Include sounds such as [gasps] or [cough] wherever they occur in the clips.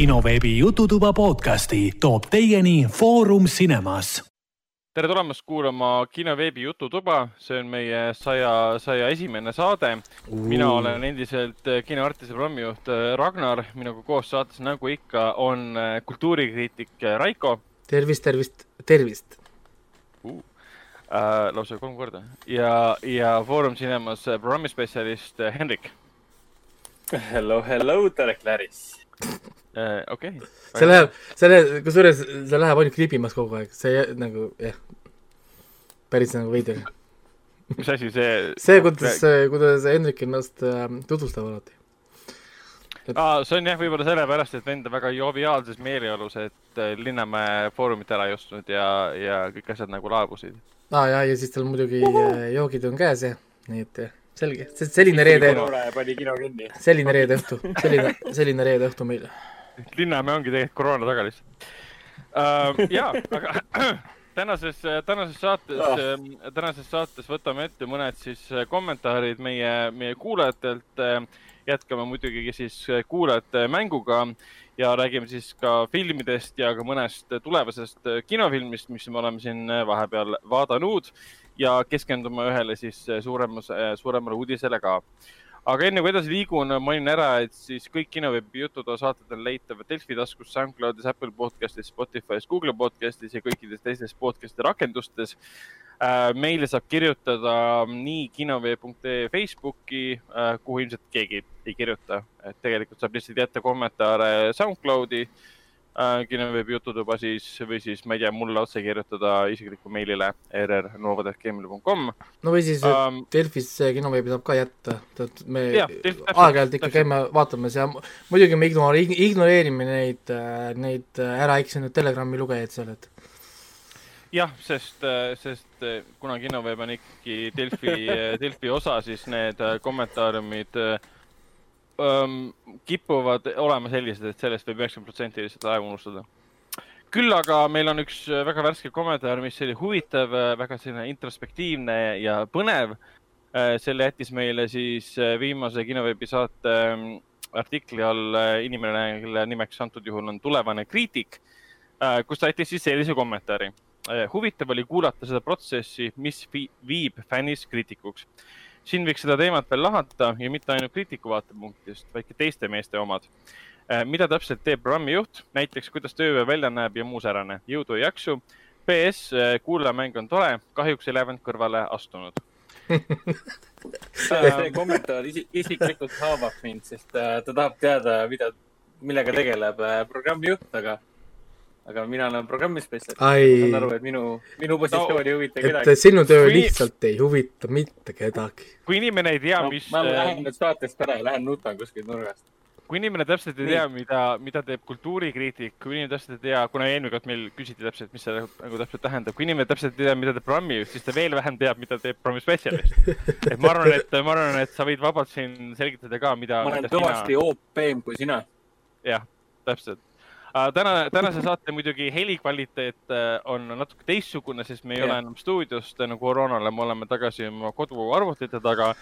kinoveebi Jututuba podcasti toob teieni Foorum Cinemas. tere tulemast kuulama kinoveebi Jututuba, see on meie saja, saja esimene saade. mina olen endiselt kinoartistide programmijuht Ragnar, minuga koos saates nagu ikka on kultuurikriitik Raiko. tervist, tervist, tervist uh,. Äh, lausa kolm korda ja, ja Foorum Cinemas programmispetsialist Henrik. Hello, hello, tere, Claris Äh, okei okay.. see läheb, see läheb, kusjuures see läheb ainult kriibimas kogu aeg, see nagu jah, päris nagu veider. mis asi see? see, kuidas, kuidas Hendrik ennast äh, tutvustab alati. Et... Ah, see on jah, võib-olla sellepärast, et vend on väga joviaalses meeleolus, et äh, Linnamäe Foorumit ära ei ostnud ja, ja kõik asjad nagu laabusid. aa ah, ja, ja siis tal muidugi äh, joogid on käes ja nii et jah selge, selline reede. pani kino kinni. selline reede õhtu, selline, selline reede õhtu meil [laughs] Linnamäe ongi tegelikult koroona taga lihtsalt uh,. ja, aga [clears throat] tänases, tänases saates oh., tänases saates võtame ette mõned siis kommentaarid meie, meie kuulajatelt. jätkame muidugi siis kuulajate mänguga ja räägime siis ka filmidest ja ka mõnest tulevasest kinofilmist, mis me oleme siin vahepeal vaadanud ja keskendume ühele siis suuremas, suuremale uudisele ka aga enne kui edasi liigun, mainin ära, et siis kõik kinoveebi jutud saated on leitavad Delfi taskus, SoundCloudis, Apple podcastis, Spotify's, Google podcastis ja kõikides teistes podcast'i rakendustes. Äh, meile saab kirjutada nii kinoveeb.ee Facebooki, kuhu ilmselt keegi ei kirjuta, et tegelikult saab lihtsalt jätta kommentaare SoundCloudi äh, kinoveebi jututuba siis või siis ma ei tea, mulle otse kirjutada isiklikku meilile rrnovad.gmail.com. no või siis um, Delfis kinoveebi saab ka jätta, et me aeg-ajalt ikka käime, vaatame seal, muidugi me ignoreerime, ignoreerime neid, äh, neid äh, ära eksinud Telegrami lugejaid seal, et. Jah, sest, äh, sest kuna kinoveeb on ikkagi Delfi [laughs] Delfi osa, siis need kommentaariumid äh, um, kipuvad olema sellised, et sellest võib üheksakümmend protsenti lihtsalt ära unustada. küll aga meil on üks äh, väga värske kommentaar, mis oli huvitav, äh, väga selline introspektiivne ja põnev. Äh, selle jättis meile siis viimase kinoveebi saate ähm, artikli all inimene, kelle nimeks antud juhul on tulevane kriitik, kus ta jättis siis sellise kommentaari. huvitav oli kuulata seda protsessi, mis viib fännis kriitikuks siin võiks seda teemat veel lahata ja mitte ainult kriitiku vaatepunktist, vaid ka teiste meeste omad. Äh, mida täpselt teeb programmijuht, näiteks kuidas tööpäev välja näeb ja muu säärane. jõudu ja jaksu. PS, äh, kuulajamäng on tore, kahjuks ei läinud kõrvale astunud [laughs] see kommentaar isiklikult haavab mind, sest äh, ta tahab teada, mida, millega tegeleb programmijuht, aga aga mina olen programmispetsialist. ma saan aru, et minu, minu positsioon no, ei huvita kedagi. sinu töö kui... lihtsalt ei huvita mitte kedagi. kui inimene ei tea no,, mis. ma lähen nüüd saatest ära ja lähen nutan kuskilt nurgast. kui inimene täpselt ei tea, mida, mida teeb kultuurikriitik, kui inimene täpselt ei tea, kuna eelmine kord meil küsiti täpselt, mis see nagu täpselt tähendab, kui inimene täpselt ei tea, mida teeb programmijuht, siis ta veel vähem teab, mida teeb programmispetsialist. [laughs] et ma arvan, et ma arvan, et sa võid vabalt siin selgitada ka, mida. ma olen kõvasti sina... OP-m kui sina. jah, täpselt Äh, täna, tänase saate muidugi helikvaliteet äh, on natuke teistsugune, sest me ei ja. ole enam stuudios tänu koroonale, me oleme tagasi oma koduarvutite taga,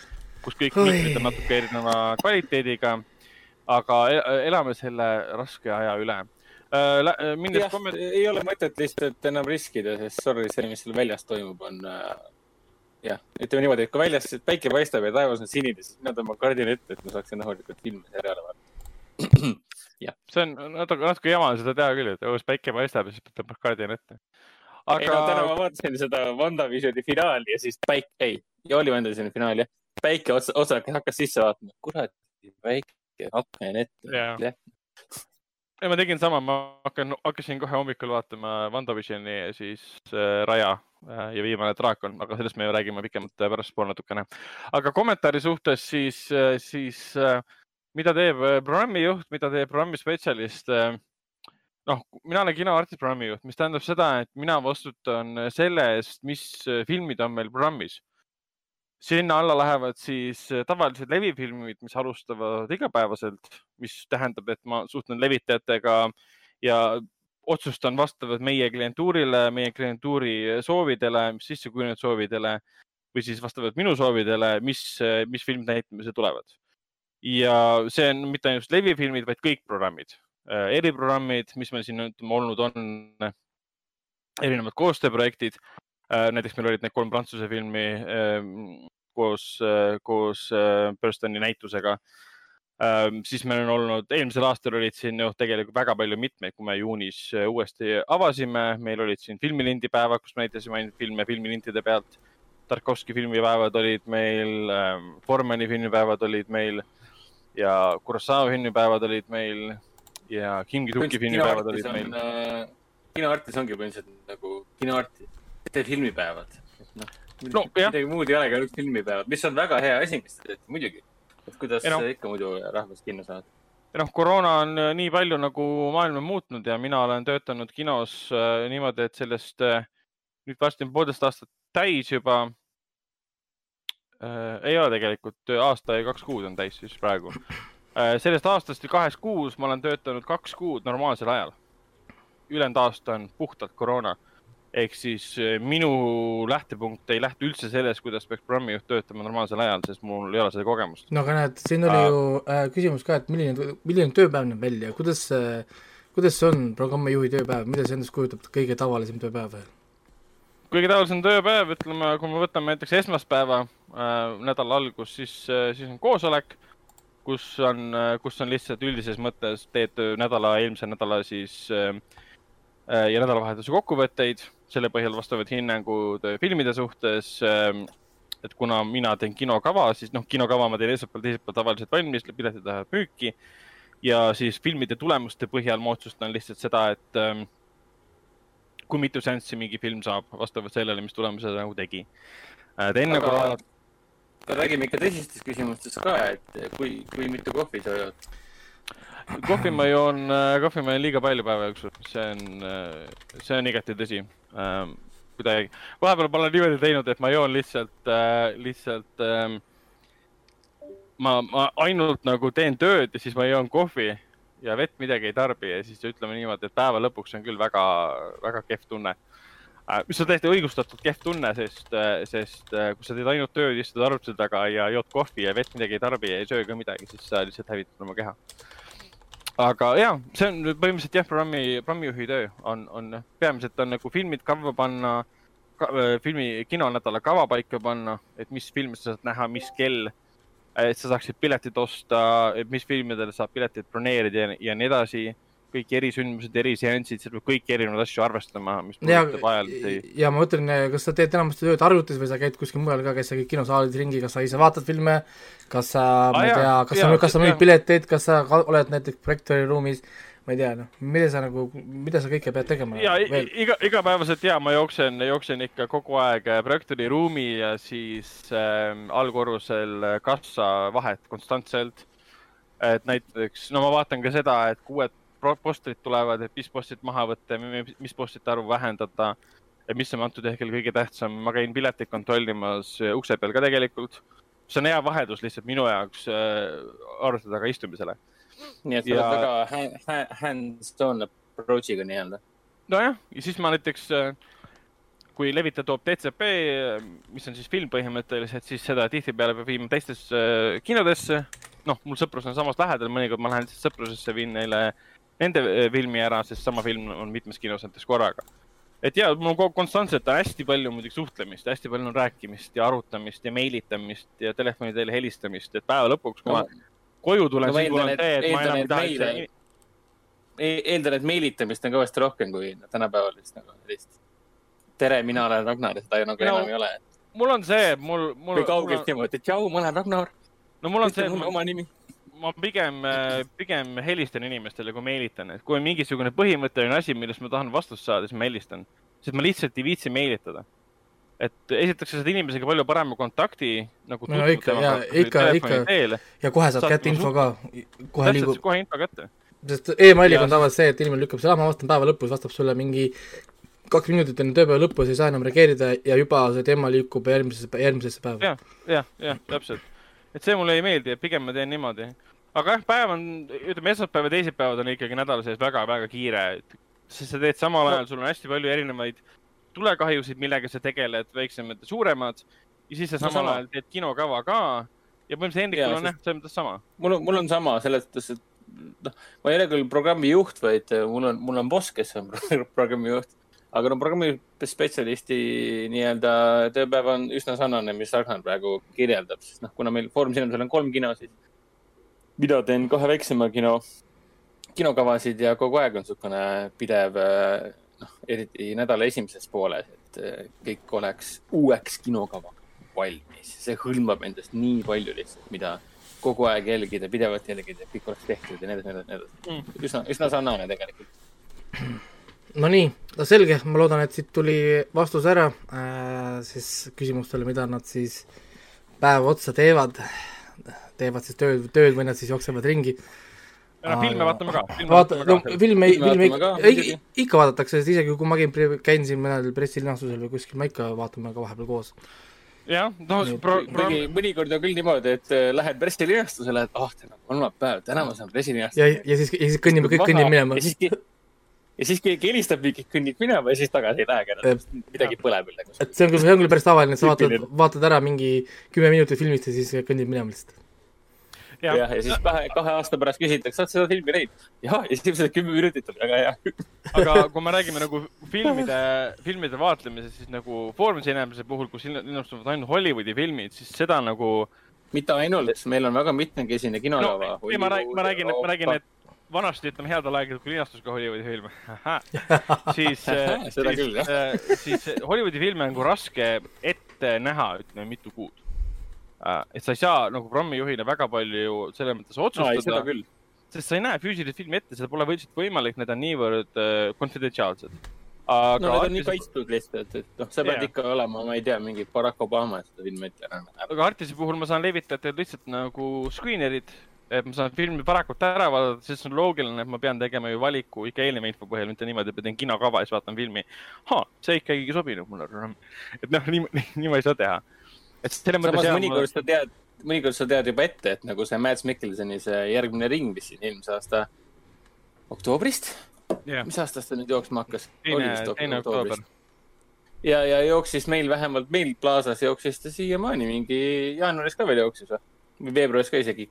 kus kõik mikrid on natuke erineva kvaliteediga. aga elame selle raske aja üle äh,. minnes komment-. ei ole mõtet lihtsalt enam riskida, sest sorry, see, mis seal väljas toimub, on äh, jah, ütleme niimoodi, et kui väljas päike paistab ja taevas on sinine, siis mina tõmban kardina ette, et ma saaksin rahulikult filme seriaale vaadata [clears throat] jah, see on natuke, natuke jama seda teha küll, et õues päike paistab ja siis tõmbad kaardi ette. aga. ei no täna ma vaatasin seda WandaVisioni finaali ja siis päike, ei, ja oli WandaVisioni finaal jah. päike osa, osa hakkas sisse vaatama, kurat, päike, aken ette. jah ja ma tegin sama, ma hakkan, hakkasin kohe hommikul vaatama WandaVisioni siis äh, Raja äh, ja viimane draakon, aga sellest me räägime pikemalt pärastpool natukene. aga kommentaari suhtes siis äh,, siis äh, mida teeb äh, programmijuht, mida teeb programmispetsialist? Äh, noh, mina olen kinoartist programmijuht, mis tähendab seda, et mina vastutan selle eest, mis äh, filmid on meil programmis. sinna alla lähevad siis tavalised levifilmid, mis alustavad igapäevaselt, mis tähendab, et ma suhtlen levitajatega ja otsustan vastavalt meie klientuurile, meie klientuuri soovidele, sissekujunenud soovidele või siis vastavalt minu soovidele, mis, mis filmid näitamisele tulevad ja see on mitte ainult levifilmid, vaid kõik programmid. eriprogrammid, mis meil siin ütleme olnud on, erinevad koostööprojektid. näiteks meil olid need kolm prantsuse filmi koos, koos Burstoni näitusega Ähm, siis meil on olnud, eelmisel aastal olid siin ju tegelikult väga palju mitmeid, kui me juunis äh, uuesti avasime, meil olid siin filmilindipäevad, kus me näitasime ainult filme filmilintide pealt. Tarkovski filmipäevad olid meil, ähm, Formani filmipäevad olid meil ja Kurosawa filmipäevad olid meil ja Kim Ki-duki filmipäevad olid meil äh,. kinoartis ongi põhimõtteliselt nagu kinoarti, mitte filmipäevad. noh no, midagi muud ei olegi, ainult filmipäevad, mis on väga hea asi, mis te teete, muidugi et kuidas no, ikka muidu rahvast kinno saada? noh, koroona on äh, nii palju nagu maailma muutnud ja mina olen töötanud kinos äh, niimoodi, et sellest äh, nüüd varsti on poolteist aastat täis juba äh,. ei ole tegelikult, aasta ja kaks kuud on täis siis praegu äh,. sellest aastast või kahes kuus ma olen töötanud kaks kuud normaalsel ajal. ülejäänud aasta on puhtalt koroona ehk siis eh, minu lähtepunkt ei lähtu üldse sellest, kuidas peaks programmijuht töötama normaalsel ajal, sest mul ei ole seda kogemust. no aga näed, siin oli ju äh, küsimus ka, et milline, milline tööpäev näeb välja, kuidas äh,, kuidas see on programmijuhi tööpäev, mida see endast kujutab, kõige tavalisem tööpäev? Kõige tavalisem tööpäev, ütleme, kui me võtame näiteks esmaspäeva äh,, nädala algus, siis äh,, siis on koosolek, kus on äh,, kus on lihtsalt üldises mõttes teed nädala, eelmise nädala siis äh, äh ja nädalavahetuse kokkuvõtteid selle põhjal vastavad hinnangud äh, filmide suhtes. Ähm, et kuna mina teen kinokava, siis noh, kinokava ma teen esmaspäeval, teisipäeval tavaliselt valmis, piletid lähevad müüki. ja siis filmide tulemuste põhjal ma otsustan lihtsalt seda, et ähm, kui mitu seanssi mingi film saab vastavalt sellele, mis tulemuse ta nagu tegi. et enne kui vaadata. räägime ikka tõsistest küsimustest ka, et kui, kui mitu kohvi sa jood kohvi ma joon, äh, kohvi ma joon liiga palju päeva jooksul, see on, äh, see on igati tõsi ähm,. kuidagi, vahepeal ma olen niimoodi teinud, et ma joon lihtsalt äh,, lihtsalt ähm,. ma, ma ainult nagu teen tööd ja siis ma joon kohvi ja vett midagi ei tarbi ja siis ütleme niimoodi, et päeva lõpuks on küll väga, väga kehv tunne. Äh, mis on täiesti õigustatud kehv tunne, sest, sest kui sa teed ainult tööd, istud arvutuse taga ja jood kohvi ja vett midagi ei tarbi ja ei söö ka midagi, siis sa lihtsalt hävitad oma keha. Aga ja, see on põhimõtteliselt jah, programmi, programmijuhi töö on, on peamiselt on nagu filmid kavva panna ka,, äh, filmi kinonädala kava paika panna, et mis filme sa saad näha, mis kell. Et sa saaksid piletid osta, et mis filmidele saab pileteid broneerida ja, ja nii edasi kõik erisündmused, eriseansid, seal peab kõiki erinevaid asju arvestama, mis puudutab ajalisi. ja ma mõtlen, kas sa teed enamasti tööd arvutis või sa käid kuskil mujal ka, käid sa kõik kinosaalis ringi, kas sa ise vaatad filme, kas sa ah,, ma ei tea, kas sa, kas sa müüd pileteid, kas sa oled näiteks projektooriruumis, ma ei tea, noh, mida sa nagu, mida sa kõike pead tegema? ja iga, igapäevaselt ja ma jooksen, jooksen ikka kogu aeg äh, projektooriruumi ja siis äh, allkorrusel kassa vahet konstantselt. et näiteks, no ma vaatan ka seda, et kui uued postrid tulevad, et mis postid maha võtta, mis postide arvu vähendada. mis on antud hetkel kõige tähtsam, ma käin pileteid kontrollimas äh, ukse peal ka tegelikult. see on hea vaheldus lihtsalt minu jaoks äh, arvuti taga istumisele. Nii et sa ja... oled väga hands-on approach'iga nii-öelda. nojah, ja siis ma näiteks äh, kui levitaja toob DCP, mis on siis film põhimõtteliselt, siis seda tihtipeale peab viima teistesse kinodesse. noh, mul sõprus on samas lähedal, mõnikord ma lähen lihtsalt sõprusesse, viin neile nende filmi ära, sest sama film on mitmes kinos näiteks korraga. et ja mul konstantselt on hästi palju muidugi suhtlemist, hästi palju on rääkimist ja arutamist ja meilitamist ja telefoni teel helistamist, et päeva lõpuks, kui no, ma koju tulen siis mul on see, et ma enam ei taha üldse e-, eeldan, et meilitamist on kõvasti rohkem kui tänapäeval vist nagu sellist. tere, mina olen Ragnar, seda nagu no, enam ei ole. mul on see, mul, mul. või kaugelt niimoodi, et tšau, ma olen Ragnar. no mul on see. oma nimi ma pigem, äh, pigem helistan inimestele, kui meelitan, et kui on mingisugune põhimõtteline asi, millest ma tahan vastust saada, siis ma helistan, sest ma lihtsalt ei viitsi meelitada. Et esiteks sa saad inimesega palju parema kontakti nagu no ikka, ja ikka, ikka ja kohe saad, saad kätte info ka, kohe liigub. kohe info kätte. sest emailiga on tavaliselt see, et inimene lükkab selle, ma vastan päeva lõpus, vastab sulle mingi kaks minutit enne tööpäeva lõppu, sa ei saa enam reageerida ja juba see teema liigub järgmisesse, järgmisesse päeva ja,. jah, jah, jah, täpselt. et see mulle ei meeldi, et pigem ma teen niimoodi aga jah, päev on, ütleme esmaspäev ja teisipäevad on ikkagi nädala sees väga-väga kiire, sest sa teed samal ajal, sul on hästi palju erinevaid tulekahjusid, millega sa tegeled, väiksemad ja suuremad. ja siis sa samal no, ajal teed kinokava ka ja põhimõtteliselt Hendrikul on jah, selles mõttes sama. mul on, mul on sama selles mõttes, et noh, ma ei ole küll programmi juht, vaid mul on, mul on boss, kes on [laughs] programmi juht. aga no programmi spetsialisti nii-öelda tööpäev on üsna sarnane, mis Ragnar praegu kirjeldab, sest noh, kuna meil Foorum Cinemasel on kolm kino, siis mina teen kahe väiksema kino, kinokavasid ja kogu aeg on niisugune pidev, noh, eriti nädala esimeses pooles, et kõik oleks uueks kinokavaks valmis. see hõlmab endast nii palju lihtsalt, mida kogu aeg jälgida, pidevalt jälgida, et kõik oleks tehtud ja nii edasi, nii edasi, nii edasi. üsna, üsna sarnane tegelikult. Nonii, no selge, ma loodan, et siit tuli vastus ära äh, siis küsimustele, mida nad siis päev otsa teevad. teevad siis tööd, tööd või nad siis jooksevad ringi ja noh, filme vaatame ka. vaata, no filme, filme ikka, ikka vaadatakse, sest isegi kui ma käin, käin siin mõnel pressilinastusel või kuskil, ma ikka vaatame ka vahepeal koos. Jah, no pro-, pro... mõni, mõnikord on küll niimoodi, et äh, lähed pressilinastusele, et ah oh,, täna on kolmapäev, täna ma saan pressilinastust. ja, ja siis, ja siis kõnnime, kõik kõnnib minema. ja siis, ja siis keegi helistab mingi, kõnnib minema ja siis tagasi ei lähegi enam, midagi põleb veel nagu. et see on küll, see on küll päris tavaline, et sa vaatad, vaatad ära mingi kümme minutit filmist ja siis kõnnib minema lihtsalt jah ja, ja siis kahe, kahe aasta pärast küsitakse, oled seda filmi näinud? jah, ja siis esimesed kümme minutit on väga hea. aga kui me räägime nagu filmide, filmide vaatlemisest, siis nagu Foorum Cinemise puhul, kus linnastuvad ainult Hollywoodi filmid, siis seda nagu. mitte ainult, meil on väga mitmekesine kinolava no,. ei, ma räägin, ma räägin, ma räägin, et vanasti ütleme headel aegadel, kui linastus ka Hollywoodi filme [laughs] siis siis, äh, siis Hollywoodi filme on nagu raske ette näha, ütleme mitu kuud et sa ei saa nagu programmijuhina väga palju selles mõttes otsustada no,. sest sa ei näe füüsilist filmi ette, seda pole lihtsalt võimalik, need on niivõrd äh, konfidentsiaalsed. aga no need on nii kaitstud lihtsalt, et noh, sa pead yeah. ikka olema, ma ei tea, mingi Barack Obama, et seda filmi ette näha. aga Artisi puhul ma saan levitajatele lihtsalt nagu screener'id, et ma saan filmi varakult ära vaadata, sest see on loogiline, et ma pean tegema ju valiku ikka eelneva info põhjal, mitte niimoodi, et ma teen kinokava ja siis vaatan filmi. see ikkagi ei sobinud mulle. et noh, nii, nii ma ei saa teha et selles mõttes. samas mõnikord sa tead, mõnikord sa tead juba ette, et nagu see Mads Mikkelsoni see järgmine ring, mis siin eelmise aasta oktoobrist yeah., mis aastast ta nüüd jooksma hakkas? teine, teine oktoober. ja, ja jooksis meil vähemalt meil Plaza's jooksis ta siiamaani mingi jaanuaris ka veel jooksis või? või veebruaris ka isegi.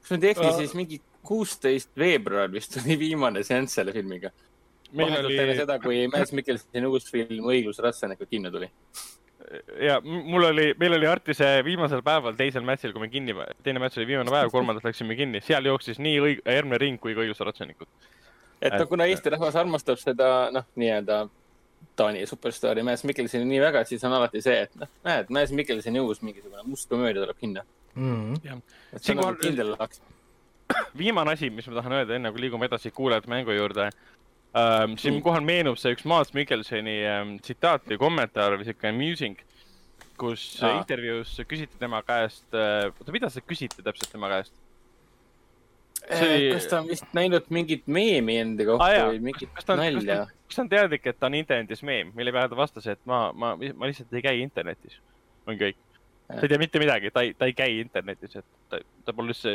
kas ma nüüd ei eksi, siis mingi kuusteist veebruar vist oli viimane seanss selle filmiga. vahetult oli... enne seda, kui Mads Mikkelsoni uus film Õiglus ratsanikud kinno tuli ja mul oli, meil oli Artise viimasel päeval, teisel matšil, kui me kinni, teine matš oli viimane päev, kolmandat läksime kinni, seal jooksis nii õig-, järgmine ring kui ka õiguse ratsanikud. et noh, kuna Eesti rahvas armastab seda, noh, nii-öelda Taani superstaari Mads Mikkelsoni nii väga, siis on alati see, et noh, näed, Mads Mikkelsoni uus mingisugune must komöödia tuleb kinno mm. -hmm. et see on nagu kindel laks. viimane asi, mis ma tahan öelda, enne kui liigume edasi kuulajate mängu juurde ähm,. siinkohal meenub see üks Mads Mikkelsoni ähm, tsitaat või kommentaar või siuke amusing, kus Aa. intervjuus küsiti tema käest äh,, oota, mida sa küsiti täpselt tema käest? Äh, oli... kas ta on vist näinud mingit meemi enda kohta ah, või mingit nalja? kas ta on teadlik, et ta on internetis meem, mille peale ta vastas, et ma, ma, ma lihtsalt ei käi internetis, on kõik. ta ei tea mitte midagi, ta ei, ta ei käi internetis, et ta, ta pole üldse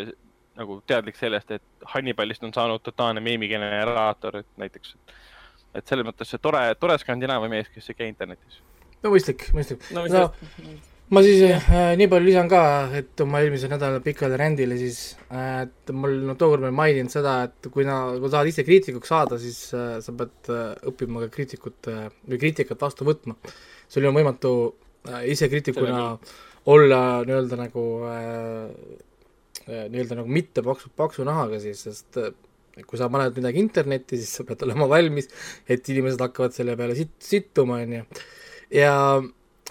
nagu teadlik sellest, et Hannibalist on saanud totaalne meemigeneraator, et näiteks. et selles mõttes see tore, tore Skandinaavia mees, kes ei käi internetis. no mõistlik, mõistlik. no, no ma siis äh, nii palju lisan ka, et oma eelmise nädala pikale rändile siis äh,, et mul no tookord ma ei maininud seda, et kui na, kui tahad ise kriitikuks saada, siis äh, sa pead äh, õppima ka kriitikut äh, või kriitikat vastu võtma. sul on võimatu äh, ise kriitikuna olla nii-öelda nagu äh, Äh, nii-öelda nagu mitte paksu, paksu nahaga siis, sest äh, kui sa paned midagi internetti, siis sa pead olema valmis, et inimesed hakkavad selle peale sit-, sittuma, on ju. ja,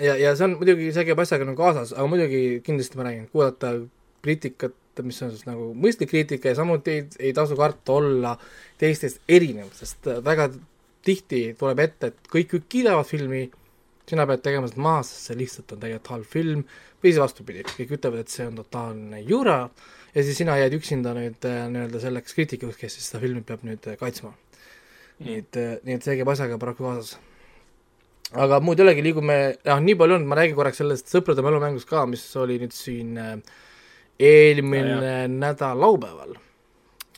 ja, ja see on muidugi, see käib asjaga nagu kaasas, aga muidugi kindlasti ma räägin, kuulata kriitikat, mis on siis nagu mõistlik kriitika ja samuti ei, ei tasu karta olla teistest erinev, sest äh, väga tihti tuleb ette, et kõik kiidavad filmi, sina pead tegema seda maha, sest see lihtsalt on tegelikult halb film või siis vastupidi, kõik ütlevad, et see on totaalne jura ja siis sina jääd üksinda nüüd äh, nii-öelda selleks kriitikuks, kes siis seda filmi peab nüüd äh, kaitsma mm.. nii et, äh, nii et see käib asjaga paraku kaasas. aga muud ei olegi, liigume, jah, nii palju on, ma räägin korraks sellest sõprade mälumängust ka, mis oli nüüd siin eelmine ja. nädal laupäeval.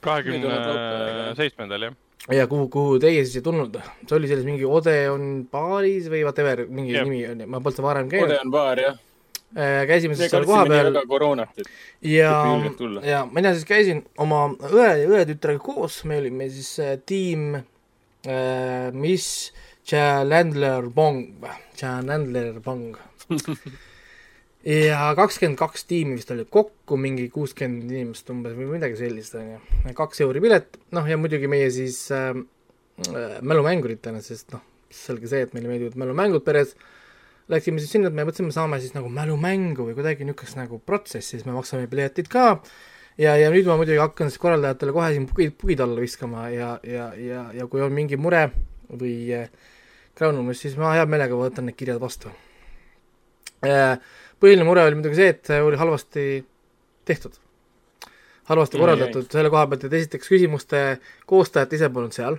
kahekümne seitsmendal, jah ja kuhu, kuhu teie siis ei tulnud, see oli selles mingi Odeon baaris või whatever, mingi yeah. nimi on, ma polnud seda varem käinud. Odeon baar, jah. Käisime siis seal kohapeal. ja, ja mina siis käisin oma õe ja õetütrega koos, me olime siis äh, tiim äh, mis Chandler Bong, Chandler Bong [laughs] ja kakskümmend kaks tiimi vist oli kokku, mingi kuuskümmend inimest umbes või midagi sellist, on ju. kaks euri pilet, noh ja muidugi meie siis äh, äh mälumänguritena, sest noh, selge see, et meile meeldivad mälumängud peres läksime siis sinna, et me mõtlesime, saame siis nagu mälumängu või kuidagi niisugust nagu protsessi, siis me maksame piletid ka ja, ja nüüd ma muidugi hakkan siis korraldajatele kohe siin pugid, pugid alla viskama ja, ja, ja, ja kui on mingi mure või äh, kraunumus, siis ma hea meelega võtan need kirjad vastu äh,. Põhiline mure oli muidugi see, et oli halvasti tehtud. halvasti korraldatud selle koha pealt, et esiteks küsimuste koostajad ise polnud seal.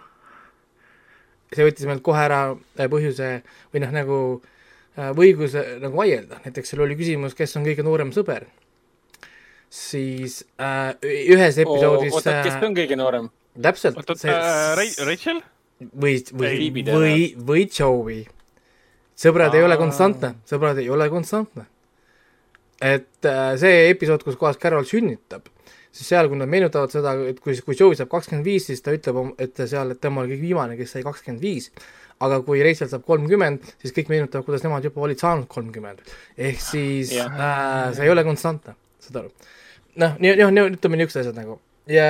see võttis meilt kohe ära äh, põhjuse või noh, nagu äh, Äh, või õiguse nagu vaielda, näiteks seal oli küsimus, kes on kõige noorem sõber, siis äh, ühes episoodis oota, kes äh, on kõige noorem? täpselt. oota, äh, Rachel? või, või, või, või Joey. sõbrad Aa. ei ole konstantne, sõbrad ei ole konstantne. Et äh, see episood, kus kohas Carol sünnitab, siis seal, kui nad meenutavad seda, et kui, kui Joey saab kakskümmend viis, siis ta ütleb, et seal, et tema oli kõige viimane, kes sai kakskümmend viis aga kui Rachel saab kolmkümmend, siis kõik meenutavad, kuidas nemad juba olid saanud kolmkümmend. ehk siis yeah. äh, see ei ole konstantne, saad aru. noh, nii, noh, ütleme niisugused asjad nagu. ja,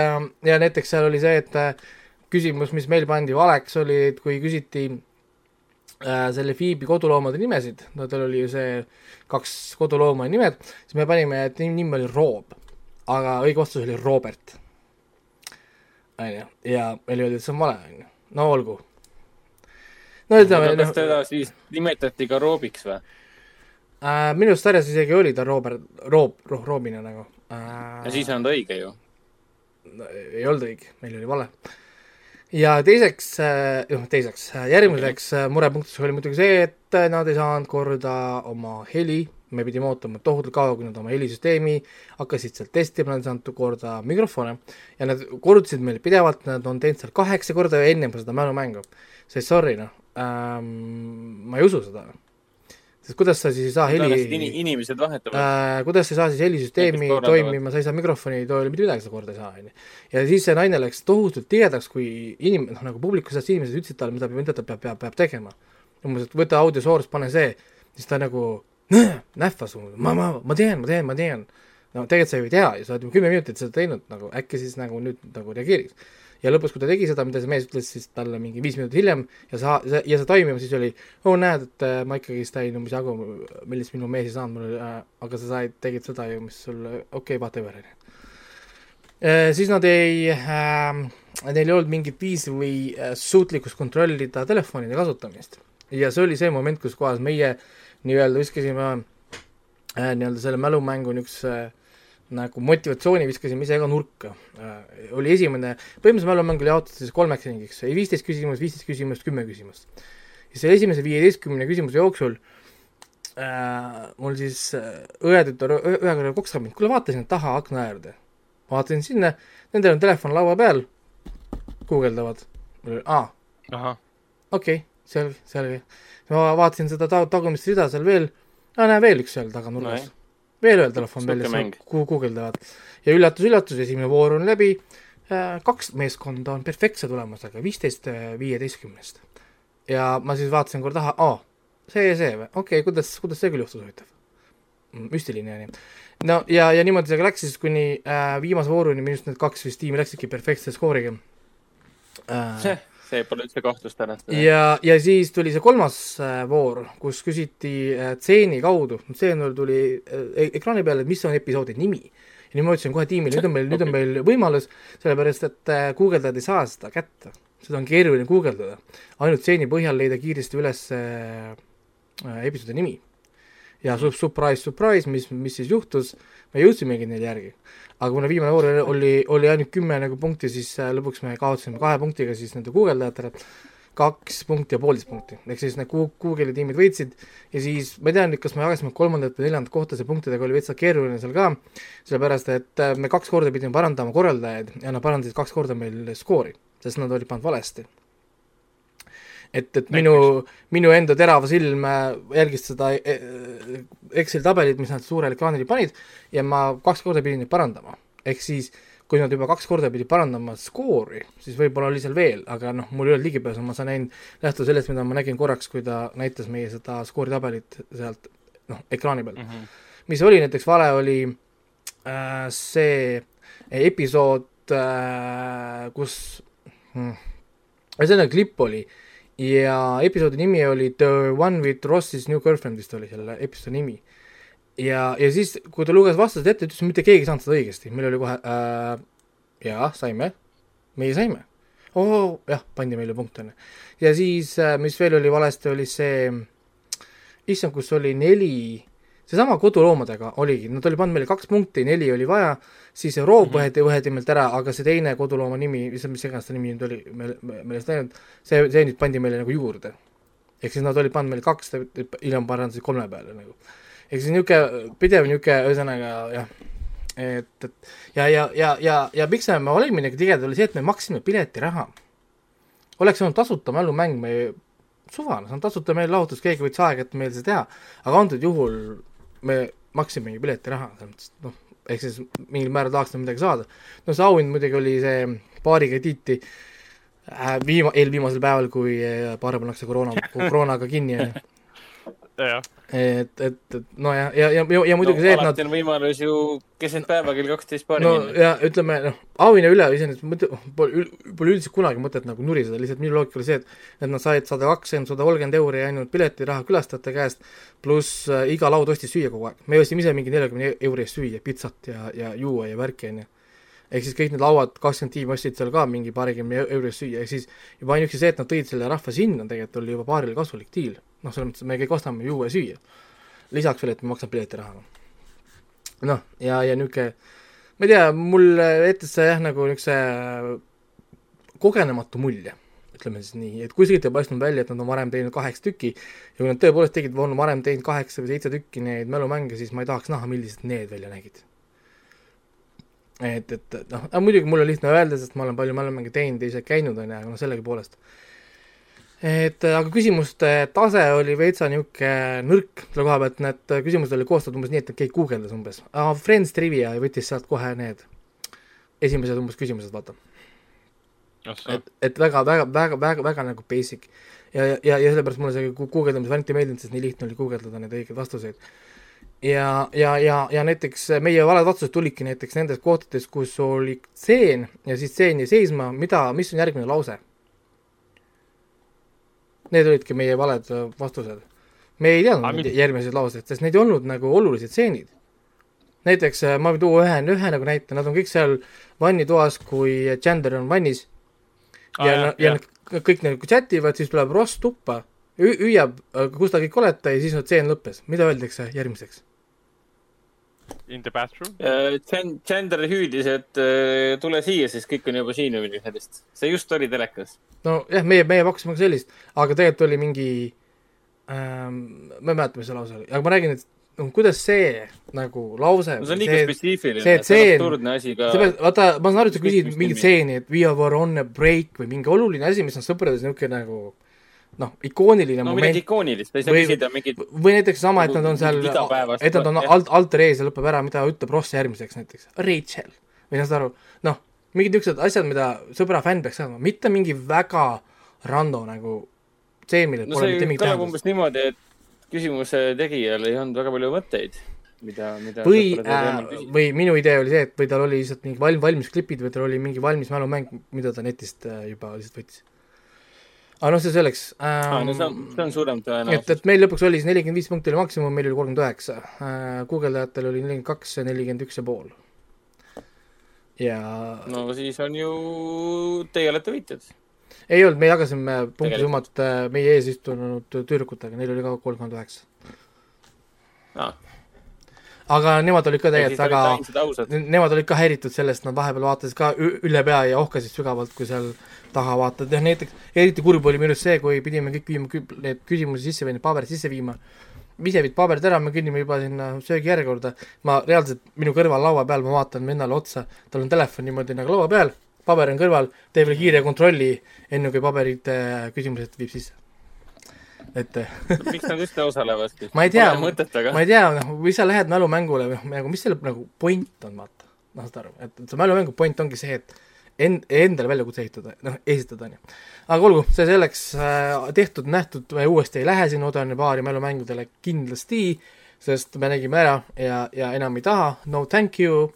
ja näiteks seal oli see, et äh, küsimus, mis meil pandi valeks, oli, et kui küsiti selle Phoebe koduloomade nimesid, no tal oli ju see kaks kodulooma nimed, siis me panime, et nimi oli Roob, aga õige vastus oli Robert. on ju, ja meile öeldi, et see on vale, on ju, no olgu no ütleme. kas noh, teda siis nimetati ka Roobiks või äh,? minu arust sarjas isegi oli ta Robert, Roob, Roh-, Roobina nagu äh,. no siis on ta õige ju no,. ei olnud õige, meil oli vale. Ja teiseks äh,, noh teiseks, äh, järgmiseks. Äh, murepunktiks oli muidugi see, et nad ei saanud korda oma heli, me pidime ootama tohutult kaua, kui nad oma helisüsteemi hakkasid sealt testima, nad ei saanud korda mikrofone ja nad kordasid meile pidevalt, nad on teinud seal kaheksa korda ennem seda mälumängu. sest sorry noh, ähm,. ma ei usu seda. Sest kuidas sa siis ei saa heli. inimesed vahetavad äh,. kuidas sa ei saa siis helisüsteemi toimima, sa ei saa mikrofoni tööle, mitte midagi sa korda ei saa, onju. ja siis see naine läks tohutult tihedaks, kui inim-, noh nagu publiku seas inimesed ütlesid talle, mida, mida ta peab, peab, peab tegema. umbes, et võta audiosource, pane see, siis ta nagu nähvas, ma, ma, ma tean, ma tean, ma tean. no tegelikult sa ju ei tea ju, sa oled ju kümme minutit seda teinud nagu, äkki siis nagu nüüd nagu reageeriks ja lõpuks, kui ta tegi seda, mida see mees ütles siis talle mingi viis minutit hiljem ja sa, ja see toimima, siis oli, oo oh, näed, et äh, ma ikkagi sain umbes jagu, millest minu mees ei saanud mulle äh,, aga sa said, tegid seda ju, mis sul, okei okay,, whatever, onju äh,. siis nad ei äh,, neil ei olnud mingit viisi või äh, suutlikkust kontrollida telefonide kasutamist. ja see oli see moment, kus kohas meie nii-öelda viskasime äh, nii-öelda selle mälumängu niisuguse äh, nagu motivatsiooni viskasime ise ka nurka. Oli esimene, põhimõtteliselt mälumäng oli jaotatud siis kolmeks ringiks, oli viisteist küsimust, viisteist küsimust, kümme küsimust. ja selle esimese viieteistkümne küsimuse jooksul äh, mul siis äh, õetütar ühe korra koksab mind, kuule vaata sinna taha akna äärde. vaatasin sinna, nendel on telefon laua peal, guugeldavad, aa, okei okay,, selge, selge. ma vaatasin seda ta-, tagumist rida seal veel, näe veel üks seal taganurgas no, veel ühel telefon välja, kuhu guugeldavad. ja üllatus-üllatus, esimene voor on läbi, äh, kaks meeskonda on perfektse tulemusega, viisteist äh, viieteistkümnest. ja ma siis vaatasin korra taha, aa, see ja see või, okei okay,, kuidas, kuidas see küll juhtus, huvitav. Mm, müstiline ja nii. no ja, ja niimoodi see ka läks siis kuni äh, viimase vooruni, minu arust need kaks vist tiimi läksidki perfektse skooriga äh, see pole üldse kahtlust ära. ja, ja siis tuli see kolmas äh, voor, kus küsiti äh, stseeni kaudu, stseen tuli äh, ekraani peale, et mis on episoodi nimi. ja nüüd ma ütlesin kohe tiimile, nüüd on meil, nüüd on [laughs] meil võimalus, sellepärast et guugeldajad ei saa seda kätte. seda on keeruline guugeldada. ainult stseeni põhjal leida kiiresti üles episoodi nimi. Ja surprise, surprise, mis, mis siis juhtus, me jõudsimegi neile järgi. Aga kuna viimane voor oli, oli ainult kümme nagu punkti, siis äh, lõpuks me kaotasime kahe punktiga siis nende guugeldajatele. Kaks punkti ja poolteist punkti, ehk siis need Google'i tiimid võitsid. Ja siis ma ei tea nüüd, kas me jagasime kolmandat või neljandat kohta, see punktidega oli veitsa keeruline seal ka, sellepärast et äh, me kaks korda pidime parandama korraldajaid ja nad parandasid kaks korda meil skoori, sest nad olid pannud valesti. Et, et minu, minu enda terav silm jälgis seda Exceli tabelit, mis nad suurele ekraanile panid ja ma kaks korda pidin neid parandama. ehk siis kui nad juba kaks korda pidid parandama skoori, siis võib-olla oli seal veel, aga noh, mul ei olnud ligipääsu, ma saan ainult lähtuda sellest, mida ma nägin korraks, kui ta näitas meie seda skooritabelit sealt noh, ekraani peal mm. -hmm. mis oli näiteks vale, oli äh, see episood äh,, kus hmm, ühesõnaga klipp oli ja episoodi nimi oli The One with Ross's New Girlfriend vist oli selle episoodi nimi. ja, ja siis, kui ta luges vastused ette, ütles mitte keegi ei saanud seda õigesti, meil oli kohe äh, jaa, saime, meie saime. oo, jah, pandi meile punkt, on ju. ja siis, äh, mis veel oli valesti, oli see, issand, kus oli neli seesama koduloomadega oligi, nad olid pannud meile kaks punkti, neli oli vaja, siis Euroopa mm -hmm. võeti, võeti meilt ära, aga see teine kodulooma nimi, mis, iganes ta nimi nüüd oli, me, me, meelest läinud, see, see nüüd pandi meile nagu juurde. ehk siis nad olid pannud meile kaks, hiljem parandasid kolme peale nagu. ehk siis niisugune pidev niisugune, ühesõnaga jah, et, et ja, ja, ja, ja, ja miks me olime nagu tigedad, oli see, et me maksime piletiraha. oleks olnud tasuta mälumäng, me suvane, see on tasuta meelelahutus, keegi võttis aega, et meil seda teha, aga antud juhul me maksimegi piletiraha, selles mõttes, noh, ehk siis mingil määral tahaks nad midagi saada. no see auhind muidugi oli see paariga tiiti äh, viima-, eelviimasel päeval, kui äh, paar pannakse koroona, [laughs] koroonaga kinni, on ju et, et, et nojah, ja, ja, ja, ja muidugi no, see, et nad. on võimalus ju keset päeva kell kaksteist paari no, minna. ja ütleme noh, auhinna üle iseenesest mõte, pole, pole üldiselt kunagi mõtet nagu nuriseda, lihtsalt minu loogika oli see, et, et nad said sada kakskümmend, sada kolmkümmend euri ainult piletiraha külastajate käest, pluss äh, iga laud ostis süüa kogu aeg. me ostsime ise mingi neljakümne euri eest süüa, pitsat ja, ja juua ja värki, on ju ehk siis kõik need lauad, kakskümmend tiimi ostsid seal ka mingi paarikümne euro eest süüa, ehk siis juba ainuüksi see, et nad tõid selle rahva sinna, tegelikult oli juba paarile kasulik diil noh, selles mõttes, et me kõik ostame juua ja süüa. lisaks veel, et me maksame piletiraha. noh, ja, ja niisugune, ma ei tea, mulle jättis see jah, nagu niisuguse kogenematu mulje, ütleme siis nii, et kuskilt ei paistnud välja, et nad on varem teinud kaheksa tükki ja kui nad tõepoolest tegid, on varem teinud kaheksa või seitse tükki neid mälumänge, siis ma ei tahaks näha, millised need välja nägid. et, et noh, muidugi mul on lihtne öelda, sest ma olen palju mälumänge teinud ja ise käinud, on ju, aga noh, sellegipoolest et aga küsimuste tase oli veitsa niisugune nõrk selle koha pealt, need küsimused olid koostatud umbes nii, et keegi guugeldas umbes. Friends Trivia võttis sealt kohe need esimesed umbes küsimused, vaata. et, et väga, väga, väga, väga, väga nagu basic. ja, ja, ja sellepärast mulle see guugeldamise variant ei meeldinud, sest nii lihtne oli guugeldada neid õigeid vastuseid. ja, ja, ja, ja näiteks meie valed vastused tulidki näiteks nendes kohtades, kus oli tseen ja siis tseen jäi seisma, mida, mis on järgmine lause Need olidki meie valed äh, vastused. me ei teadnud neid järgmiseid lauseid, sest need ei olnud nagu olulised stseenid. näiteks äh, ma võin tuua ühe, ühe nagu näite, nad on kõik seal vannitoas, kui Chandler on vannis ah, ja, ja jah. nad kõik nagu chat ivad, siis tuleb Ross tuppa, hüüab, äh, kus te kõik olete ja siis on tseen lõppes. mida öeldakse järgmiseks? In the bathroom uh,? Chandler hüüdis, et uh, tule siia, siis kõik on juba siin või midagi sellist. see just oli telekas. nojah, meie, meie pakkusime ka sellist, aga tegelikult oli mingi ähm,, ma ei mäleta, mis see lause oli, aga ma räägin, et noh, kuidas see nagu lause no see on liiga spetsiifiline, see, see on absurdne asi ka. vaata, ma saan aru, et sa küsid mingit stseeni, et we are on a break või mingi oluline asi, mis on sõprades niisugune nagu noh, ikooniline no, moment. ikoonilist, ei saa küsida mingit. või näiteks sama, et nad on seal, et nad on alt, alter ees ja lõpeb ära, mida ütleb Ross järgmiseks näiteks, Rachel. või saad aru, noh, mingid niisugused asjad, mida sõbra fänn peaks saama, mitte mingi väga rando nagu see, millel no, pole mitte mingit tähendust. umbes niimoodi, et küsimuse tegijal ei olnud väga palju mõtteid mida, mida või, äh, või minu idee oli see, et või tal oli lihtsalt mingi valm-, valmis klipid või tal oli mingi valmis mälumäng, mida ta netist äh, juba lihtsalt võttis aga noh, see selleks ähm,. Ah, no see on, see on suurem tõenäosus. et, et meil lõpuks oli siis nelikümmend viis punkti oli maksimum, meil oli kolmkümmend üheksa. Äh, guugeldajatel oli nelikümmend kaks ja nelikümmend üks ja pool. ja. no siis on ju, teie olete võitjad. ei olnud, me jagasime punktisummat äh, meie ees istunud tüdrukutega, neil oli ka kolmkümmend üheksa aga nemad olid ka tegelikult väga, nemad olid ka häiritud sellest, nad vahepeal vaatasid ka üle pea ja ohkasid sügavalt, kui seal taha vaatad, jah näiteks eriti kurb oli minu arust see, kui pidime kõik viima need küsimusi sisse või need paberid sisse viima, ise viid paberid ära, me kõnnime juba sinna söögijärjekorda, ma reaalselt minu kõrval laua peal, ma vaatan vennale otsa, tal on telefon niimoodi nagu laua peal, paber on kõrval, teeb veel kiire kontrolli, enne kui paberid äh, küsimused viib sisse. Et miks nad üldse osalevad siis? ma ei tea, ma ei tea, noh, või sa lähed mälumängule või nagu, mis selle nagu point on, vaata. noh, saad aru, et see mälumängu point ongi see, et end-, endale väljakutse ehitada, noh, esitada, on ju. aga olgu, see selleks äh, tehtud, nähtud, me uuesti ei lähe sinna Odani baari mälumängudele kindlasti, sest me nägime ära ja, ja enam ei taha, no thank you,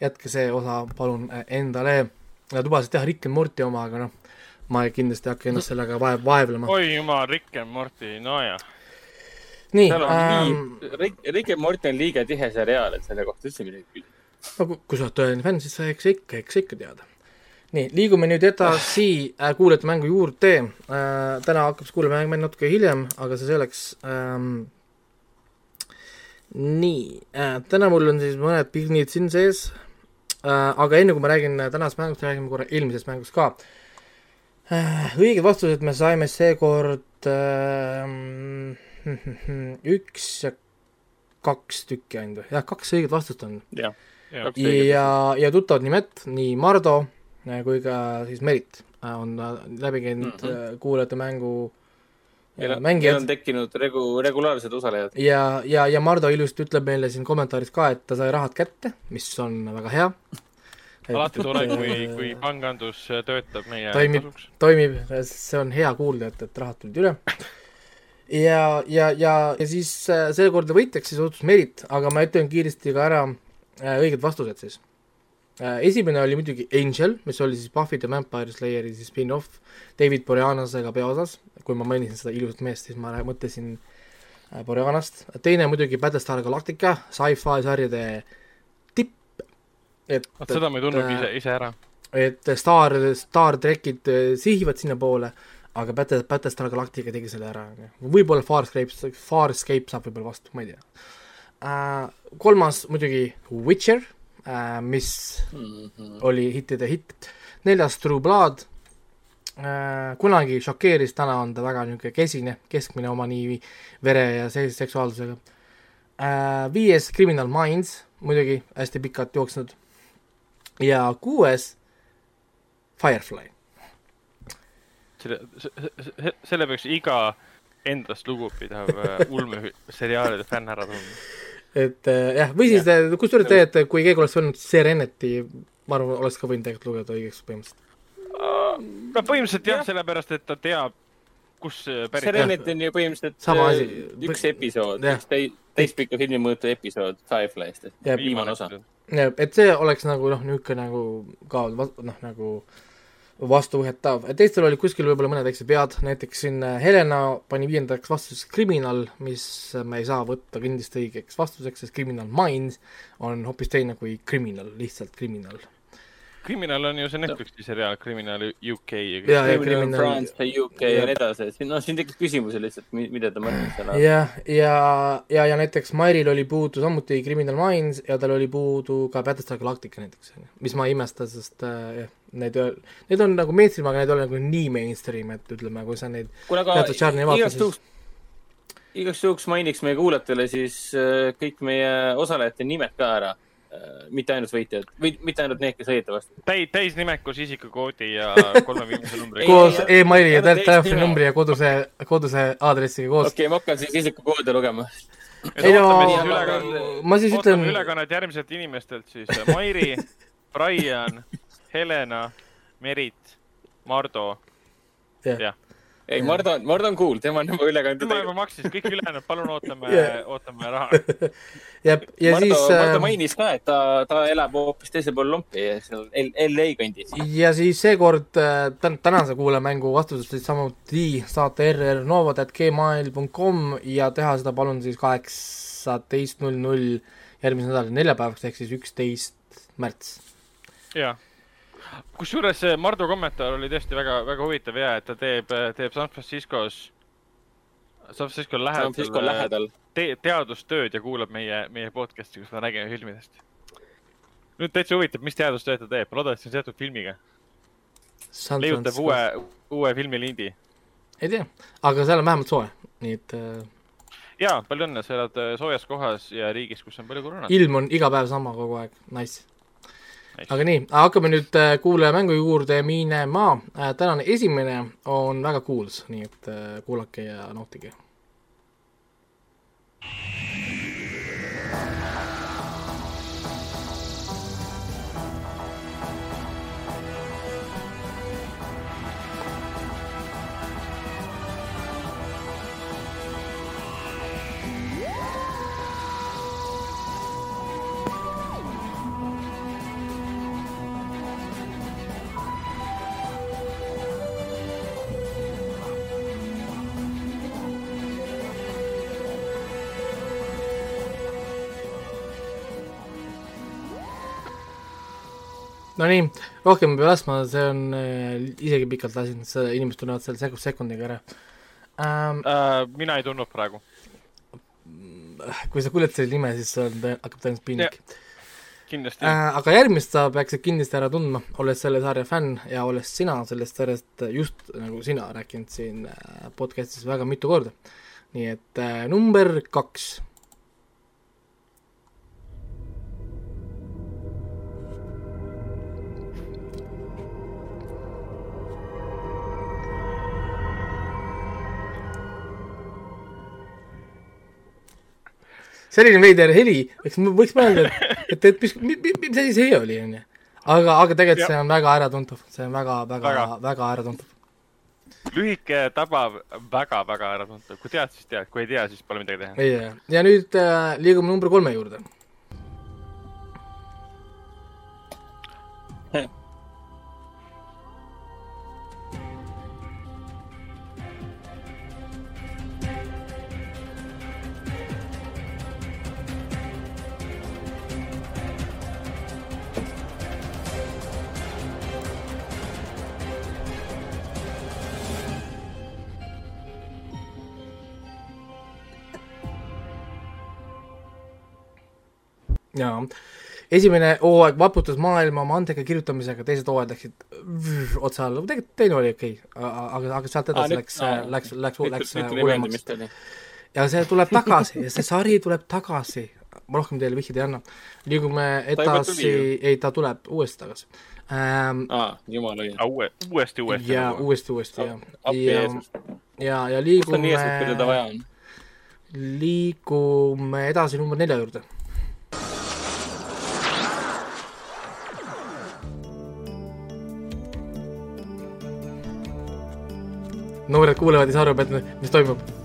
jätke see osa palun äh, endale. Nad lubasid teha Rick and Morty oma, aga noh, ma kindlasti ei hakka ennast sellega vaev-, vaevlema. oi jumal, Rick and Morty, nojah. nii, ähm, Rick, Rick and Morty on liiga tihe seriaal, et selle kohta üldse midagi küsida. no kui sa oled tõeline fänn, siis sa eks ikka, eks ikka teada nii, liigume nüüd edasi äh, kuulajate mängu juurde äh,. täna hakkab see kuulajamäng meil natuke hiljem, aga see selleks ähm,. nii äh,, täna mul on siis mõned pignid siin sees äh,. aga enne kui ma räägin tänasest mängust, räägime korra eelmisest mängust ka äh,. õiged vastused me saime seekord äh, üks ja kaks tükki ainult või? jah, kaks õiget vastust on. ja, ja, ja, ja tuttavad nimed, nii Mardo kui ka siis Merit äh, on läbi käinud mm -hmm. kuulajate mängu ja mängijad. on tekkinud regu-, regulaarsed osalejad. ja, ja, ja Mardo ilusti ütleb meile siin kommentaaris ka, et ta sai rahad kätte, mis on väga hea. alati tore, kui, [laughs] kui pangandus töötab meie toimib, toimib, see on hea kuulda, et, et rahad tulid üle. ja, ja, ja, ja siis seekord võitjaks siis osutus Merit, aga ma ütlen kiiresti ka ära õiged vastused siis Äh, esimene oli muidugi Angel, mis oli siis Buffy the Vampire Slayeri siis spin-off David Boreanasega peaosas, kui ma mainisin seda ilusat meest, siis ma mõtlesin äh, Boreanast, teine muidugi Battlestar Galactica, sci-fi sarjade tipp, et vot seda ma ei tundnud ise, ise ära. et Star, Star trackid äh, sihivad sinnapoole, aga Battle, Battlestar Galactica tegi selle ära, võib-olla Farscape, Farscape saab võib-olla vastu, ma ei tea uh,. kolmas muidugi Witcher äh, mis mm -hmm. oli hittide hitt. neljas True Blood äh,, kunagi šokeeris, täna on ta väga niisugune kesine, keskmine oma nii vere ja sellise seksuaalsusega äh,. viies Criminal Minds, muidugi hästi pikalt jooksnud. ja kuues Firefly. selle, selle peaks iga endast lugupidav äh, ulmeseriaalide fänn ära tundma et äh, jah, või siis ja. kusjuures teie, et kui keegi oleks olnud Sereneti, ma arvan, oleks ka võinud tegelikult lugeda õigeks põhimõtteliselt. no põhimõtteliselt jah ja., sellepärast et ta teab, kus pärit Sereneti on ju põhimõtteliselt Sama asi. Äh, üks episood, üks täispika filmi mõõtu episood Fireflyst, viimane osa. jah, et see oleks nagu noh, niisugune nagu ka noh, nagu vastuvõetav, teistel olid kuskil võib-olla mõned vead, näiteks siin äh, Helena pani viiendaks vastuseks Criminal, mis me ei saa võtta kindlasti õigeks vastuseks, sest Criminal Minds on hoopis teine kui Criminal, lihtsalt Criminal Criminal on ju see Netflixi seriaal Criminal UK ja, ja, ja Criminal France ja UK ja nii edasi, et noh, siin tekkis küsimusi lihtsalt, mida ta mõtles selle all. jah, ja, ja, ja näiteks Mairil oli puudu samuti Criminal Minds ja tal oli puudu ka Battlestar Galactica näiteks, mis ma ei imesta, sest äh, jah, need, need on nagu mainstream, aga need ei ole nagu nii mainstream, et ütleme, kui sa neid kuule, aga igaks juhuks, igaks juhuks mainiks meie kuulajatele siis äh, kõik meie osalejate nimed ka ära. Äh, mitte ainult võitjad või mitte ainult need, kes õieti vastu. täi-, täisnimekus, isikukoodi ja [laughs] kolme viimase numbriga koos emaili ja telefoninumbri ja koduse, koduse aadressiga koos. okei okay,, ma hakkan siis isikukoode lugema. ei no, ma siis ütlen. ülekannet järgmiselt inimestelt siis Mairi, [laughs] Brian, Helena, Merit, Mardo. jah ei, Mardo, Mardo on cool, tema on juba ülekande tema juba maksis, kõik ülejäänud, palun ootame yeah., ootame raha. [laughs] ja, ja Mardo, siis Mardo äh, mainis ka, et ta, ta elab hoopis teisel pool lompi, seal LA kandis. ja siis seekord äh, tänase kuulajamängu vastused olid samuti saata rrnovad.gmail.com ja teha seda palun siis kaheksateist null null järgmise nädala neljapäevaks ehk siis üksteist märts. jah kusjuures see Mardu kommentaar oli tõesti väga, väga huvitav ja et ta teeb, teeb San Franciscos, San Francisco lähedal, Francisco lähedal. Te, teadustööd ja kuulab meie, meie podcast'i, kus me räägime filmidest. nüüd täitsa huvitav, mis teadustööd ta teeb, ma loodan, et see on seotud filmiga. leiutab uue, uue filmilindi. ei tea, aga seal on vähemalt soe, nii et äh... jaa, palju õnne, sa elad äh, soojas kohas ja riigis, kus on palju koroonat. ilm on iga päev sama kogu aeg, nice aga nii, hakkame nüüd äh, kuulajamängu juurde minema. Äh, tänane esimene on väga kuuls, nii et äh, kuulake ja nautige Nonii, rohkem ei pea laskma, see on äh,, isegi pikalt lasin, inimesed tunnevad selle sekund, sekundiga ära ähm,. Äh, mina ei tundnud praegu. kui sa kuuled selle nime, siis on, hakkab tõenäoliselt piinlik. kindlasti äh,. aga järgmist sa peaksid kindlasti ära tundma, olles selle sarja fänn ja olles sina sellest sarjast just nagu sina rääkinud siin äh, podcast'is väga mitu korda. nii et äh, number kaks selline veider heli, võiks, võiks mõelda, et, et, et mis, mis, mis asi see oli, onju. aga, aga tegelikult see on väga äratuntav, see on väga, väga, väga, väga äratuntav. lühike, tabav, väga-väga äratuntav, kui tead, siis tead, kui ei tea, siis pole midagi teha. ei, ja nüüd äh, liigume number kolme juurde jaa, esimene hooaeg vaputas maailma mandega kirjutamisega, teised hooajad läksid otsa alla, tegelikult teine oli okei okay., aga, aga sealt edasi ah, läks, läks, läks, läks hullemaks. ja see tuleb tagasi ja see sari tuleb tagasi, ma rohkem teile vihjeid ei anna. liigume edasi, ei ta tuleb uuesti tagasi ähm,. aa, jumala õige. uue, uuesti, uuesti. ja nagu. uuesti, uuesti, jah. ja, ja, ja liigume. liigume edasi number nelja juurde noored kuulevad ja siis arvavad, et mis toimub.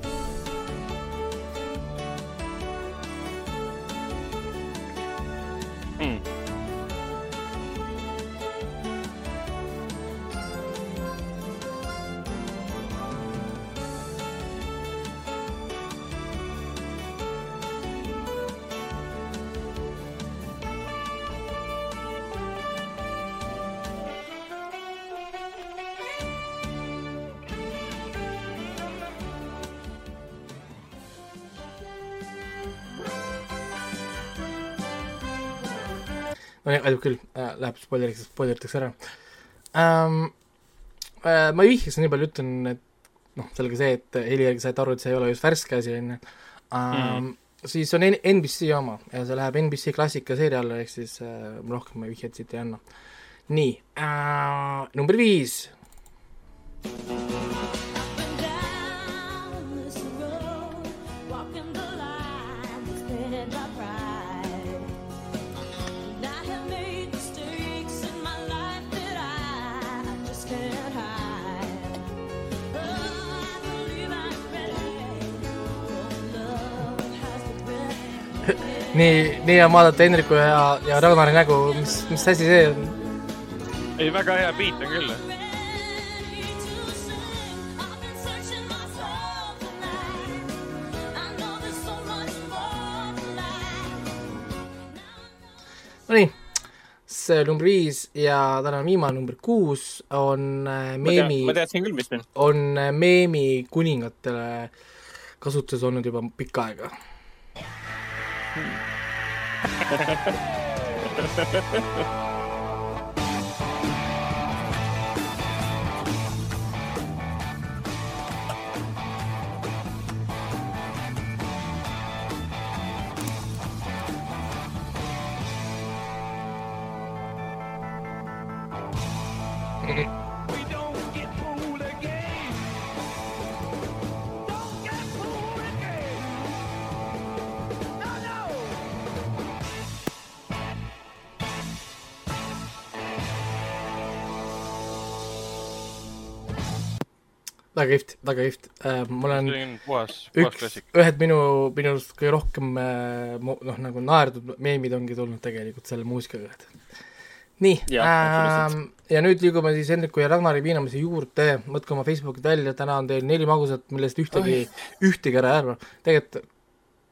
Aitab küll äh,, läheb spoileriks, spoileritakse ära ähm,. Äh, ma vihjaks nii palju ütlen, et noh, selge see, et heli järgi saite aru, et see ei ole just värske asi, on ju mm. siis on NBC oma ja see läheb NBC klassikaseeria alla, ehk siis äh, rohkem ma vihjeid siit ei anna. nii äh,, number viis. Nii, nii hea vaadata Hendriku ja, ja Ragnari nägu, mis, mis asi see on? ei, väga hea beat on küll. Nonii, see number viis ja tänane viimane number kuus on äh, meemi. on äh, meemi kuningatele kasutuses olnud juba pikka aega Hmm. [laughs] väga kihvt, väga kihvt. Äh,, mul on puhas, üks, ühed minu, minu arust kõige rohkem äh, noh, nagu naerdud meemid ongi tulnud tegelikult selle muusikaga, et. Nii, äh, ja nüüd liigume siis Hendriku ja Ragnari piinamise juurde, võtke oma Facebookid välja, täna on teil neli magusat, millest ühtegi, ühtegi ära ei arva, tegelikult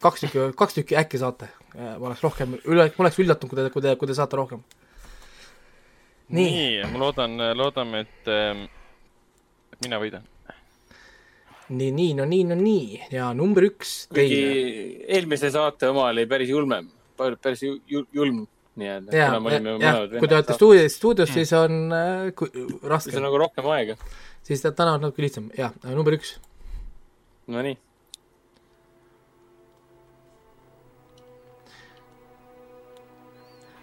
kaks tükki, kaks tükki äkki saate, äh, ma oleks rohkem, üle, ma oleks üllatunud, kui te, kui te, kui te saate rohkem. nii, nii, ma loodan, loodame, et, ähm, et mina võidan nii, nii, no nii, no nii ja number üks teine. eelmise saate oma oli päris julmem, päris julm nii-öelda. ja, ja kui te olete stuudios, stuudios, siis on äh, kui, raske. siis on nagu rohkem aega. siis täna on natuke lihtsam, jah, number üks. Nonii.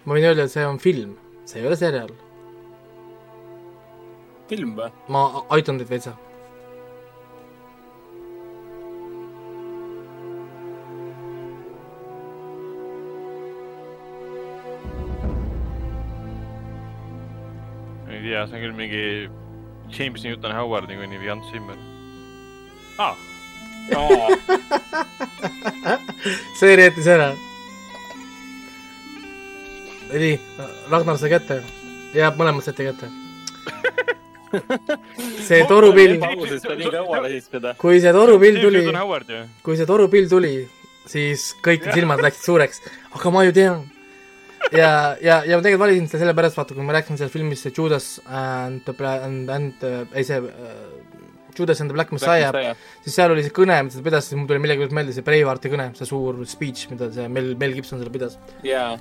ma võin öelda, et see on film, see ei ole seriaal. film või? ma aitan teid veitsa tea, see on küll mingi James Newton Howard niikuinii või Ants Zimmer ah.. [laughs] see reetis ära. nii, Ragnar sai kätte. jääb mõlemad saite kätte [laughs] see torupill, [laughs] kui see torupill tuli, kui see torupill tuli, siis kõik silmad läksid suureks. aga ma ju tean [laughs] ja, ja, ja ma tegelikult valisin seda sellepärast, vaata, kui ma rääkisin sellest filmist Judas and the Bla-, and, and ei see uh, Judas and the Black Messiah, siis seal oli see kõne, mida ta pidas, siis mul tuli millegipärast meelde see Bravehearti kõne, see suur speech, mida see Mel, Mel Gibson seal pidas. jaa.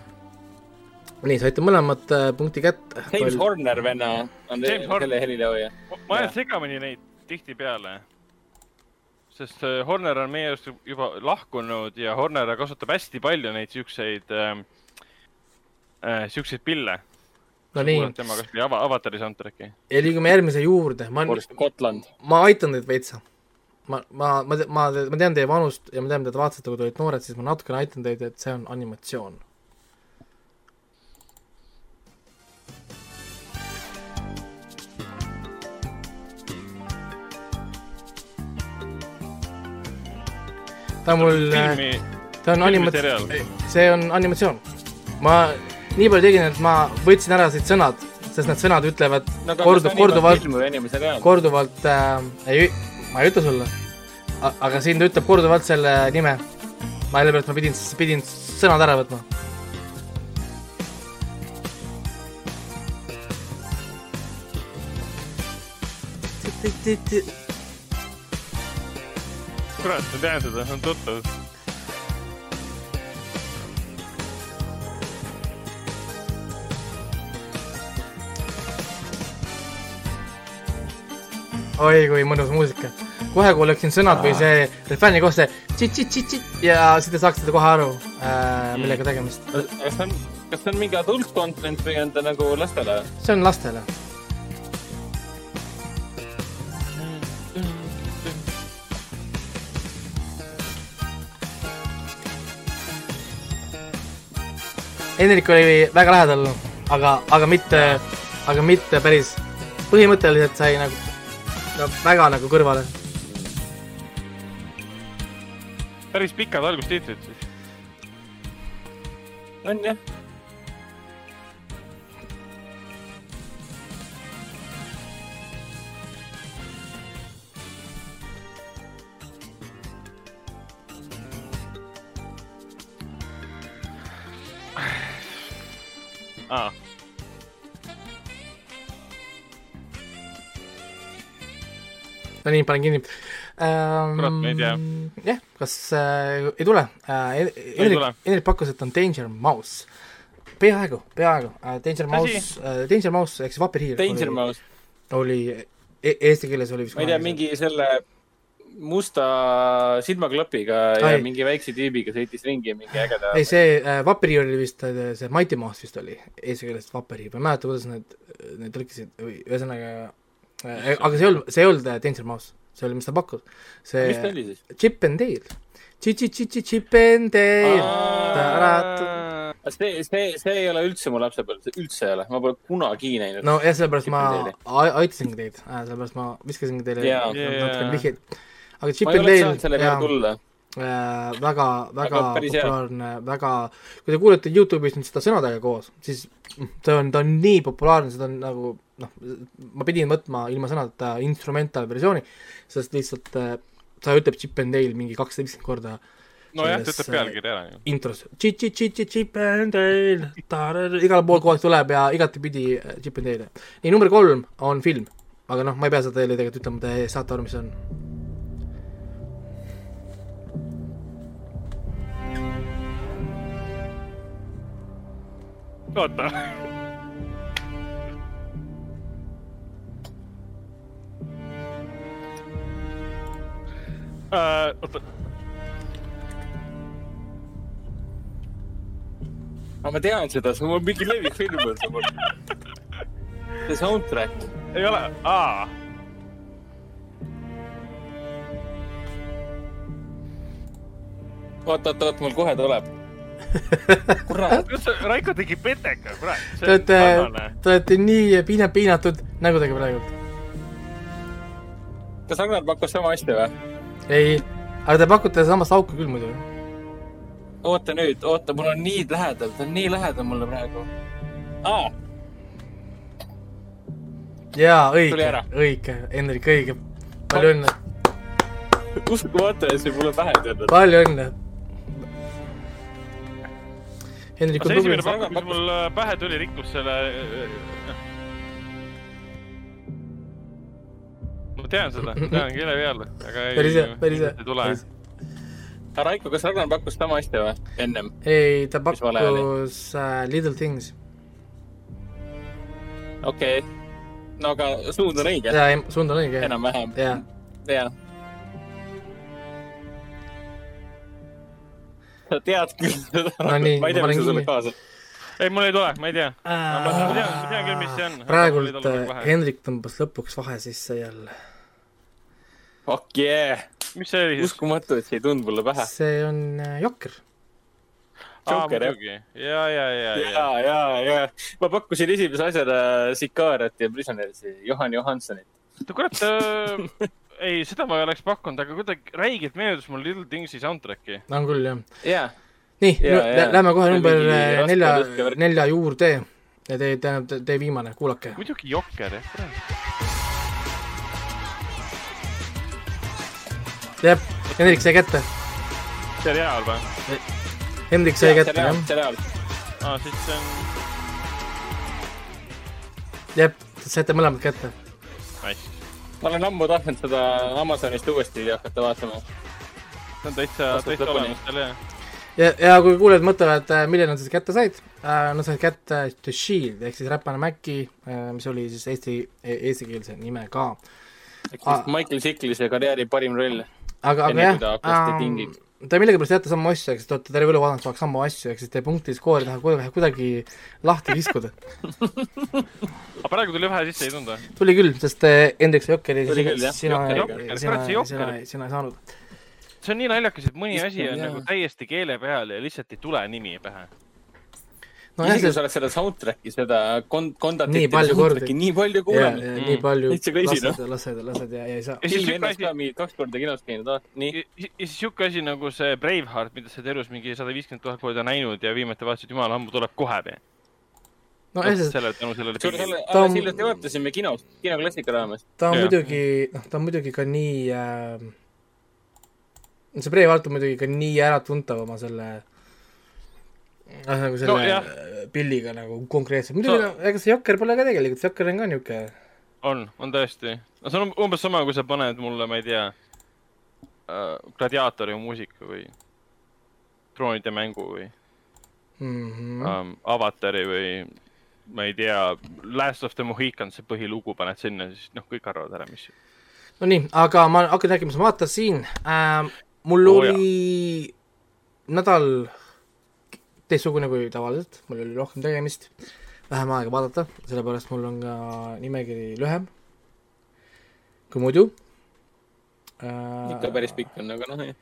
nii, saite mõlemad uh, punkti kätte. James Pal... Horner venna on selle helilooja. ma ajan segamini neid tihtipeale sest äh, Horner on meie arust juba lahkunud ja Horner kasutab hästi palju neid siukseid äh, äh, siukseid pille. no nii. tema kas või ava-, Avatari soundtrack'i. ja liigume järgmise juurde. ma, ma aitan teid veitsa. ma, ma, ma, ma, ma tean teie vanust ja ma tean, mida te vaatasite, kui te olite noored, siis ma natukene aitan teid, et see on animatsioon ta on mul, ta on animatsioon, see on animatsioon. ma nii palju tegin, et ma võtsin ära siit sõnad, sest need sõnad ütlevad no, kordu-, korduvalt, korduvalt äh,, ei, ma ei ütle sulle. aga siin ta ütleb korduvalt selle nime. ma sellepärast ma pidin, pidin sõnad ära võtma. kurat, ma tean seda, see on tuttav oi kui mõnus muusika. kohe kuuleksin sõnad või see refrääni koos see tšit-tšit-tšit ja siis te saaksite kohe aru äh,, millega tegemist. kas see on, kas see on mingi adult content või on ta nagu lastele? see on lastele. Hendrik oli väga lähedal, aga, aga mitte, aga mitte päris. põhimõtteliselt sai nagu no väga nagu kõrvale. päris pikad algustiitrid siis. on jah. aa no nii, panen kinni ähm,. kurat, ma ei tea. jah, kas äh, ei tule äh,? Enrik, Enrik pakkus, et on Danger Mouse. peaaegu, peaaegu äh,. Danger Mouse äh,, Danger Mouse ehk siis Vapid Hiir. Danger oli, Mouse. oli e, eesti keeles oli vist ma ei tea, mingi selle musta silmaklapiga ja Ai. mingi väikse tüübiga sõitis ringi mingi ägeda. ei, see äh, Vaperi oli vist, äh, see Mighty Mouse vist oli eesti keeles Vaperi, ma ei mäleta, kuidas need, need tõlkisid või ühesõnaga äh,, aga see ei olnud, see ei olnud äh, Danger Mouse, see oli, mis ta pakkus. see mis ta oli siis? Chip and Dale. Chip and Dale. see, see, see ei ole üldse mu lapsepõlv, see üldse ei ole, ma pole kunagi näinud. no jah, sellepärast ma aitasingi teid, sellepärast ma viskasingi teile yeah. natukene vihjeid aga Chip and Dale, jah, äh, väga, väga populaarne, väga, kui te kuulete Youtube'is nüüd seda sõnadega koos, siis ta on, ta on nii populaarne, seda on nagu noh, ma pidin võtma ilma sõnadeta instrumentaalversiooni, sest lihtsalt äh, ta ütleb Chip and Dale mingi kakssada viiskümmend korda nojah, ta ütleb pealkirja ära ju. intros, Chip and Dale, igal pool kogu aeg tuleb ja igatepidi äh, Chip and Dale. nii, number kolm on film, aga noh, ma ei pea seda teile tegelikult ütlema, te saate aru, mis see on oota. Äh, oota. aga ma tean seda, see on mingi levifilm on see mul. see soundtrack. ei ole, aa. oot, oot, oot, mul kohe tuleb kurat, Raiko tegi peteka, kurat. Te olete, te olete nii piina-, piinatud nägudega praegu. kas Ragnar pakkus sama asja või? ei, aga te pakute samast auku küll muidu. oota nüüd, oota, mul on nii lähedal, ta on nii lähedal mulle praegu. aa. jaa, õige, õige, Hendrik, õige. palju õnne. uskumatu, et see mulle pähe ei tulnud. palju õnne Hendrik on tubli. esimene pakk, mis mul äh, pähe tuli, rikkus selle. Äh, äh, ma tean seda, tean [laughs] keele peal, aga ei. päris hea, päris hea. Raiko, kas Ragnar pakkus sama asja või, ennem? ei, ta pakkus uh, Little Things. okei okay., no aga suund on õige. jaa, suund on õige. enam-vähem. jaa. Sa [laughs] tead küll seda no,. ma ei tea, mis sa sulle kaasa. ei, mul ei tule, ma ei tea äh,. ma tean, ma tean küll, mis see on. praegult Hendrik tõmbas lõpuks vahe sisse jälle. Fuck yeah! mis see oli siis? uskumatu, et see ei tulnud mulle pähe. see on äh, Jokker. Joker, jah? ja, ja, ja, ja, ja, ja, ja. ma pakkusin esimese asjana Sicariat ja Prisonersi, Johan Johansonit. kurat äh, [laughs] ei, seda ma ei oleks pakkunud, aga kuidagi räigelt meenutas mul Little Thingsi soundtrack'i. on küll, jah yeah.. nii, lähme kohe number nelja, nelja juurde. ja teie, tähendab, teie viimane, kuulake. muidugi Jokker, jah, jah, Hendrik sai kätte. seriaal või? Hendrik sai kätte, jah. seriaal. aa, siis see on. jah, saite mõlemad kätte. Nice ma olen ammu tahtnud seda Amazonist uuesti hakata vaatama. see on täitsa, täitsa olemas seal, jah. ja, ja kui kuulajad mõtlevad, äh, millal nad seda kätte said äh,, nad said kätte The Shield ehk siis Räpane Mäki äh,, mis oli siis eesti, e-, eestikeelse nimega. ehk siis Michael Chiklis karjääri parim roll. aga, aga jah, te millegipärast teate samu asju, eks te olete terve elu vaadanud saaks samu asju, ehk siis teie punktiskoori tahab kuidagi, kuidagi lahti kiskuda [laughs] aga praegu tuli vähe sisse, ei tulnud või? tuli küll, sest eh, Hendrik Jokker oli sina, sina, sina, sina, sina ei saanud. see on nii naljakas, et mõni asi on nagu täiesti keele peal ja lihtsalt ei tule nimi pähe no isegi kui sa oled seda soundtrack'i, seda kon-, kondatit nii palju kordi, nii palju kuulanud. Mm. nii palju, lased, lased, lased ja, ja ei saa. ja siis ennast ka mingi kaks korda kinos käinud, ah, nii. ja siis sihuke asi nagu see Braveheart, mida sa oled elus mingi sada viiskümmend tuhat korda näinud ja viimati vaatasid, jumala ammu tuleb kohe veel. no jah, sest selle, tänu sellele. suure selle, alles hiljuti vaatasime kinos, kinoklassika raames. ta on muidugi, noh, ta on muidugi ka nii äh,, see Braveheart on muidugi ka nii äratuntav oma selle äh, noh, nagu selle no, pilliga nagu konkreetselt, muidugi no, ega see Jokker pole ka tegelikult, see Jokker on ka niisugune on, on tõesti. no see on umbes sama, kui sa paned mulle, ma ei tea äh,, gladiaatori muusika või troonide mängu või mm -hmm. ähm, Avatari või ma ei tea, Last of the Mohicans, see põhilugu paned sinna, siis noh, kõik arvavad ära, mis no nii, aga ma hakkan rääkima, ma vaatasin äh,. mul oh, oli jah. nädal teistsugune kui tavaliselt, mul oli rohkem tegemist, vähem aega vaadata, sellepärast mul on ka nimekiri lühem kui muidu äh,. ikka päris pikk on, aga noh, jah.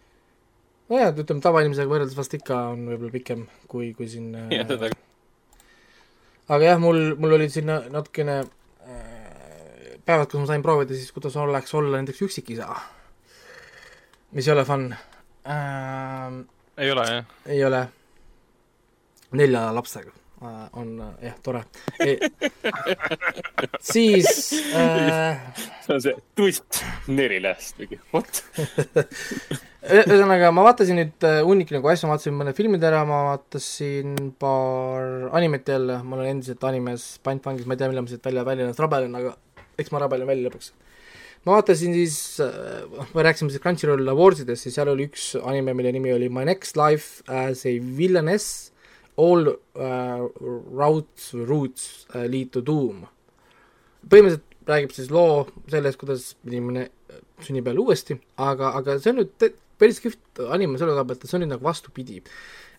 nojah, ütleme tavainimesega võrreldes vast ikka on võib-olla pikem kui, kui siin [laughs] äh, ja, seda aga jah, mul, mul olid siin natukene äh, päevad, kus ma sain proovida siis, kuidas oleks olla näiteks üksikisa. mis ei ole fun äh,. ei ole, jah? ei ole. Nelja lapsega. Äh, on äh, jah, tore. E. siis äh, see on see twist neli last mingi, what? Ühesõnaga, ma vaatasin nüüd äh, hunnik nagu asju, ma vaatasin mõned filmid ära, ma vaatasin paar animet jälle, ma olen endiselt animes pantvangis, ma ei tea, millal ma siit välja, välja ennast rabelen, aga eks ma rabelen välja lõpuks. ma vaatasin siis, me rääkisime siis Crunchyroll Awardsidest, siis seal oli üks anime, mille nimi oli My Next Life as a Villainess All uh, Routes, Roots uh, Lead to Doom. põhimõtteliselt räägib siis loo sellest, kuidas inimene sünnib jälle uuesti, aga, aga see on nüüd päris kihvt anime selle koha pealt, et see on nüüd nagu vastupidi.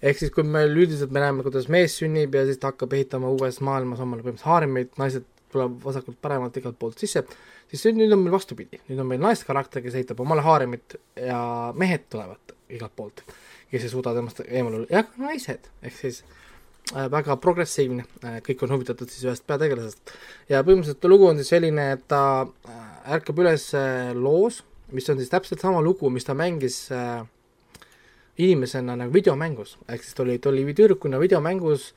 ehk siis, kui meil üldiselt me näeme, kuidas mees sünnib ja siis ta hakkab ehitama uues maailmas omale põhimõtteliselt haaremeid, naised tulevad vasakult-paremalt igalt poolt sisse, siis nüüd on meil vastupidi, nüüd on meil naiskarakter, kes ehitab omale haaremit ja mehed tulevad igalt poolt, kes ei suuda temast eemal olla, ja ka naised, ehk siis äh, väga progressiivne äh,, kõik on huvitatud siis ühest peategelasest. ja põhimõtteliselt lugu on siis selline, et ta äh, ärkab üles äh, loos, mis on siis täpselt sama lugu, mis ta mängis äh, inimesena nagu videomängus, ehk siis ta oli, ta oli tüdrukuna videomängus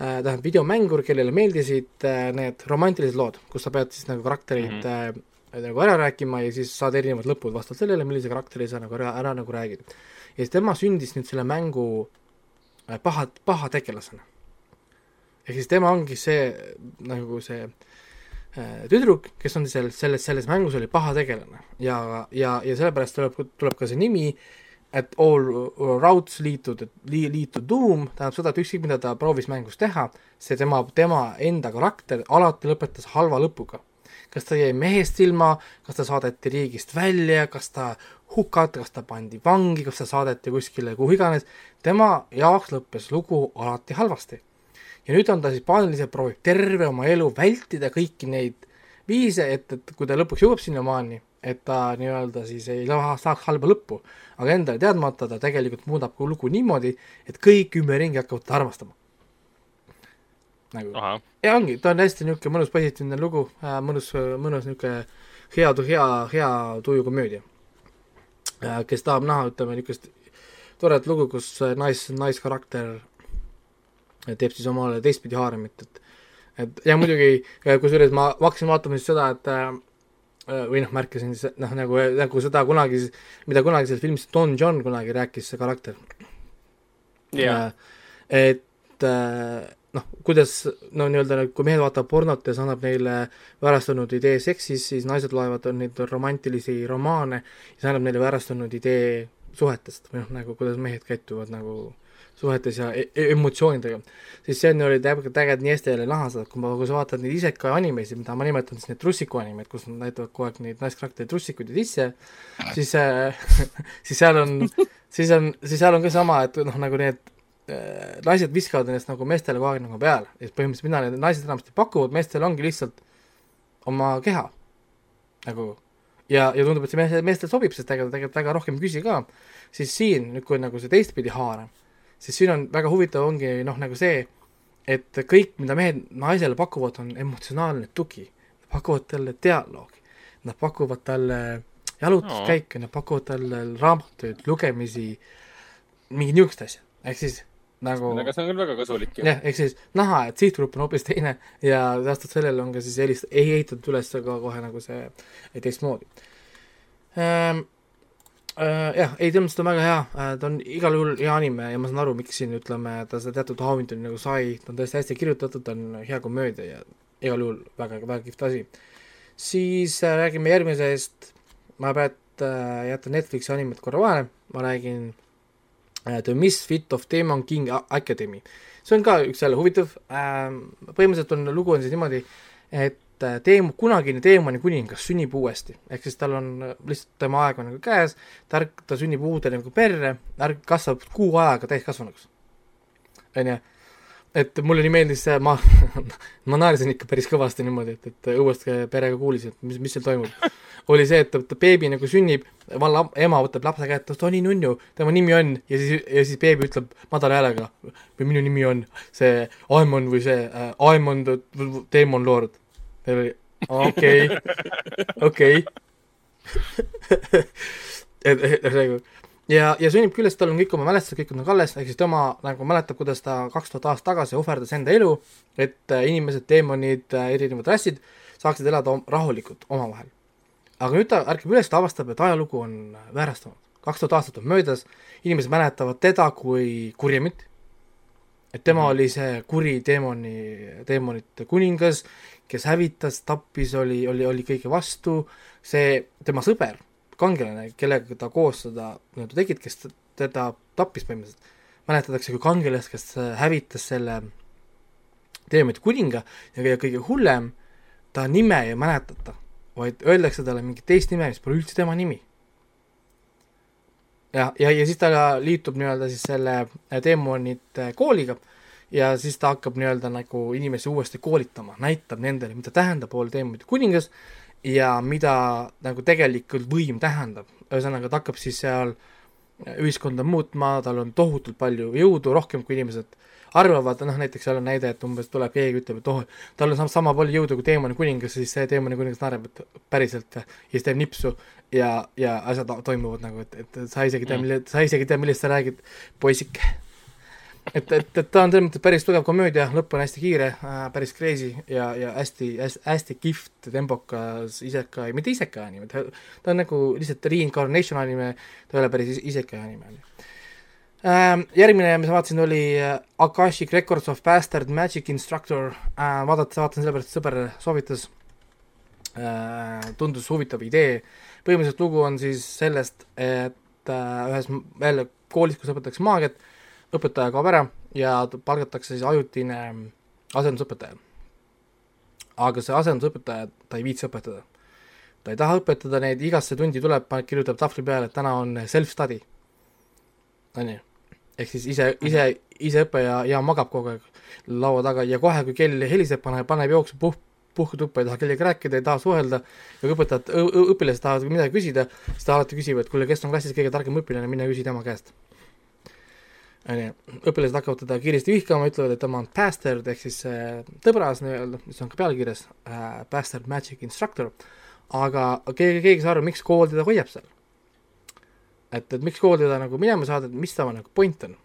äh,, tähendab videomängur, kellele meeldisid need romantilised lood, kus sa pead siis nagu karakterid mm -hmm. Nagu ära rääkima ja siis saad erinevad lõpud vastavalt sellele, millise karakteri sa nagu ära, ära nagu räägid. ja siis tema sündis nüüd selle mängu äh, paha, paha tegelasena. ehk siis tema ongi see nagu see äh, tüdruk, kes on selles, selles, selles mängus oli paha tegelane ja, ja, ja sellepärast tuleb, tuleb ka see nimi, et all routes lead to, lead to doom, tähendab seda, et ükskõik, mida ta proovis mängus teha, see tema, tema enda karakter alati lõpetas halva lõpuga. Kas ta jäi mehest ilma, kas ta saadeti riigist välja, kas ta hukati, kas ta pandi vangi, kas ta saadeti kuskile, kuhu iganes, tema jaoks lõppes lugu alati halvasti. Ja nüüd on ta siis paaniliselt proovib terve oma elu vältida kõiki neid viise, et, et kui ta lõpuks jõuab sinnamaani, et ta nii-öelda siis ei saaks halba lõppu, aga endale teadmata ta tegelikult muudab lugu niimoodi, et kõik ümberringi hakkavad teda armastama. Nagu, ja ongi, ta on hästi niisugune mõnus positiivne lugu äh,, mõnus, mõnus niisugune hea, hea, hea tuju komöödia. Äh,. kes tahab näha, ütleme, niisugust toredat lugu, kus nais, naiskarakter teeb siis omale teistpidi haaremit, et et ja muidugi, kusjuures ma hakkasin vaatama siis seda, et äh, või noh, märkasin siis noh, nagu, nagu seda kunagi, mida kunagi selles filmis Don John kunagi rääkis, see karakter. Yeah.. et äh, noh, kuidas no nii-öelda, kui mehed vaatavad pornot ja see annab neile väärastunud idee seksis, siis naised loevad neid romantilisi romaane ja see annab neile väärastunud idee suhetest või noh, nagu kuidas mehed käituvad nagu suhetes ja e-, e emotsioonidega, siis see oli tegelikult äge nii Eesti jälle näha seda, kui ma, kui sa vaatad neid iseka animesid, mida ma nimetan siis need trussiku animeid, kus nad näitavad kogu aeg neid naiskaraktereid trussikuid ja tisse, siis äh, [laughs] siis seal on, siis on, siis seal on ka sama, et noh, nagu need naised viskavad ennast nagu meestele kogu aeg nagu peale. Ja siis põhimõtteliselt mida need naised enamasti pakuvad meestele, ongi lihtsalt oma keha. Nagu ja, ja tundub, et see meestele, meestele sobib, sest tegelikult, tegelikult väga rohkem ei küsi ka, siis siin nüüd, kui nagu see teistpidi haarab, siis siin on väga huvitav, ongi noh, nagu see, et kõik, mida mehed naisele pakuvad, on emotsionaalne tugi. pakuvad talle dialoogi, nad pakuvad talle jalutuskäike no., nad pakuvad talle raamatuid, lugemisi, mingid niisugused asjad, ehk siis nagu aga see on küll väga kasulik jah, ehk siis näha, et sihtgrupp on hoopis teine ja vastavalt sellele on ka siis helist-, ehitatud üles ka kohe nagu see teistmoodi ähm, äh,. jah, ei, ta on väga hea äh,, ta on igal juhul hea anime ja ma saan aru, miks siin ütleme, ta seda teatud haavintuni nagu sai, ta on tõesti hästi kirjutatud, ta on hea komöödia ja igal juhul väga, väga kihvt asi. siis äh, räägime järgmisest, ma pean äh, jätan Netflixi animet korra vahele, ma räägin äh, The Misfit of Demon King Academy. see on ka üks jälle huvitav äh,, põhimõtteliselt on, lugu on siis niimoodi, et äh, teem-, kunagine teemani kuningas sünnib uuesti. ehk siis tal on äh, lihtsalt tema aeg on nagu käes, ta ärk-, ta sünnib uude nagu perre, ärk-, kasvab kuu ajaga täiskasvanuks. on ju et mulle nii meeldis see, ma [laughs] ma naersin ikka päris kõvasti niimoodi, et, et õuest perega kuulis, et mis, mis seal toimub. Oli see, et, et beebi nagu sünnib, valla ema võtab lapse kätte, Toni nunnu, tema nimi on, ja siis, ja siis beebi ütleb madala häälega, või minu nimi on see Aemon või see äh, Aemon Demon Lord. okei, okei. [laughs] et, et nagu ja, ja sünnib küll, sest tal on kõik oma mälestused, kõik on nagu alles, ehk siis tema nagu mäletab, kuidas ta kaks tuhat aastat tagasi ohverdas enda elu, et äh, inimesed, teemonid, äh, erinevad rassid saaksid elada rahulikult omavahel. Aga nüüd ta ärkab üles, ta avastab, et ajalugu on väärastunud. kaks tuhat aastat on möödas, inimesed mäletavad teda kui kurjamit, et tema mm oli see kuri teemoni, teemonite kuningas, kes hävitas, tappis, oli, oli, oli kõige vastu, see, tema sõber kangelane, kellega ta koos seda nii-öelda tegid, kes teda tappis põhimõtteliselt, mäletatakse kui kangelast, kes hävitas selle teemade kuninga. Ja kõige hullem, ta nime ei mäletata, vaid öeldakse talle mingit teist nime, mis pole üldse tema nimi. ja, ja, ja siis ta liitub nii-öelda siis selle teemonite kooliga ja siis ta hakkab nii-öelda nagu inimesi uuesti koolitama, näitab nendele, mida tähendab olla teemonite kuningas ja mida nagu tegelikult võim tähendab. ühesõnaga, ta hakkab siis seal ühiskonda muutma, tal on tohutult palju jõudu, rohkem kui inimesed arvavad, noh näiteks seal on näide, et umbes tuleb keegi, ütleb, et oh, tal on sama palju jõudu kui teemani kuningas, siis see teemani kuningas naerab, et päriselt ja siis teeb nipsu ja, ja asjad toimuvad nagu, et, et sa isegi ei tea, mille, sa isegi ei tea, millest sa räägid, poisike et, et, et ta on selles mõttes päris tugev komöödia, lõpp on hästi kiire äh,, päris crazy ja, ja hästi, hästi, hästi kihvt, tempokas isekai, mitte isekai anime, ta, ta on nagu lihtsalt reincarnation anime, ta ei ole päris isekai anime. Järgmine, mis ma vaatasin, oli äh, Akashic Records of Bastard Magic Instructor äh,, vaadata, vaatan sellepärast, et sõber soovitas äh,, tundus huvitav idee, põhimõtteliselt lugu on siis sellest, et ühes jälle koolis, kus õpetatakse maagiat, õpetaja kaob ära ja palgatakse siis ajutine asendusõpetaja. aga see asendusõpetaja, ta ei viitsi õpetada. ta ei taha õpetada neid, igasse tundi tuleb, kirjutab tahvli peale, et täna on self-study. on ju? Ehk siis ise, ise, ise õpe ja, ja magab kogu aeg laua taga ja kohe, kui kell heliseb, paneb, paneb jooksu puh-, puhketuppa, ei taha kellegagi rääkida, ei taha suhelda. Ja kui õpetajad, õpilased tahavad midagi küsida, siis ta alati küsib, et kuule, kes on klassis kõige targem õpilane, mine küsi tema käest. On ju, õpilased hakkavad teda kiiresti vihkama, ütlevad, et tema on bastard ehk siis äh, tõbras nii-öelda, mis on ka pealkirjas äh,, bastard magic instructor, aga keegi, keegi ei saa aru, miks kool teda hoiab seal. Et, et miks kool teda nagu minema saada, et mis tema nagu point on.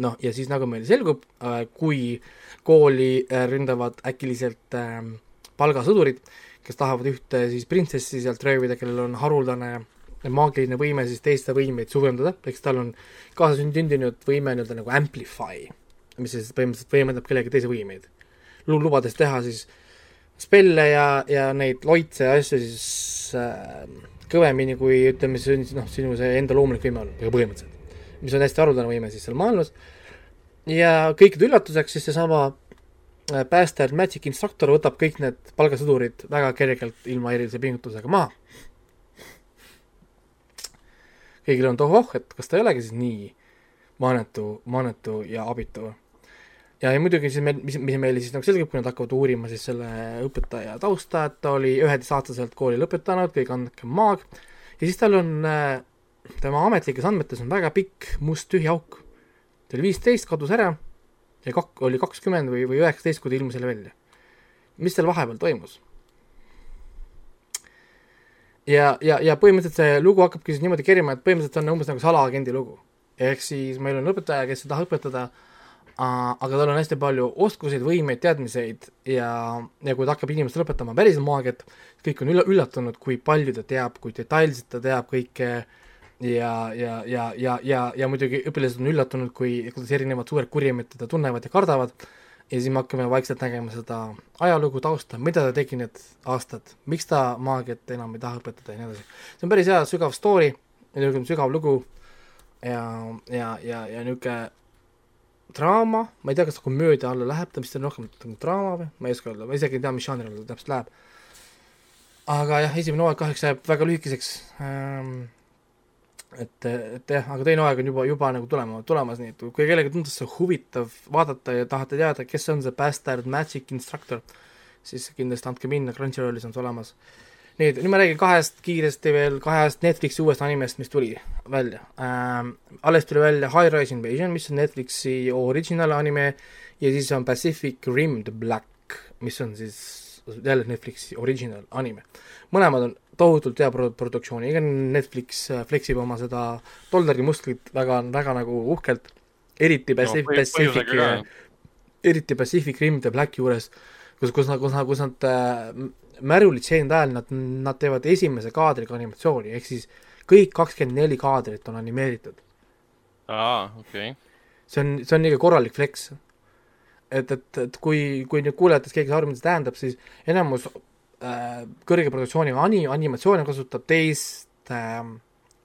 noh, ja siis nagu meil selgub äh,, kui kooli äh, ründavad äkiliselt äh, palgasõdurid, kes tahavad ühte siis printsessi sealt röövida, kellel on haruldane maagiline võime siis teiste võimeid suurendada, eks tal on kaasasündinud võime nii-öelda nagu amplify, mis siis põhimõtteliselt võimendab kellegi teise võimeid. lubades teha siis spelle ja, ja neid loitse ja asju siis äh, kõvemini, kui ütleme, see on noh, sinu see enda loomulik võime on, põhimõtteliselt. mis on hästi haruldane võime siis seal maailmas. ja kõikide üllatuseks siis seesama äh, Bastard Magic Instructor võtab kõik need palgasõdurid väga kergelt ilma erilise pingutusega maha kõigil on tohoh, et kas ta ei olegi siis nii maanetu, maanetu ja abitu. Ja, ja muidugi siis meil, mis, mis meile siis nagu selgub, kui nad hakkavad uurima siis selle õpetaja tausta, et ta oli üheteistaastaselt kooli lõpetanud, kõige andekam maag, ja siis tal on äh, tema ametlikes andmetes on väga pikk must tühi auk. ta oli viisteist, kadus ära ja kak-, oli kakskümmend või, või üheksateist, kui ta ilmus jälle välja. mis seal vahepeal toimus? ja, ja, ja põhimõtteliselt see lugu hakkabki siis niimoodi kerima, et põhimõtteliselt on umbes nagu salaagendi lugu. ehk siis meil on õpetaja, kes ei taha õpetada äh,, aga tal on hästi palju oskuseid, võimeid, teadmiseid ja, ja kui ta hakkab inimestele õpetama päriselt maagiat, kõik on üll-, üllatunud, kui palju ta teab, kui detailselt ta teab kõike ja, ja, ja, ja, ja, ja muidugi õpilased on üllatunud, kui, kuidas erinevad suured kurjamid teda tunnevad ja kardavad ja siis me hakkame vaikselt nägema seda ajalugu, tausta, mida ta tegi need aastad, miks ta maagiat enam ei taha õpetada ja nii edasi. see on päris hea sügav story, niisugune sügav lugu ja, ja, ja, ja niisugune draama, ma ei tea, kas ta komöödia alla läheb, ta vist on rohkem draama või, ma ei oska öelda, ma isegi ei tea, mis žanri alla ta täpselt läheb. aga jah, esimene hooaeg kahjuks jääb väga lühikeseks ähm,. et, et jah, aga teine hooaeg on juba, juba nagu tulema, tulemas, nii et kui kellelegi tundus see huvitav vaadata ja tahate teada, kes on see Bastard Magic Instructor, siis kindlasti andke minna, Crunchyrollis on see olemas nüüd, nüüd ma räägin kahest kiiresti veel, kahest Netflixi uuest animest, mis tuli välja ähm,. alles tuli välja High Rise Invasion, mis on Netflixi original anime ja siis on Pacific Rim The Black, mis on siis jälle Netflixi original anime. mõlemad on tohutult hea pro-, produktsiooniga, Netflix äh, fleksib oma seda dollari musklit väga, väga nagu uhkelt, eriti Pacific no,, Pacific, eriti Pacific Rim The Black juures, kus, kus nad, kus nad, kus nad äh, märulitseenide ajal nad, nad teevad esimese kaadriga animatsiooni, ehk siis kõik kakskümmend neli kaadrit on animeeritud. aa, okei okay.. see on, see on ikka korralik flex. et, et, et kui, kui nüüd kuulajatest keegi saab aru, mida see tähendab, siis enamus äh, kõrge produktsiooniga ani-, animatsioone kasutab teist äh,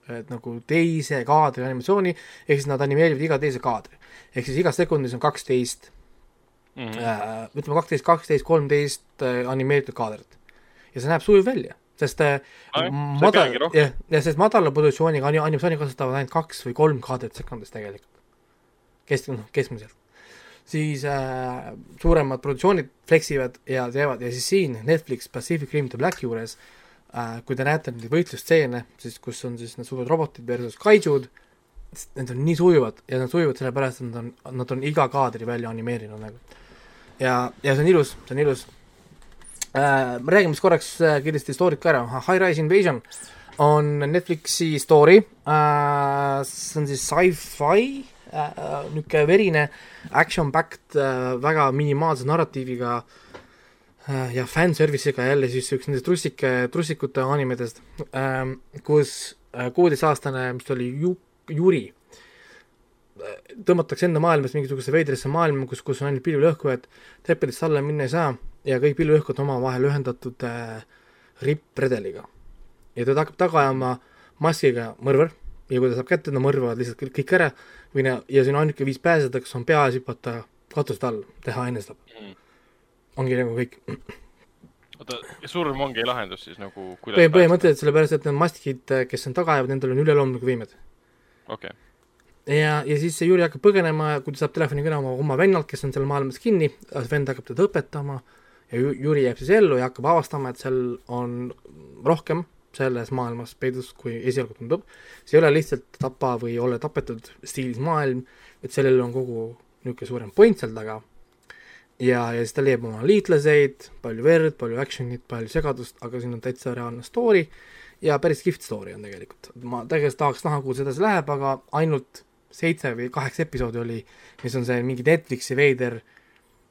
et nagu teise kaadri animatsiooni, ehk siis nad animeerivad iga teise kaadri. ehk siis igas sekundis on kaksteist mm -hmm. ütleme kaksteist, kaksteist, kolmteist animeeritud kaadrit ja see näeb sujuv välja, sest äh, madal, jah, ja sest madala positsiooniga anim-, animatsiooni kasutavad ainult kaks või kolm kaadrit sekundis tegelikult. Kesk-, noh, keskmiselt. siis äh, suuremad produktsioonid fleksivad ja teevad ja siis siin Netflix Pacific Rim The Black juures äh, kui te näete neid võitlusstseene, siis kus on siis need suured robotid versus kaijud, need on nii sujuvad ja nad sujuvad sellepärast, et nad on, nad on iga kaadri välja animeerinud nagu. ja, ja see on ilus, see on ilus. Räägime siis korraks äh, kiiresti story't ka ära, High Rise Invasion on Netflixi story. Äh,, see on siis sci-fi äh, äh niisugune verine, action-backed äh,, väga minimaalse narratiiviga äh, ja fanservice'iga jälle siis üks nendest trussike, trussikute animedest äh,, kus äh, kuueteistaastane, mis ta oli, Ju-, Juri, tõmmatakse enda maailmas mingisugusesse veidrasse maailma, kus, kus on ainult pilvelõhkujad, treppidest alla minna ei saa ja kõik pilveõhkud omavahel ühendatud äh, rippredeliga. ja ta hakkab taga ajama maskiga mõrvar. Ja kui ta saab kätte, nad mõrvavad lihtsalt kõik, ära. Või ne-, ja siin on ainuke viis pääseda, kas on peas hüpata katust all, teha enesetapp mm.. ongi nagu kõik. oota, surm ongi lahendus siis nagu kuidas põhimõtteliselt sellepärast, et need maskid, kes on taga ajavad, nendel on üleloomulikud võimed. okei. Okay ja, ja siis see Jüri hakkab põgenema kui ta saab telefonikõne oma, oma vennalt, kes on seal maailmas kinni, vend hakkab teda õpetama ja Jüri jääb siis ellu ja hakkab avastama, et seal on rohkem selles maailmas peidus, kui esialgu tundub. see ei ole lihtsalt tapa või ole tapetud stiilis maailm, et sellel on kogu niisugune suurem point seal taga. ja, ja siis ta leiab oma liitlaseid, palju verd, palju action'it, palju segadust, aga siin on täitsa reaalne story ja päris kihvt story on tegelikult. ma tegelikult tahaks näha, kuhu see edasi läheb, aga ainult seitse või kaheksa episoodi oli, mis on see mingi Netflixi veider äh,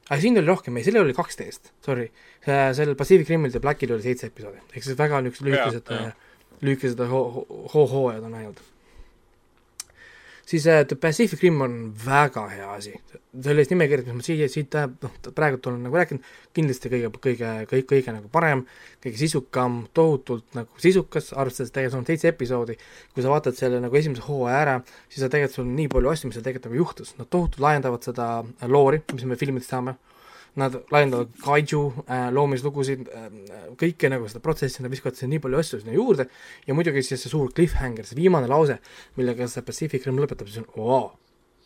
aga siin oli rohkem, ei, sellel oli kaksteist, sorry. sellel Pacific Rimil The Blackil oli seitse episoodi, ehk siis väga niisugused lühikesed, lühikesed hooajad on ainult siis uh, The Pacific Rim on väga hea asi. sellest nimekirjast, mis ma siia, siit, noh, praegult olen nagu rääkinud, kindlasti kõige, kõige, kõige, kõige nagu parem, kõige sisukam, tohutult nagu sisukas, arvestades tegelikult on seitse episoodi, kui sa vaatad selle nagu esimese hooaja ära, siis sa tegelikult, sul on nii palju asju, mis seal tegelikult nagu juhtus, nad tohutult laiendavad seda loori, mis me filmidest saame nad laiendavad kaiju äh, loomislugusid äh,, kõike nagu seda protsessi, nad viskavad sinna nii palju asju sinna juurde ja muidugi siis see suur cliffhanger, see viimane lause, millega see Pacific Rim lõpetab, siis on wow,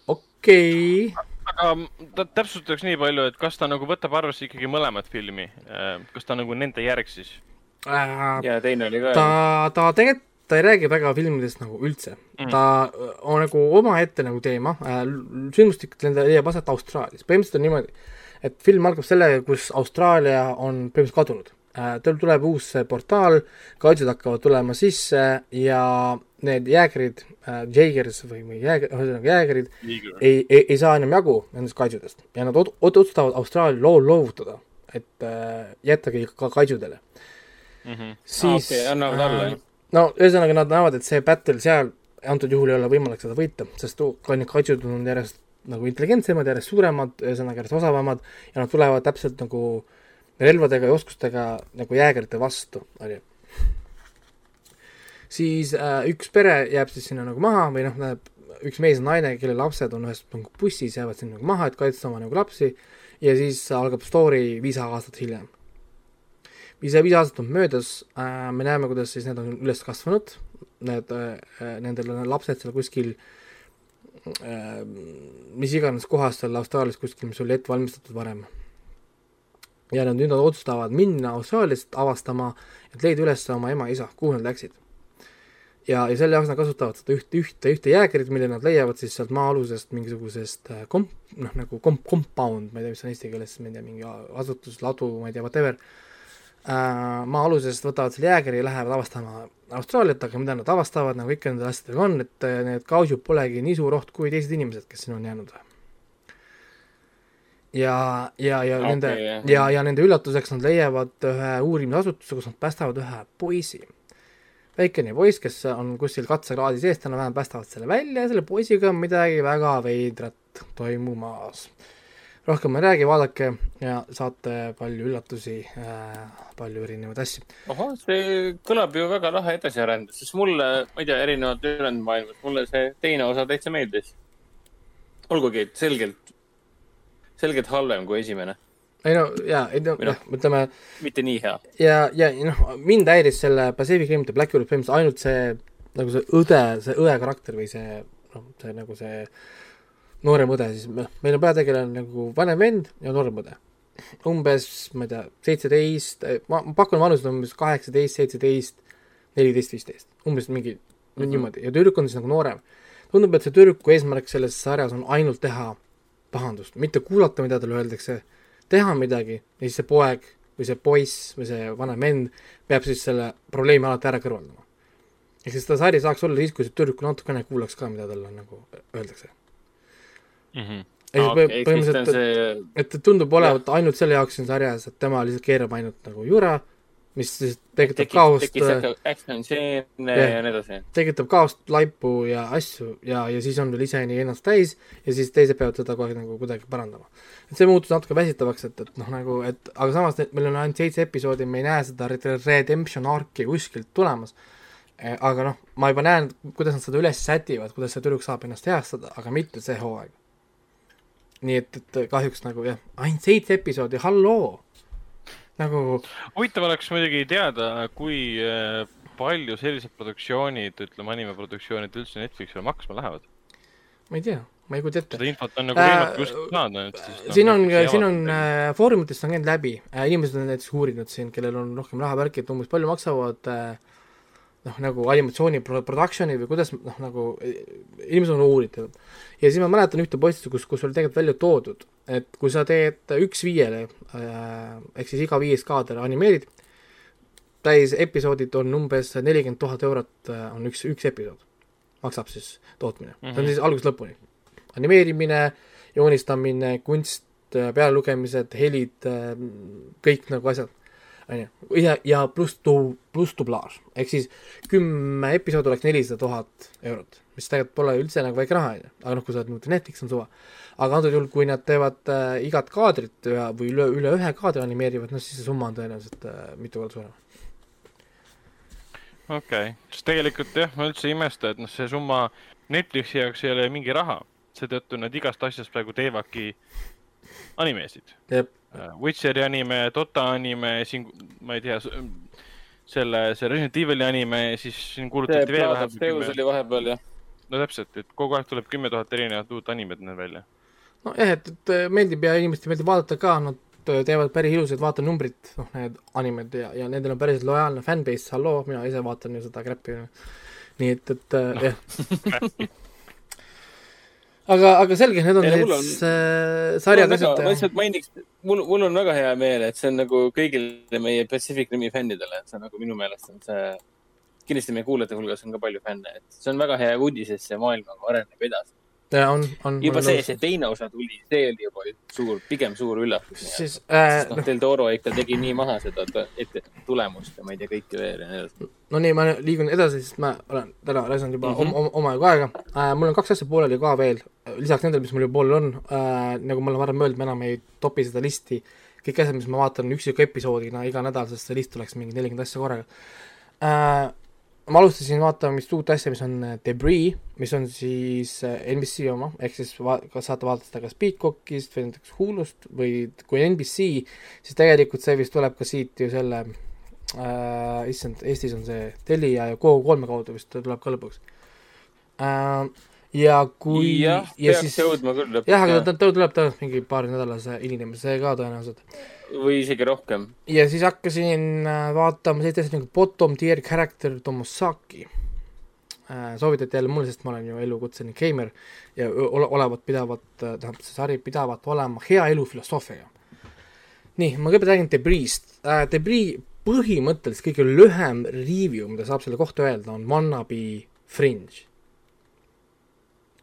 okei okay. aga täpsustaks nii palju, et kas ta nagu võtab arvesse ikkagi mõlemat filmi, äh, kas ta nagu nende järg siis äh,? ja teine oli ka. ta, ta tegelikult ta ei räägi väga filmidest nagu üldse mm., ta on nagu omaette nagu teema äh,, sündmustik leiab aset Austraalias, põhimõtteliselt on niimoodi, et film algab sellega, kus Austraalia on põhimõtteliselt kadunud. Äh, tal tuleb uus portaal, kaitsjad hakkavad tulema sisse ja need jäägrid äh,, Jaegers või, või jääger, ühesõnaga jäägerid ei, ei, ei saa enam jagu nendest kaitsjadest ja nad ot-, otsustavad Austraalia loo loovutada, et äh, jättage ka kaitsjadele mm. -hmm. siis ah, okay, annavad alla, jah? no ühesõnaga nad näevad, et see battle seal antud juhul ei ole võimalik seda võita, sest need kaitsjad on järjest nagu intelligentsemad, järjest suuremad, ühesõnaga järjest osavamad ja nad tulevad täpselt nagu relvadega ja oskustega nagu jäägerite vastu, on ju. siis äh, üks pere jääb siis sinna nagu maha või noh, üks mees ja naine, kelle lapsed on ühes nagu bussis, jäävad sinna nagu maha, et kaitsta oma nagu lapsi ja siis algab story viis aastat hiljem. viis, viis aastat on möödas äh,, me näeme, kuidas siis need on üles kasvanud, need äh,, nendel on lapsed seal kuskil äh, mis iganes kohas seal Austraalias kuskil, mis oli ette valmistatud varem. ja nad nüüd nad otsustavad minna Austraaliast avastama, et leida üles oma ema-isa, kuhu nad läksid ja, ja selle jaoks nad kasutavad seda ühte, ühte, ühte jääkerit, mille nad leiavad siis sealt maa-alusest mingisugusest äh, komp-, noh, nagu komp-, compound, ma ei tea, mis on eesti keeles, ma ei tea, mingi asutusladu, ma ei tea, whatever äh,, maa-alusest võtavad selle jääkeri ja lähevad avastama Austraaliat, aga mida nad avastavad, nagu ikka nende asjadega on, et äh, need kausjud polegi nii suur oht kui teised inimesed, kes siin on jäänud. ja, ja, ja okay, nende, ja, ja nende üllatuseks nad leiavad ühe uurimisasutuse, kus nad päästavad ühe poisi väikene poiss, kes on kuskil katsekraadi sees, enam-vähem päästavad selle välja ja selle poisiga on midagi väga veidrat toimumas. Rohkem ma ei räägi, vaadake ja saate palju üllatusi äh,, palju erinevaid asju. ahah, see kõlab ju väga lahe edasiarendus, sest mulle, ma ei tea, erinevalt ülejäänud maailmast, mulle see teine osa täitsa meeldis. olgugi, et selgelt, selgelt halvem kui esimene ei no jaa, ei no jah, ütleme. mitte nii hea. ja, ja noh, mind häiris selle Pacific Rim The Black Widow põhimõtteliselt ainult see nagu see õde, see õe karakter või see noh, see nagu see noorem õde siis, meil on peategelane nagu vanem vend ja noorem õde. umbes, ma ei tea, seitseteist, ma, pakun vanused umbes kaheksateist, seitseteist, neliteist, viisteist, umbes mingi mm -hmm. niimoodi ja tüdruk on siis nagu noorem. tundub, et see tüdruku eesmärk selles sarjas on ainult teha pahandust, mitte kuulata, mida talle öeldakse teha midagi ja siis see poeg või see poiss või see vanem vend peab siis selle probleemi alati ära kõrvaldama. ehk siis seda sari saaks olla siis, kui see tüdruk natukene kuulaks ka, mida talle nagu öeldakse mm. -hmm. ehk siis okay, põhimõtteliselt, see... et, et tundub olevat ainult selle jaoks siin sarjas, et tema lihtsalt keerab ainult nagu jura mis siis tekitab tekib, kaost. tekitab ja, ja edasi. tekitab kaost, laipu ja asju ja, ja siis on veel ise nii ennast täis ja siis teised peavad seda aeg nagu kuidagi parandama. et see muutus natuke väsitavaks, et, et noh, nagu, et aga samas meil on ainult seitse episoodi, me ei näe seda redemption arc'i kuskilt tulemas. E, aga noh, ma juba näen, kuidas nad seda üles sätivad, kuidas see tüdruk saab ennast heastada, aga mitte see hooaeg. Nii et, et kahjuks nagu jah, ainult seitse episoodi, halloo nagu. huvitav oleks muidugi teada, kui äh, palju sellised produktsioonid, ütleme animeproduktsioonid üldse Netflixile maksma lähevad. ma ei tea, ma ei kujuta ette. seda infot on nagu võimatu äh, kuskilt saada, et siis no,. siin on, siin on äh, foorumitest on käinud läbi äh,, inimesed on näiteks uurinud siin, kellel on rohkem raha värki, et umbes palju maksavad äh, noh, nagu animatsiooni production'i või kuidas noh, nagu inimesed on uurinud. ja siis ma mäletan ühte postitust, kus, kus oli tegelikult välja toodud, et kui sa teed üks viiele äh,, ehk siis iga viies kaader animeerid, täis episoodid on umbes nelikümmend tuhat eurot äh, on üks, üks episood, maksab siis tootmine mm, -hmm. see on mhm. siis algusest lõpuni. animeerimine, joonistamine, kunst, äh, pealelugemised, helid, kõik nagu asjad, on ju, ja, ja pluss tu-, pluss dublaaž, ehk siis kümme episoodi oleks nelisada tuhat eurot, mis tegelikult pole üldse nagu väike raha, on ju, aga noh, kui sa oled nüüd Netflix on suva aga antud juhul, kui nad teevad äh, igat kaadrit ühe või üle, üle ühe kaadri animeerivad, noh siis see summa on tõenäoliselt äh, mitu korda suurem. okei okay., sest tegelikult jah, ma üldse ei imesta, et noh, see summa Netflixi jaoks ei ole mingi raha, seetõttu nad igast asjast praegu teevadki animesid. Uh, Witcheri anime, Dota anime, siin ma ei tea, selle, see Resident Evil'i anime, siis siin kuulutati veel vahepeal. oli vahepeal jah. no täpselt, et kogu aeg tuleb kümme tuhat erinevat uut animet neil välja nojah, et, et meeldib ja inimestele meeldib vaadata ka, nad teevad päris ilusaid vaatenumbrid, noh, need animed ja, ja nendel on päris lojaalne fanbase, halloo, mina ise vaatan ju seda crap'i. nii et, et no. [laughs] jah [laughs] aga, aga selge, need on ja, need on, äh, sarjad asjad. ma lihtsalt mainiks, mul, mul on väga hea meel, et see on nagu kõigile meie Pacific Rimi fännidele, et see on nagu minu meelest on see, kindlasti meie kuulajate hulgas on ka palju fänne, et see on väga hea uudis, et see maailm nagu areneb edasi on, on. juba see, see teine osa tuli, see oli juba suur, pigem suur üllatus. siis äh,. noh, Del Toro ikka tegi nii maha seda ette, tulemust ja ma ei tea kõike veel ja nii edasi. no nii, ma liigun edasi, sest ma olen täna raisanud juba mm -hmm. om, omajagu aega äh,. mul on kaks asja pooleli ka veel, lisaks nendele, mis mul juba pooleli on äh,. nagu ma olen varem öelnud, ma enam ei topi seda listi. kõik asjad, mis ma vaatan üksiku episoodina iga nädal, sest see list oleks mingi nelikümmend asja korraga äh, ma alustasin vaatamist uut asja, mis on äh, Debris, mis on siis äh, NBC oma, ehk siis va-, saate vaadata kas Peacockist või näiteks Hulust või kui NBC, siis tegelikult see vist tuleb ka siit ju selle äh,, issand, Eestis on see Telia ja Go3 kaudu vist tuleb ka lõpuks äh,. Ja kui jah, peaks jõudma küll lõpuks. jah, aga ta, ta tuleb tõenäoliselt mingi paari nädalase hilinemisega ka tõenäoliselt või isegi rohkem. ja siis hakkasin äh, vaatama sellist asja nagu bottom tier character Tomosaki äh,. soovitati jälle mulle, sest ma olen ju elukutseline geimer ja ole, olevat pidavat, äh, tähendab, see sari pidavat olema hea elufilosoofia. nii, ma kõigepealt räägin Debries'st äh,. Debris põhimõtteliselt kõige lühem review, mida saab selle kohta öelda, on Wannabe Fringe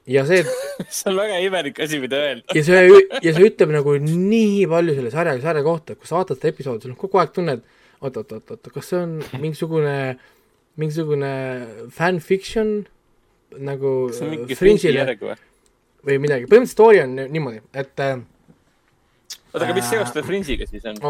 ja see [laughs] see on väga imelik asi, mida öelda. ja see, ja see ütleb nagu nii palju selle sarja, sarja kohta, kui sa vaatad seda episoodi, sul on kogu aeg tunne, et oot, oot, oot, oot, kas see on mingisugune, mingisugune fanfiction nagu Fringe'ile? või midagi, põhimõtteliselt story on niimoodi, et äh, oota, aga mis seos selle Fringe'iga siis on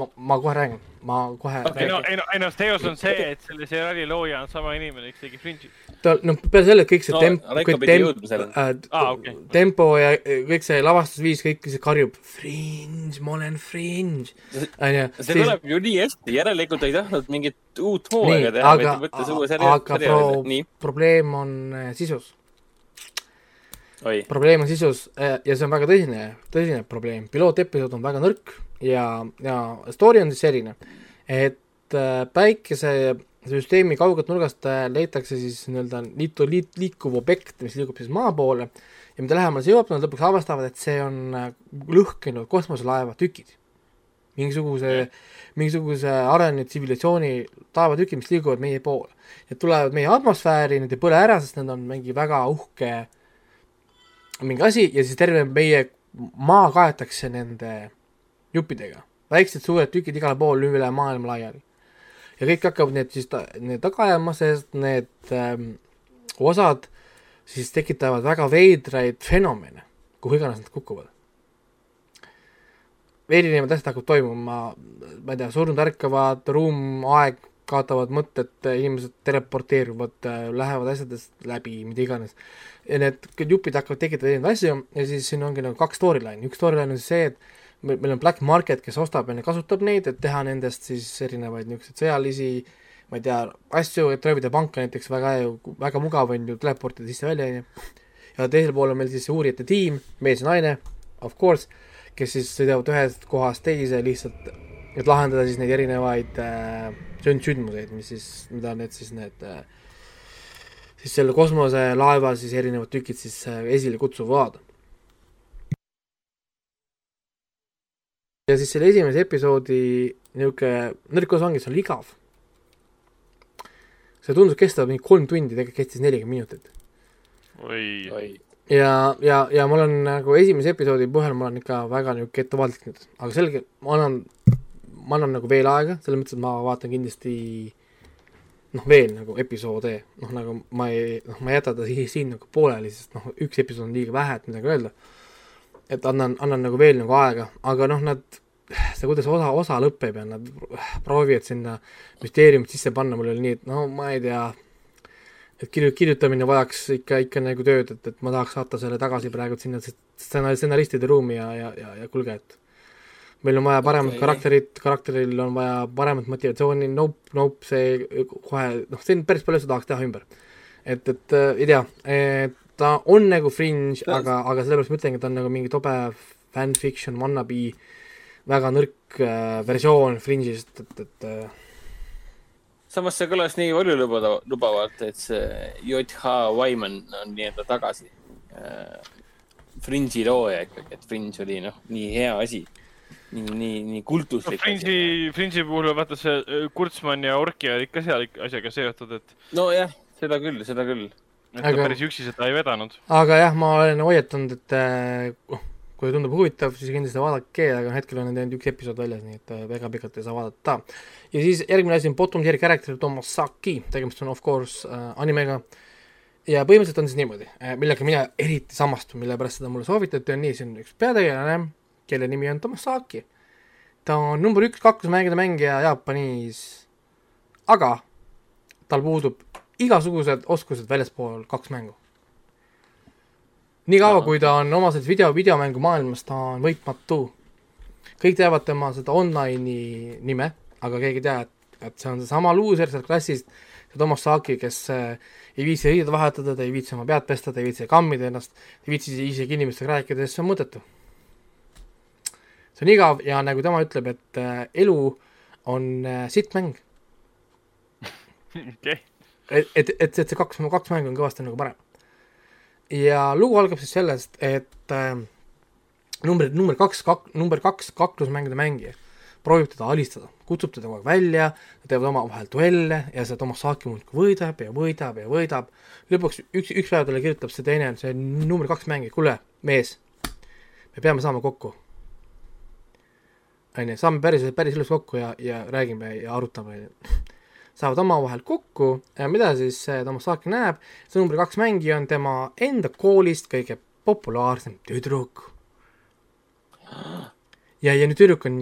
ma, ma kohe räägin, ma kohe okay. räägin. ei no, ei no seos on see, et selle seriaali looja on sama inimene, kes tegi Fringe'i ta, noh, peale selle kõik see no, temp-, kõik temp-, äh, ah, okay. tempo ja kõik see lavastusviis, kõik see karjub fringe, ma olen fringe, onju. see siis... tuleb ju nii hästi, järelikult ei tahtnud mingit uut hooaega teha, vaid võttis uue seriaali. aga pro-, probleem on äh, sisus. Probleem on sisus äh, ja see on väga tõsine, tõsine probleem, pilootepisood on väga nõrk ja, ja story on siis selline, et äh, päikese süsteemi kaugelt nurgast äh, leitakse siis nii-öelda liitu, liit, liikuv objekt, mis liigub siis maa poole ja mida lähemale see jõuab, nad lõpuks avastavad, et see on äh, lõhkenud kosmoselaeva tükid. mingisuguse, mingisuguse arenenud tsivilisatsiooni taevatükid, mis liiguvad meie poole. Need tulevad meie atmosfääri, need ei põle ära, sest need on mingi väga uhke mingi asi ja siis terve meie maa kaetakse nende juppidega. väiksed suured tükid igal pool üle maailma laiali ja kõik hakkavad need siis ta, need taga ajama, sest need ähm, osad siis tekitavad väga veidraid fenomene, kuhu iganes nad kukuvad. erinevad asjad hakkavad toimuma, ma ei tea, surnud ärkavad, ruum, aeg kaotavad mõtted, inimesed teleporteeruvad, lähevad asjadest läbi, mida iganes. Ja need jupid hakkavad tekitama erinevaid asju ja siis siin ongi nagu kaks storyline'i, üks storyline on siis see, et meil on black market, kes ostab ja kasutab neid, et teha nendest siis erinevaid niisuguseid sõjalisi ma ei tea, asju, et röövida panka näiteks, väga, väga mugav on ju teleportida sisse-välja, on ju. ja teisel pool on meil siis uurijate tiim, mees ja naine, of course, kes siis sõidavad ühest kohast teise lihtsalt, et lahendada siis neid erinevaid äh, sünd-, sündmuseid, mis siis, mida need siis need äh, siis selle kosmoselaeva siis erinevad tükid siis äh, esile kutsuvad ja siis selle esimese episoodi niisugune nõrk osa ongi, see on igav. see tundus kesta mingi kolm tundi, tegelikult kestis nelikümmend minutit. oi. ja, ja, ja ma olen nagu esimese episoodi põhjal ma olen ikka väga niisugune ettevaatlik nüüd, aga selge, ma annan, ma annan nagu veel aega, selles mõttes, et ma vaatan kindlasti noh, veel nagu episoode, noh nagu ma ei, noh, ma ei jäta ta siin, nagu pooleli, sest noh, üks episood on liiga vähe, et midagi öelda. Et annan, annan nagu veel nagu aega, aga noh, nad, see, kuidas osa, osa lõpeb ja nad proovivad sinna müsteeriumit sisse panna, mul oli nii, et no ma ei tea, et kirju-, kirjutamine vajaks ikka, ikka nagu tööd, et, et ma tahaks saata selle tagasi praegu sinna stsenar-, stsenaristide ruumi ja, ja, ja, ja kuulge, et meil on vaja paremat okay. karakterit, karakteril on vaja paremat motivatsiooni, nope, nope, see kohe, noh, siin päris palju asju tahaks teha ümber. et, et äh, ei tea, et ta on nagu fringe, aga, aga sellepärast ma ütlengi, et ta on nagu mingi tobe fanfiction, wannabe, väga nõrk äh, versioon fringe'ist, et, et äh... samas see kõlas nii paljulubavalt, et see J.H. Wyman on nii-öelda tagasi äh,. Fringe'i looja ikkagi, et Fringe oli noh, nii hea asi nii, nii, nii kultuslik no,. Fringe'i, Fringe'i puhul vaata see äh, Kurtzmann ja Orki olid ka seal asjaga seotud, et. nojah, seda küll, seda küll et aga, ta päris üksi seda ei vedanud. aga jah, ma olen hoiatanud, et noh, kui tundub huvitav, siis kindlasti vaadake, aga hetkel on ainult üks episood väljas, nii et äh, väga pikalt ei saa vaadata. ja siis järgmine asi on bottom tier character Tomasaki, tegemist on of course äh, animega, ja põhimõtteliselt on siis niimoodi, millega mina eriti samastun, mille pärast seda mulle soovitati, on nii, see on üks peategelane, kelle nimi on Tomasaki. ta on number üks kaklusmängide mängija Jaapanis, aga tal puudub igasugused oskused väljaspool kaks mängu. niikaua, kui ta on oma selles video, videomängu maailmas, ta on võitmatu. kõik teavad tema seda online'i nime, aga keegi ei tea, et, et see on seesama luuser sealt klassist, see Toomas Saaki, kes äh, ei viitsi riideid vahetada, ta ei viitsi oma pead pesta, ta ei viitsi kammida ennast, ei viitsi isegi inimestega rääkida, sest see on mõttetu. See on igav ja nagu tema ütleb, et äh, elu on äh, sitt mäng okay.. et, et, et, et see kaks, kaks mängu on kõvasti nagu parem. ja lugu algab siis sellest, et äh, number, number kaks, kak-, number kaks kaklusmängude mängija proovib teda alistada, kutsub teda kogu aeg välja, teevad omavahel duelle ja see Tomasaki muudkui võidab ja võidab ja võidab. lõpuks üks, üks päev talle kirjutab see teine, see number kaks mängija, kuule, mees, me peame saama kokku. Onju, saame päris, päris ilus kokku ja, ja räägime ja arutame, onju [laughs] saavad omavahel kokku ja mida siis Tomasaki näeb, see number kaks mängija on tema enda koolist kõige populaarsem tüdruk. ja, ja nüüd tüdruk on,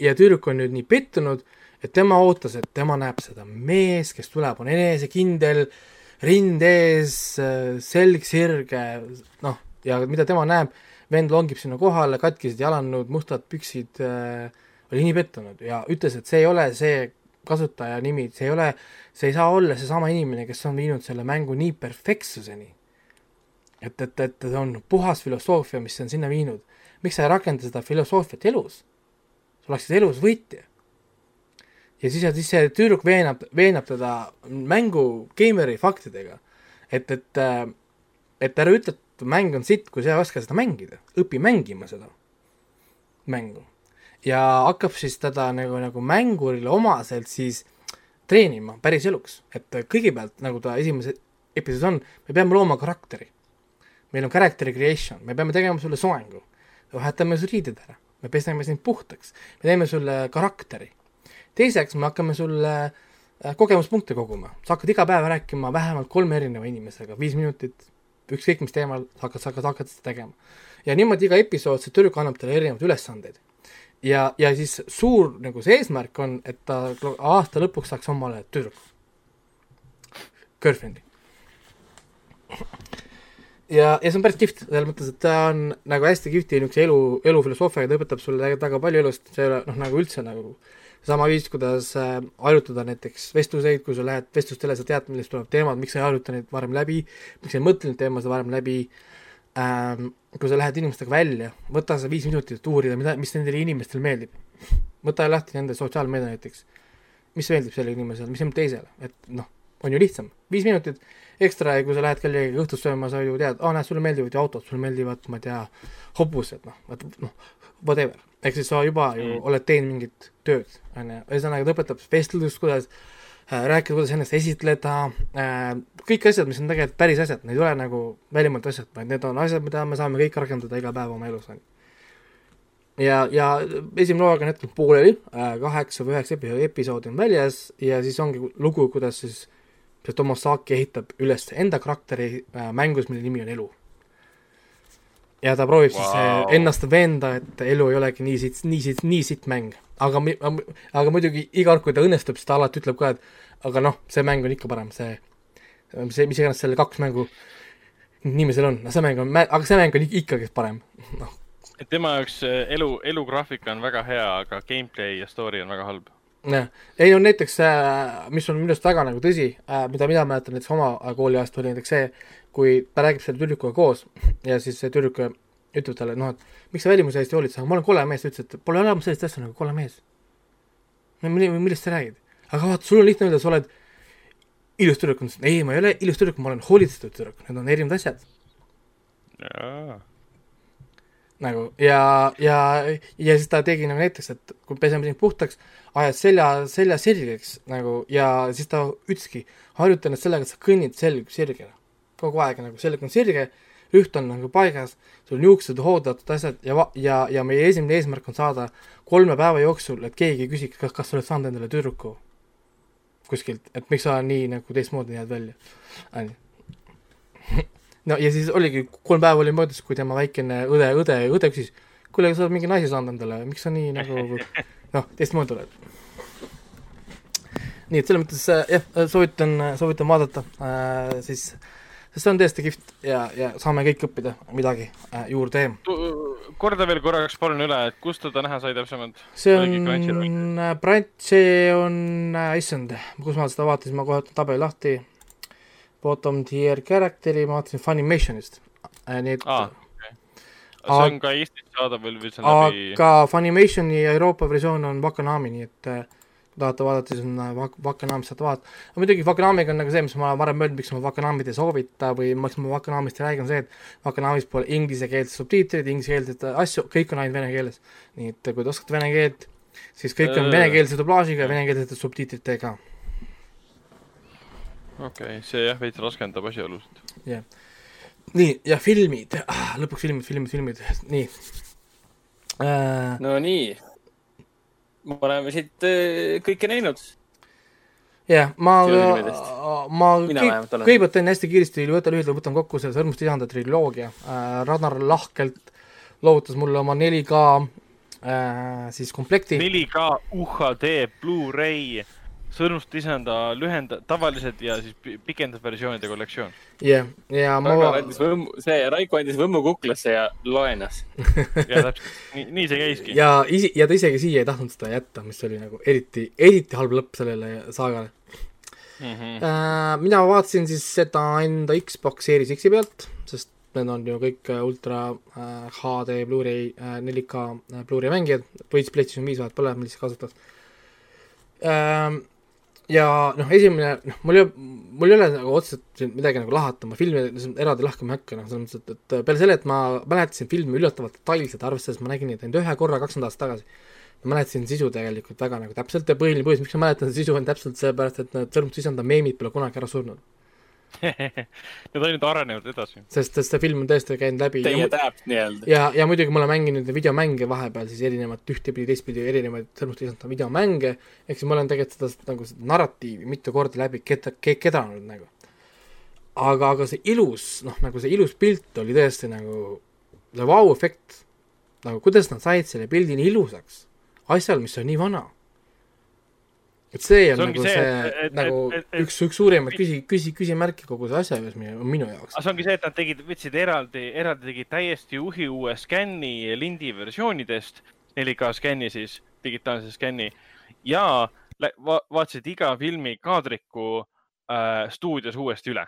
ja tüdruk on nüüd nii pettunud, et tema ootas, et tema näeb seda mees, kes tuleb, on enesekindel, rind ees, selg sirge, noh, ja mida tema näeb, vend longib sinna kohale, katkised jalanõud, mustad püksid äh,, oli nii pettunud ja ütles, et see ei ole see kasutaja nimi, see ei ole, see ei saa olla seesama inimene, kes on viinud selle mängu nii perfektsuseni. et, et, et see on puhas filosoofia, mis on sinna viinud. miks sa ei rakenda seda filosoofiat elus? sa oleksid elus võitja. ja siis, siis see tüdruk veenab, veenab teda mängu gamer'i faktidega. et, et, et ära ütle, mäng on sitt, kui sa ei oska seda mängida. õpi mängima seda mängu. Ja hakkab siis teda nagu, nagu mängurile omaselt siis treenima päris eluks, et kõigepealt, nagu ta esimeses episoodis on, me peame looma karakteri. meil on character creation, me peame tegema sulle soengu, vahetame su riided ära, me peseme sind puhtaks, me teeme sulle karakteri. teiseks, me hakkame sulle äh, kogemuspunkte koguma, sa hakkad iga päev rääkima vähemalt kolme erineva inimesega, viis minutit, ükskõik mis teemal, hakkad, hakkad, hakkad seda tegema. ja niimoodi iga episood, see tüdruk annab talle erinevaid ülesandeid ja, ja siis suur nagu see eesmärk on, et ta aasta lõpuks saaks omale tüdruku, girlfriend'i. ja, ja see on päris kihvt, selles mõttes, et ta on nagu hästi kihvti niisuguse elu, elufilosoofiaga, ta õpetab sulle väga palju elust, see ei ole noh, nagu üldse nagu sama viis, kuidas äh, harjutada näiteks vestluseid, kui sa lähed vestlustele, sa tead, millest tulevad teemad, miks sa ei harjuta neid varem läbi, miks sa ei mõtle neid teemasid varem läbi ähm,, kui sa lähed inimestega välja, võta see viis minutit, et uurida, mida, mis nendele inimestele meeldib. võta lahti nende sotsiaalmeedia näiteks. mis meeldib sellele inimesele, mis meeldib teisele, et noh, on ju lihtsam. viis minutit ekstra ja kui sa lähed kellegagi õhtust sööma, sa ju tead, aa näed, sulle meeldivad ju autod, sulle meeldivad, ma ei tea, hobused, noh, vot noh, whatever. ehk siis sa juba ju mm. oled teinud mingit tööd, on ju, ühesõnaga ta õpetab vestlust, kuidas Äh, rääkida, kuidas ennast esitleda, äh, kõik asjad, mis on tegelikult päris asjad, need ei ole nagu välimalt asjad, vaid need on asjad, mida me saame kõik rakendada iga päev oma elus, on ju. ja, ja esimene hooaeg on hetkel pooleli, äh, kaheksa või üheksa episoodi on väljas ja siis ongi lugu, kuidas siis see Tomosaki ehitab üles enda karakteri mängus, mille nimi on elu. Ja ta proovib wow. siis ennast veenda, et elu ei olegi nii siit, nii siit, nii sitt mäng aga, aga muidugi iga kord, kui ta õnnestub, siis ta alati ütleb ka, et aga noh, see mäng on ikka parem, see, see, mis iganes selle kaks mängu nimi seal on, no see mäng on, aga see mäng on ikkagi parem, [laughs] noh. et tema jaoks äh, elu, elugraafika on väga hea, aga gameplay ja story on väga halb. jah, ei no näiteks, äh, mis on minu arust väga nagu tõsi, äh, mida mina mäletan näiteks oma kooliajast, oli näiteks see, kui ta räägib selle tüdrukuga koos ja siis see tüdruk ütleb talle, noh, et miks sa välimuse eest hoolitsed, ma olen kole mees, ta ütles, et pole olemas sellist asja nagu kole mees. millest sa räägid? aga vaata, sul on lihtne öelda, sa oled ilus tüdruk, ei, ma ei ole ilus tüdruk, ma olen hoolitsetud tüdruk, need on erinevad asjad. nagu ja, ja, ja siis ta tegi nagu näiteks, et kui peseme sind puhtaks, ajad selja, selja sirgeks nagu ja siis ta ütleski, harjuta ennast sellega, et sa kõnnid selg sirgena. Kogu aeg nagu selg on sirge, üht on nagu paigas, sul on juuksed hoodatud asjad ja, ja, ja meie esimene eesmärk on saada kolme päeva jooksul, et keegi küsiks, kas, kas sa oled saanud endale tüdruku kuskilt, et miks sa nii nagu teistmoodi näed välja, onju. [laughs] no ja siis oligi, kolm päeva oli möödas, kui tema väikene õde, õde, õde küsis, kuule, sa oled mingi naise saanud endale, miks sa nii nagu [laughs] noh, teistmoodi oled? nii et selles mõttes jah, soovitan, soovitan vaadata äh, siis sest see on tõesti kihvt ja, ja saame kõik õppida midagi äh, juurde. korda veel korraks palun üle, et kust teda näha sai täpsemalt? see on, see on, issand, kus ma seda vaatasin, ma kohe võtan tabeli lahti. Bottom tier character'i ma vaatasin Funimationist äh,, nii et ah, see on ka Eestis saadaval või see on läbi? aga Funimationi Euroopa versioon on Wakanami, nii et äh, kui tahate vaadata, siis on äh, Vak-, Vakanamist saate vaadata. aga muidugi Vakanamiga on nagu see, mis ma varem öelnud, miks ma Vakanamit ei soovita või miks ma Vakanamist ei räägi, on see, et Vakanamis pole inglisekeelsed subtiitrid, inglisekeelseid asju, kõik on ainult vene keeles. nii et kui te oskate vene keelt, siis kõik on venekeelse dublaažiga ja venekeelsete subtiitritega. okei okay,, see jah, veits raskendab asjaolusid. jah yeah. nii, ja filmid ah,, lõpuks filmid, filmid, filmid, nii äh.... no nii me oleme siit äh, kõike näinud. jah, ma, ma kõigepealt teen hästi kiiresti, võtan lühidalt, võtan kokku selle Sõrmuste isanda triloogia äh,. Ragnar lahkelt loovutas mulle oma 4K äh, siis komplekti. 4K UHD Blu-ray sõrmust lisanda lühenda-, tavalised ja siis pikendatud versioonide kollektsioon. jah yeah,, ja ma. see Raiko andis Võmmu kuklasse ja loenas [laughs] ja täpselt, nii, nii see käiski. ja isi-, ja ta isegi siia ei tahtnud seda jätta, mis oli nagu eriti, eriti halb lõpp sellele saagale mm. -hmm. Äh, mina vaatasin siis seda enda Xbox Series X-i pealt, sest need on ju kõik ultra äh, HD Blu-ray äh,, 4K äh, Blu-ray mängijad, võis PlayStation viis vahet pole, ma lihtsalt kasutas ähm, ja noh, esimene, noh, mul ei ole, mul ei ole nagu otseselt midagi nagu lahata, ma filmi eraldi lahkama ei hakka, noh, selles mõttes, et, et peale selle, et ma mäletasin filmi üllatavalt detailselt, arvestades ma nägin neid ainult ühe korra kakskümmend aastat tagasi. ma mäletasin sisu tegelikult väga nagu täpselt ja põhiline põhjus, miks ma mäletan seda sisu, on täpselt seepärast, et need sõrmud sisenda meemid pole kunagi ära surnud Need ainult arenevad edasi. sest, sest see film on tõesti käinud läbi. Teie täpp nii-öelda. ja, ja muidugi ma olen mänginud videomänge vahepeal siis erinevat, ühtepidi, teistpidi erinevaid sõnumit lisandada videomänge, ehk siis ma olen tegelikult seda nagu seda narratiivi mitu korda läbi keda-, kedanud nagu. aga, aga see ilus, noh, nagu see ilus pilt oli tõesti nagu see vau-efekt, nagu kuidas nad said selle pildi nii ilusaks asjal, mis on nii vana et see on see nagu see, see, et, nagu et, et, üks, üks suurimaid küsi, küsi, küsimärke kogu see asja juures minu, minu jaoks. see ongi see, et nad tegid, võtsid eraldi, eraldi tegid täiesti uhi uue skänni lindi versioonidest, 4K skänni siis, digitaalse skänni ja va vaatasid iga filmi kaadriku äh, stuudios uuesti üle.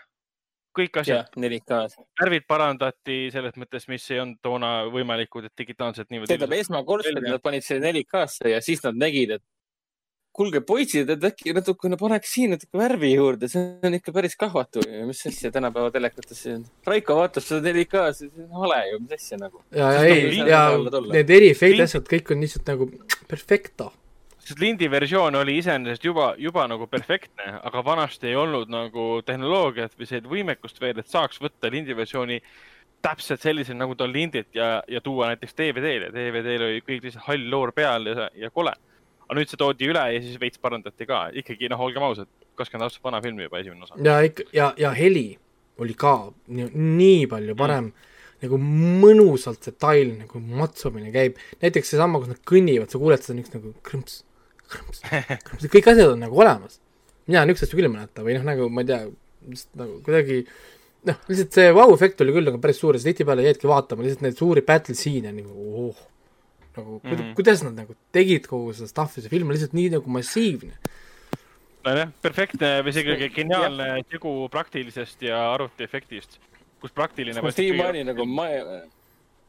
kõik asjad. värvid parandati selles mõttes, mis ei olnud toona võimalikud, et digitaalselt niimoodi. tähendab, esmakordselt nad panid selle 4K-sse ja siis nad nägid, et kuulge, poisid, et äkki natukene paneks siin natuke värvi juurde, see on ikka päris kahvatu. mis asja tänapäeva telekates siin. Raiko vaatab seda 4K-s, see on hale ju, mis asja nagu. ja, ja ei, ja need eriefektid, asjad, kõik on lihtsalt nagu perfecto. sest lindi versioon oli iseenesest juba, juba nagu perfektne, aga vanasti ei olnud nagu tehnoloogiat või sellist võimekust veel, et saaks võtta lindi versiooni täpselt sellisena, nagu ta on lindilt ja, ja tuua näiteks DVD-le. DVD-l oli kõik lihtsalt hall loor peal ja, ja kole aga nüüd see toodi üle ja siis veits parandati ka, ikkagi noh, olgem ausad, kakskümmend aastat vana film juba esimene osa. ja ikka ja, ja heli oli ka nii, nii palju parem mm., nagu mõnusalt detail nagu matsumine käib, näiteks seesama, kus nad kõnnivad, sa kuuled seda niisugust nagu krõmps, krõmps, krõmps, kõik asjad on nagu olemas. mina niisugust asja küll ei mäleta või noh, nagu ma ei tea, nagu kuidagi noh, lihtsalt see vau-efekt oli küll nagu päris suur ja tihtipeale jäidki vaatama lihtsalt neid suuri battle scene'e nagu oh nagu mm -hmm. kuidas nad nagu tegid kogu seda stuff'i, see film on lihtsalt nii nagu massiivne. nojah, perfektne või isegi geniaalne tegu praktilisest ja arvutiefektist, kus praktiline. siiamaani nagu ma,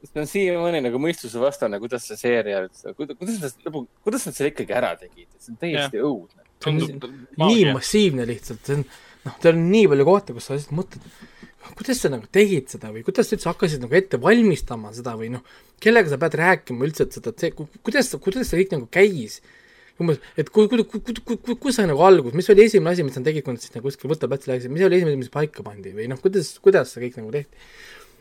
see on siiamaani nagu mõistusevastane, kuidas see seeria üldse, kuidas nad lõpu, kuidas nad selle ikkagi ära tegid, see on täiesti ja. õudne. see on nii, nii massiivne lihtsalt, see on, noh, seal on nii palju kohti, kus sa lihtsalt mõtled kuidas sa nagu tegid seda või kuidas sa üldse hakkasid nagu ette valmistama seda või noh, kellega sa pead rääkima üldse, et seda, et see, kuidas, kuidas see kõik nagu käis? umbes, et ku-, ku-, ku-, ku-, ku-, ku-, kus see nagu algus, mis oli esimene asi, mis nad tegid, kui nad siis nagu kuskil võtteplatsile läksid, mis oli esimene mis paika pandi või noh, kuidas, kuidas see kõik nagu tehti?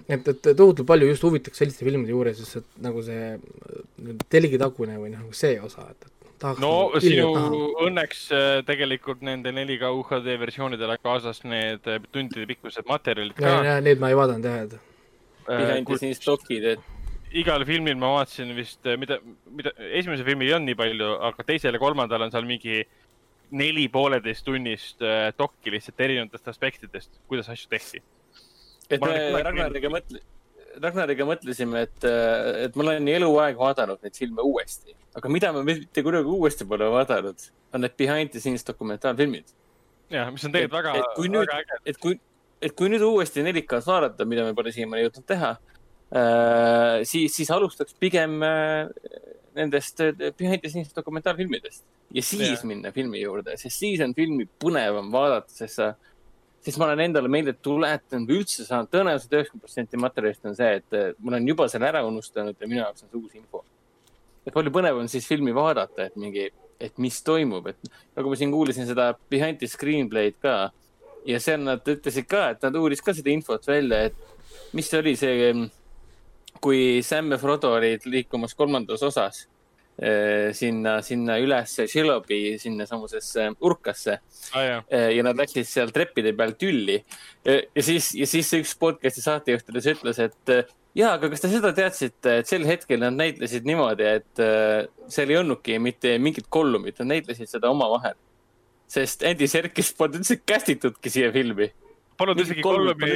et, et tohutult palju just huvitaks selliste filmide juures just see nagu see telgitagune või noh, see osa, et, et no sinu õnneks äh, tegelikult nende 4K UHD versioonidele kaasas need äh, tundide pikkused materjalid ka. Need ma ei vaadanud jah, et. mis andis nii stokid, et. igal filmil ma vaatasin vist, mida, mida, esimesel filmil ei olnud nii palju, aga teisel ja kolmandal on seal mingi neli pooleteist tunnist äh, dokki lihtsalt erinevatest aspektidest, kuidas asju tehti. et me Ragnariga mõtle-, Ragnariga mõtlesime, et, äh, et ma olen eluaeg vaadanud neid filme uuesti, aga mida ma mitte kunagi uuesti pole vaadanud, on need behind the scenes dokumentaalfilmid. jah, mis on tegelikult väga, väga äge. et kui, et kui nüüd uuesti 4K-s vaadata, mida me pole siiamaani jõudnud teha äh,, siis, siis alustaks pigem äh, nendest äh, behind the scenes dokumentaalfilmidest ja siis ja. minna filmi juurde, sest siis on filmi põnevam vaadata, sest sa, siis ma olen endale meelde tuletanud või üldse saanud, tõenäoliselt üheksakümmend protsenti materjalist on see, et äh, ma olen juba selle ära unustanud ja minu jaoks on see uus info. et palju põnev on siis filmi vaadata, et mingi, et mis toimub, et nagu ma siin kuulasin seda behind the screenplay'd ka ja seal nad ütlesid ka, et nad uuris ka seda infot välja, et mis oli see, kui Sam ja Frodo olid liikumas kolmandas osas Eh, sinna, sinna üles Shilobi sinnasamusesse urkasse ah,. ja nad läksid seal treppide peal tülli. ja siis, ja siis üks podcast'i saatejuhtidest ütles, et ja, aga kas te seda teadsite, et sel hetkel nad näitlesid niimoodi, et seal ei olnudki mitte mingit kollumit, nad näitlesid seda omavahel. sest Andy Serkis polnud üldse kästitudki siia filmi. Polnud isegi kollumi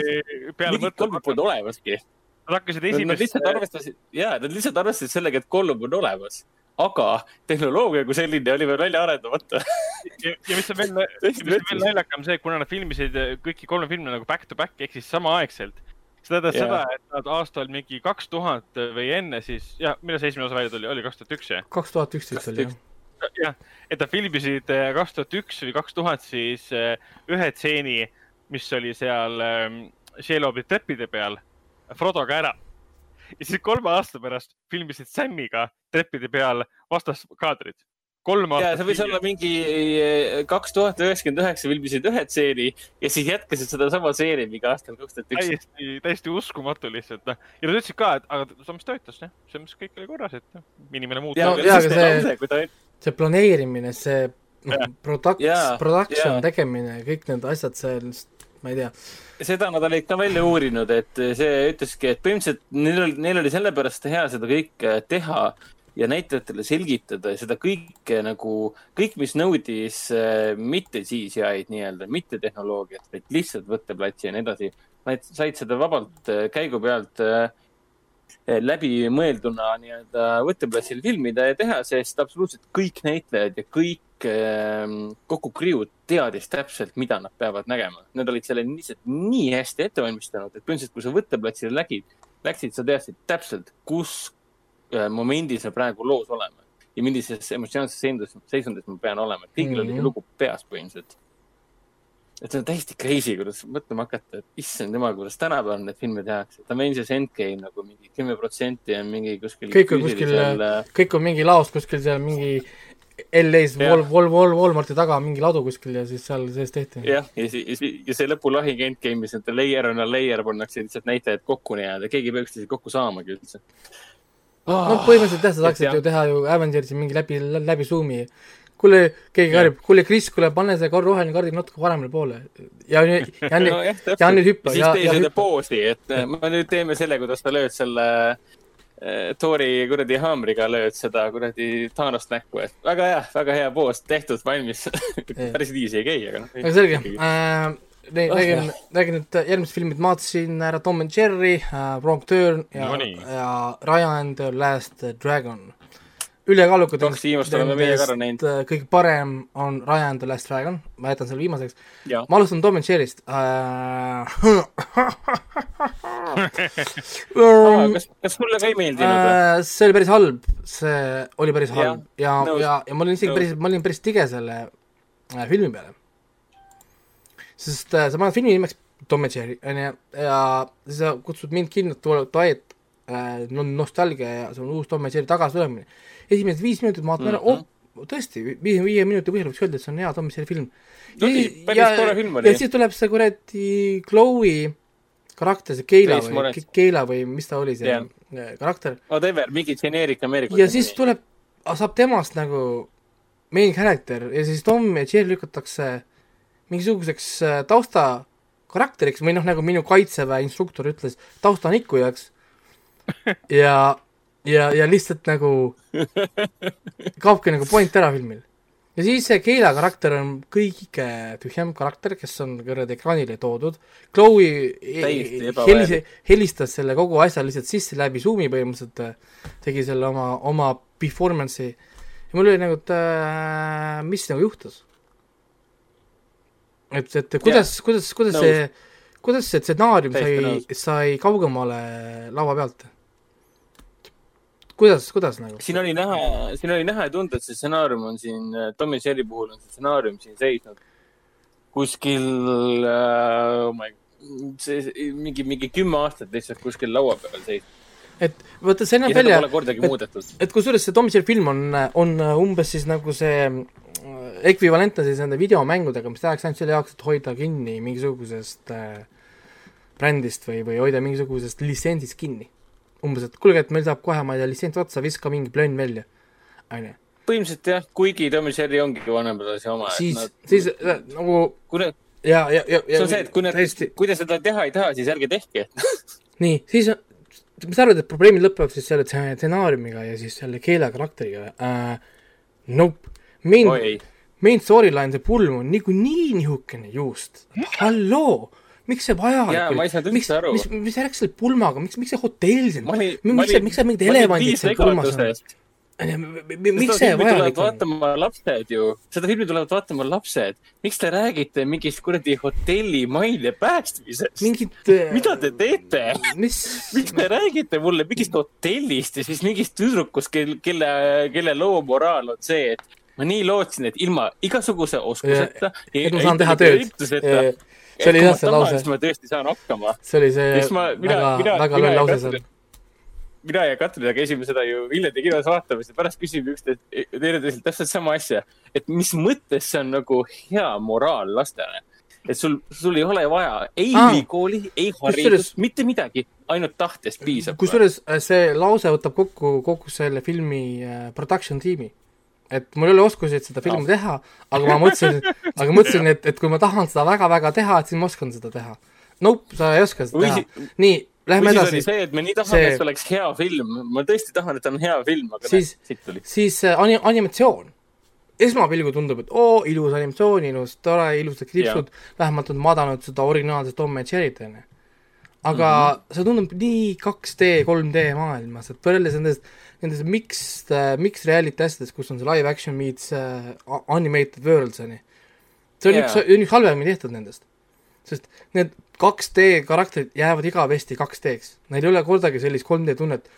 peale mõtlema. kollumit polnud olemaski. Nad hakkasid esimest. Nad lihtsalt arvestasid, ja, nad lihtsalt arvestasid sellega, et kollum on olemas aga tehnoloogia kui selline oli veel välja arendamata ja, ja mis on veel, [laughs] mis on veel naljakam see, kuna nad filmisid kõiki kolme filmi nagu back to back ehk siis samaaegselt. see tähendas yeah. seda, et nad aastal mingi kaks tuhat või enne siis, jah, millal see esimene osa välja tuli, oli kaks tuhat üks, jah? kaks tuhat üksteist oli, jah. jah, et nad filmisid eh, kaks tuhat üks või kaks tuhat siis eh, ühe stseeni, mis oli seal Shelobi treppide peal Frodoga ära ja siis kolme aasta pärast filmisid Samiga treppide peal vastaskaadrid. kolm aastat. see võis olla mingi eh, kaks tuhat üheksakümmend üheksa filmisid ühe stseeni ja siis jätkasid sedasama stseeni mingi aastal kaks tuhat üks. täiesti, täiesti uskumatu lihtsalt noh. ja nad ütlesid ka, et aga samas töötas jah, selles mõttes kõik oli korras, et noh, inimene muutub. see, see planeerimine, see noh, product-, production tegemine, kõik need asjad seal ma ei tea. seda nad olid ka välja uurinud, et see ütleski, et põhimõtteliselt neil oli, neil oli sellepärast hea seda kõike teha ja näitlejatele selgitada ja seda kõike nagu, kõik, mis nõudis äh, mitte CGI-d nii-öelda, mitte tehnoloogiat, vaid lihtsalt võtteplatsi ja nii edasi. Nad said seda vabalt äh, käigu pealt äh, läbimõelduna nii-öelda võtteplatsil filmida ja teha, sest absoluutselt kõik näitlejad ja kõik kogu kriu teadis täpselt, mida nad peavad nägema. Nad olid selle lihtsalt nii hästi ette valmistanud, et põhimõtteliselt, kui sa võtteplatsile läkid, läksid, sa teadsid täpselt, kus äh, momendil sa praegu loos olema ja millises emotsionaalses seisundis, seisundis ma pean olema. kõigil mm -hmm. oli mhm. lugu peas põhimõtteliselt. et see on täiesti crazy, kuidas mõtlema hakata, et issand jumal, kuidas tänapäeval neid filme tehakse. Avengers Endgame nagu mingi kümme protsenti on mingi kuskil. kõik on kuskil, kõik on mingi laos kuskil seal mingi LA-s Wal-, Wal-, Wal-, Walmarti taga mingi ladu kuskil ja siis seal sees tehti. jah, ja siis, ja see lõpulahing Endgame'is, et layer on a layer pannakse lihtsalt näitajad kokku nii-öelda, keegi ei peaks üksteise kokku saamagi üldse oh,. no põhimõtteliselt jah, sa saaksid ju teha ju Avengersi mingi läbi, läbi Zoom'i. kuule, keegi karjub, kuule Kris, kuule pane see roheline kardin natuke paremale poole. ja nüüd, ja nüüd [laughs] no,, ja nüüd hüppa. siis tee seda poosi, et me nüüd teeme selle, kuidas sa lööd selle Eh, Tori kuradi haamriga lööd seda kuradi Thanost näkku, et väga hea, väga hea poos, tehtud, valmis. [laughs] Päris viisi ei käi, aga noh. aga selge. Äh,, räägin, räägin nüüd järgmised filmid, ma vaatasin ära Tom and Jerry äh,, Wrong Turn ja no,, ja Ryan the Last Dragon ülekaalukad kaks viimast oleme meie ka ära näinud. Äh, kõige parem on Ryan the Last Dragon, ma jätan selle viimaseks. ma alustan Tom and Jerry'st. [laughs] Ah, kas, kas sulle ka ei meeldinud äh,? see oli päris halb, see oli päris halb. Ja, ja, ja, ja ma olin isegi päris, ma olin päris tige selle äh, filmi peale. sest äh, sa paned filmi nimeks Tom and Jerry, onju, ja siis sa kutsud mind kinno, et äh, nostalgia ja see on uus Tom and Jerry tagasitulemine esimesed viis minutit vaatan ära mm, -hmm. oh, tõesti, viie, viie minuti põhjal võiks öelda, et see on hea Tom Sawyer film. oli, päris tore film oli. ja siis tuleb see kuradi Chloe karakter, see Keila või, Keila või mis ta oli, see yeah. karakter. Whatever, mingi generic Ameerika. ja siis tuleb, saab temast nagu main character ja siis Tom ja Jerry lükatakse mingisuguseks äh, tausta karakteriks või noh, nagu minu kaitseväe instruktor ütles, taustanikkujaks [laughs] ja ja, ja lihtsalt nagu [laughs] kaobki nagu point ära filmil. ja siis see Keila karakter on kõige tühjem karakter, kes on kuradi ekraanile toodud. Chloe helise, helistas selle kogu asja lihtsalt sisse läbi Zoomi põhimõtteliselt, tegi selle oma, oma performance'i ja mul oli nagu, et äh, mis nagu juhtus. et, et kuidas, kuidas, kuidas no. see, kuidas see stsenaarium sai, sai kaugemale laua pealt? Kuidas, kuidas nagu? siin oli näha, siin oli näha ja tunda, et see stsenaarium on siin, Tommy Jerry puhul on see stsenaarium siin seisnud. Kuskil äh,, oh my, see mingi, mingi kümme aastat lihtsalt kuskil laua peal seisnud. Et vaata, see näeb välja, et, et kusjuures see Tom Jerry film on, on umbes siis nagu see äh, ekvivalentne siis nende videomängudega, mis tehakse ainult selle jaoks, et hoida kinni mingisugusest äh, brändist või, või hoida mingisugusest litsentsist kinni umbes, et kuulge, et meil saab kohe, ma ei tea, litsents otsa, viska mingi plönn välja, onju. põhimõtteliselt jah, kuigi Tom ja Jerry ongi vanemapõlvese oma. siis nad..., siis äh, nagu kui need ja, ja, ja, see on see, et kui nad täiesti..., kui te seda teha ei taha, siis ärge tehke [laughs] nii, siis mis sa arvad, et probleemid lõpevad siis selle stsenaariumiga ja siis selle keele karakteriga uh,? Nope. main, main storyline, see pulm on niikuinii nihukene juust. halloo miks see vajalik oli? miks, mis, mis järjeks selle pulmaga, miks, miks see hotell siin, miks see, miks seal mingid elevandid seal pulmas on? miks see vajalik on? vaatama lapsed ju, seda filmi tulevad vaatama lapsed. miks te räägite mingist kuradi hotelli maine päästmisest? mingit [laughs] mida te teete? mis [laughs] miks te räägite mulle mingist hotellist ja siis mingist tüdrukust, kel, kelle, kelle loo moraal on see, et ma nii lootsin, et ilma igasuguse oskuseta. et ma saan teha tööd see oli jah see lause. ma tõesti saan hakkama. see oli see ma, mina, väga, väga loll lause seal. mina ja Katrinaga käisime seda ju Viljandi kinos vaatamas ja pärast küsime üksteist, teineteiselt täpselt sama asja. et mis mõttes see on nagu hea moraal lastele et sul, sul ei ole vaja ei ah, ülikooli, ei haridust, mitte midagi, ainult tahtest piisab. kusjuures äh, see lause võtab kokku kogu selle filmi äh, production tiimi et mul ei ole oskusi, et seda filmi no. teha, aga ma mõtlesin, aga mõtlesin, et, et kui ma tahan seda väga-väga teha, et siis ma oskan seda teha. Nope, sa ei oska seda või teha. nii, lähme edasi. see, et me nii tahame see..., et see oleks hea film, ma tõesti tahan, et ta on hea film, aga siis, siis äh, ani-, animatsioon. esmapilgul tundub, et oo, ilus animatsioon, ilus, tore, ilusad kriipsud, vähemalt on vaadanud seda originaalset Tom ja Jerry't, onju aga mm -hmm. see tundub nii 2D, 3D maailmas, et võrreldes nendest, nendest mixed uh,, mixed reality asjadest, kus on see live action meets uh, animated worlds, on ju. see on yeah. üks, üks halvemini tehtud nendest. sest need 2D karakterid jäävad igavesti 2D-ks, neil ei ole kordagi sellist 3D tunnet,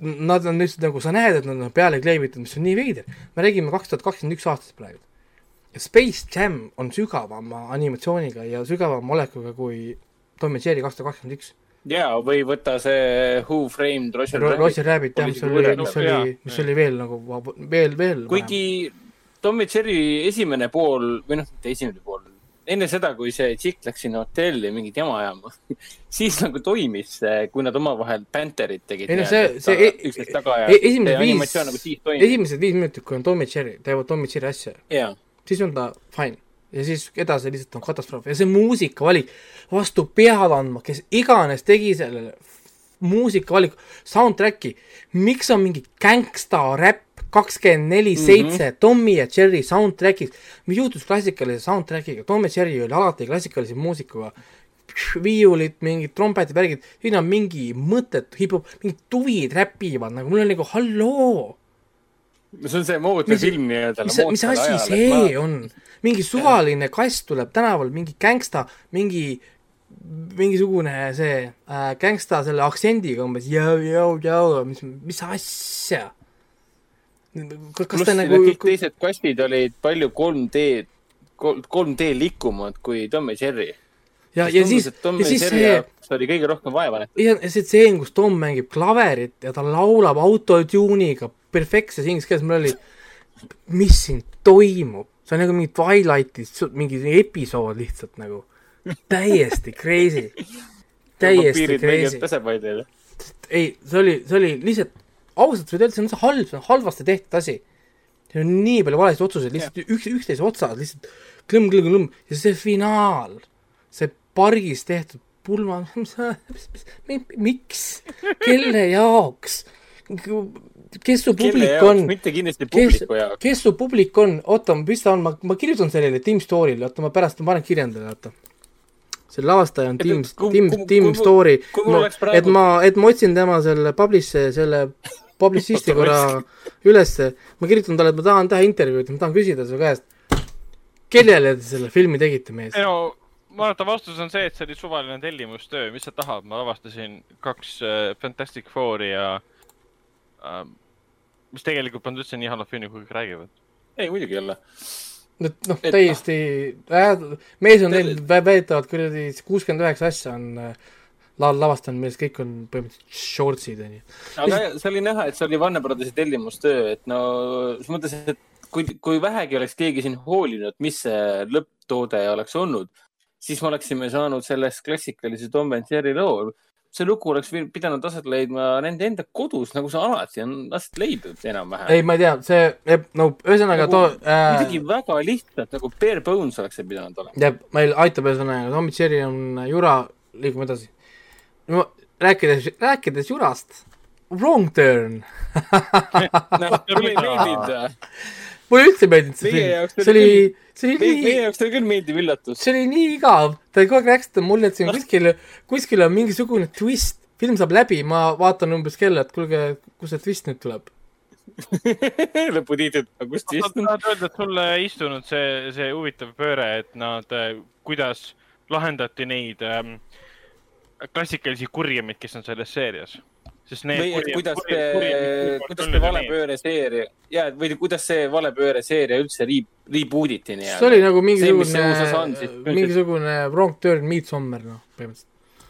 nad on lihtsalt nagu, sa näed, et nad on peale kleebitud, mis on nii veider. me räägime kaks tuhat kakskümmend üks aastast praegu. Space Jam on sügavama animatsiooniga ja sügavama olekuga kui Tom ja Jerry kaks tuhat kakskümmend üks. Jaa, või võta see Who Framed Roger Rabbit. Roger Rabbit jah, mis oli, mis oli, mis oli veel nagu veel, veel. kuigi Tom ja Jerry esimene pool või noh, mitte esimene pool, enne seda, kui see tšikk läks sinna hotelli mingit jama ajama [laughs] siis nagu toimis see, kui nad omavahel Panterit tegid. ei no see, see e, üksteist taga ja e, esimesed viis, nagu esimesed viis minutit, kui on Tom ja Jerry, teevad Tom ja Jerry asja. siis on ta fine ja siis edasi lihtsalt on katastroof ja see muusikavalik vastu pead andma, kes iganes tegi sellele muusikavaliku, soundtrack'i, miks on mingi gängsta räpp kakskümmend neli seitse mhm. Tommy ja Jerry soundtrack'is, mis juhtus klassikalise soundtrack'iga, Tom ja Jerry oli alati klassikalise muusikuga, viiulid, mingid trompetid, värgid, siin on mingi mõttetu hip-hop, mingid tuvid räpivad, nagu mul on nagu halloo. See on see moodne film nii-öelda. mis, mis asi see ma... on? mingi suvaline kass tuleb tänaval, mingi gängsta, mingi mingisugune see äh, gängsta selle aktsendiga umbes mis, mis asja? kas ta nagu kõik teised kastid olid palju 3D, 3D likumad kui Tom ja Jerry. ja, ja siis, ja siis see see oli kõige rohkem vaeva nähtud. ja see tseen, kus Tom mängib klaverit ja ta laulab autotune'iga perfektses inglise keeles, mul oli, mis siin toimub? see on nagu mingi Twilightis mingi episood lihtsalt nagu, täiesti crazy, täiesti crazy. ei, see oli, see oli lihtsalt, ausalt võid öelda, see on see halb, see on halvasti tehtud asi. see on nii palju valesid otsuseid, lihtsalt üks, üksteise otsas lihtsalt klõmm-klõmm-klõmm ja see finaal, see pargis tehtud pulma, miks, kelle jaoks? Kes su publik on? mitte kindlasti publiku jaoks. kes su publik on, oota, mis ta on, ma, ma kirjutan sellele Team Story'le, oota, ma pärast ma panen kirja endale, oota. selle lavastaja on Team, Team, Team Story, et ma, et ma otsin tema selle publish'i, selle publicist'i [laughs] korra ülesse, ma kirjutan talle, et ma tahan teha intervjuud, ma tahan küsida su käest, kellele te selle filmi tegite, mees? ei no ma arvan, et vastus on see, et see oli suvaline tellimustöö, mis sa tahad, ma lavastasin kaks äh, Fantastic Fouri ja äh, mis tegelikult polnud üldse nii filmid, kui kõik räägivad. ei, muidugi ei ole. et noh, täiesti äh,, mees on teinud väidetavalt kuradi kuuskümmend üheksa asja on äh, la-, lavastanud, millest kõik on põhimõtteliselt shortsid, onju. aga see oli näha, et see oli Brothersi tellimustöö, et no selles mõttes, et kui, kui vähegi oleks keegi siin hoolinud, mis see lõpptoode oleks olnud, siis me oleksime saanud sellest klassikalise Tom and Jerry loo. See lugu oleks pidanud aset leidma nende enda kodus, nagu see alati on aset leidnud enam-vähem. ei, ma ei tea, see, no ühesõnaga nagu, too äh.... midagi väga lihtsat nagu bare bones oleks see pidanud olema. jah, meil aitab ühesõnaga, Tom and Jerry on jura, liigume edasi. no rääkides, rääkides jurast, wrong turn noh, mulle üldse ei meeldinud see film, see oli, see oli nii. meie jaoks oli küll meeldiv üllatus. see oli nii igav, te kogu aeg rääkisite mulle, et siin kuskil, kuskil on mingisugune twist, film saab läbi, ma vaatan umbes kella, et kuulge, kus see twist nüüd tuleb [laughs] lõputiitrid, aga kus twist on? tahad öelda, et sulle ei istunud see, see huvitav pööre, et nad, äh, kuidas lahendati neid ähm, klassikalisi kurjameid, kes on selles seerias? Sest need või et kuidas see, kuidas see valepööre seeria, ja, või kuidas see valepööre seeria üldse re, reboot iti nii-öelda. see oli nagu mingisugune, mingisugune wrong turn Midsommar, noh, põhimõtteliselt.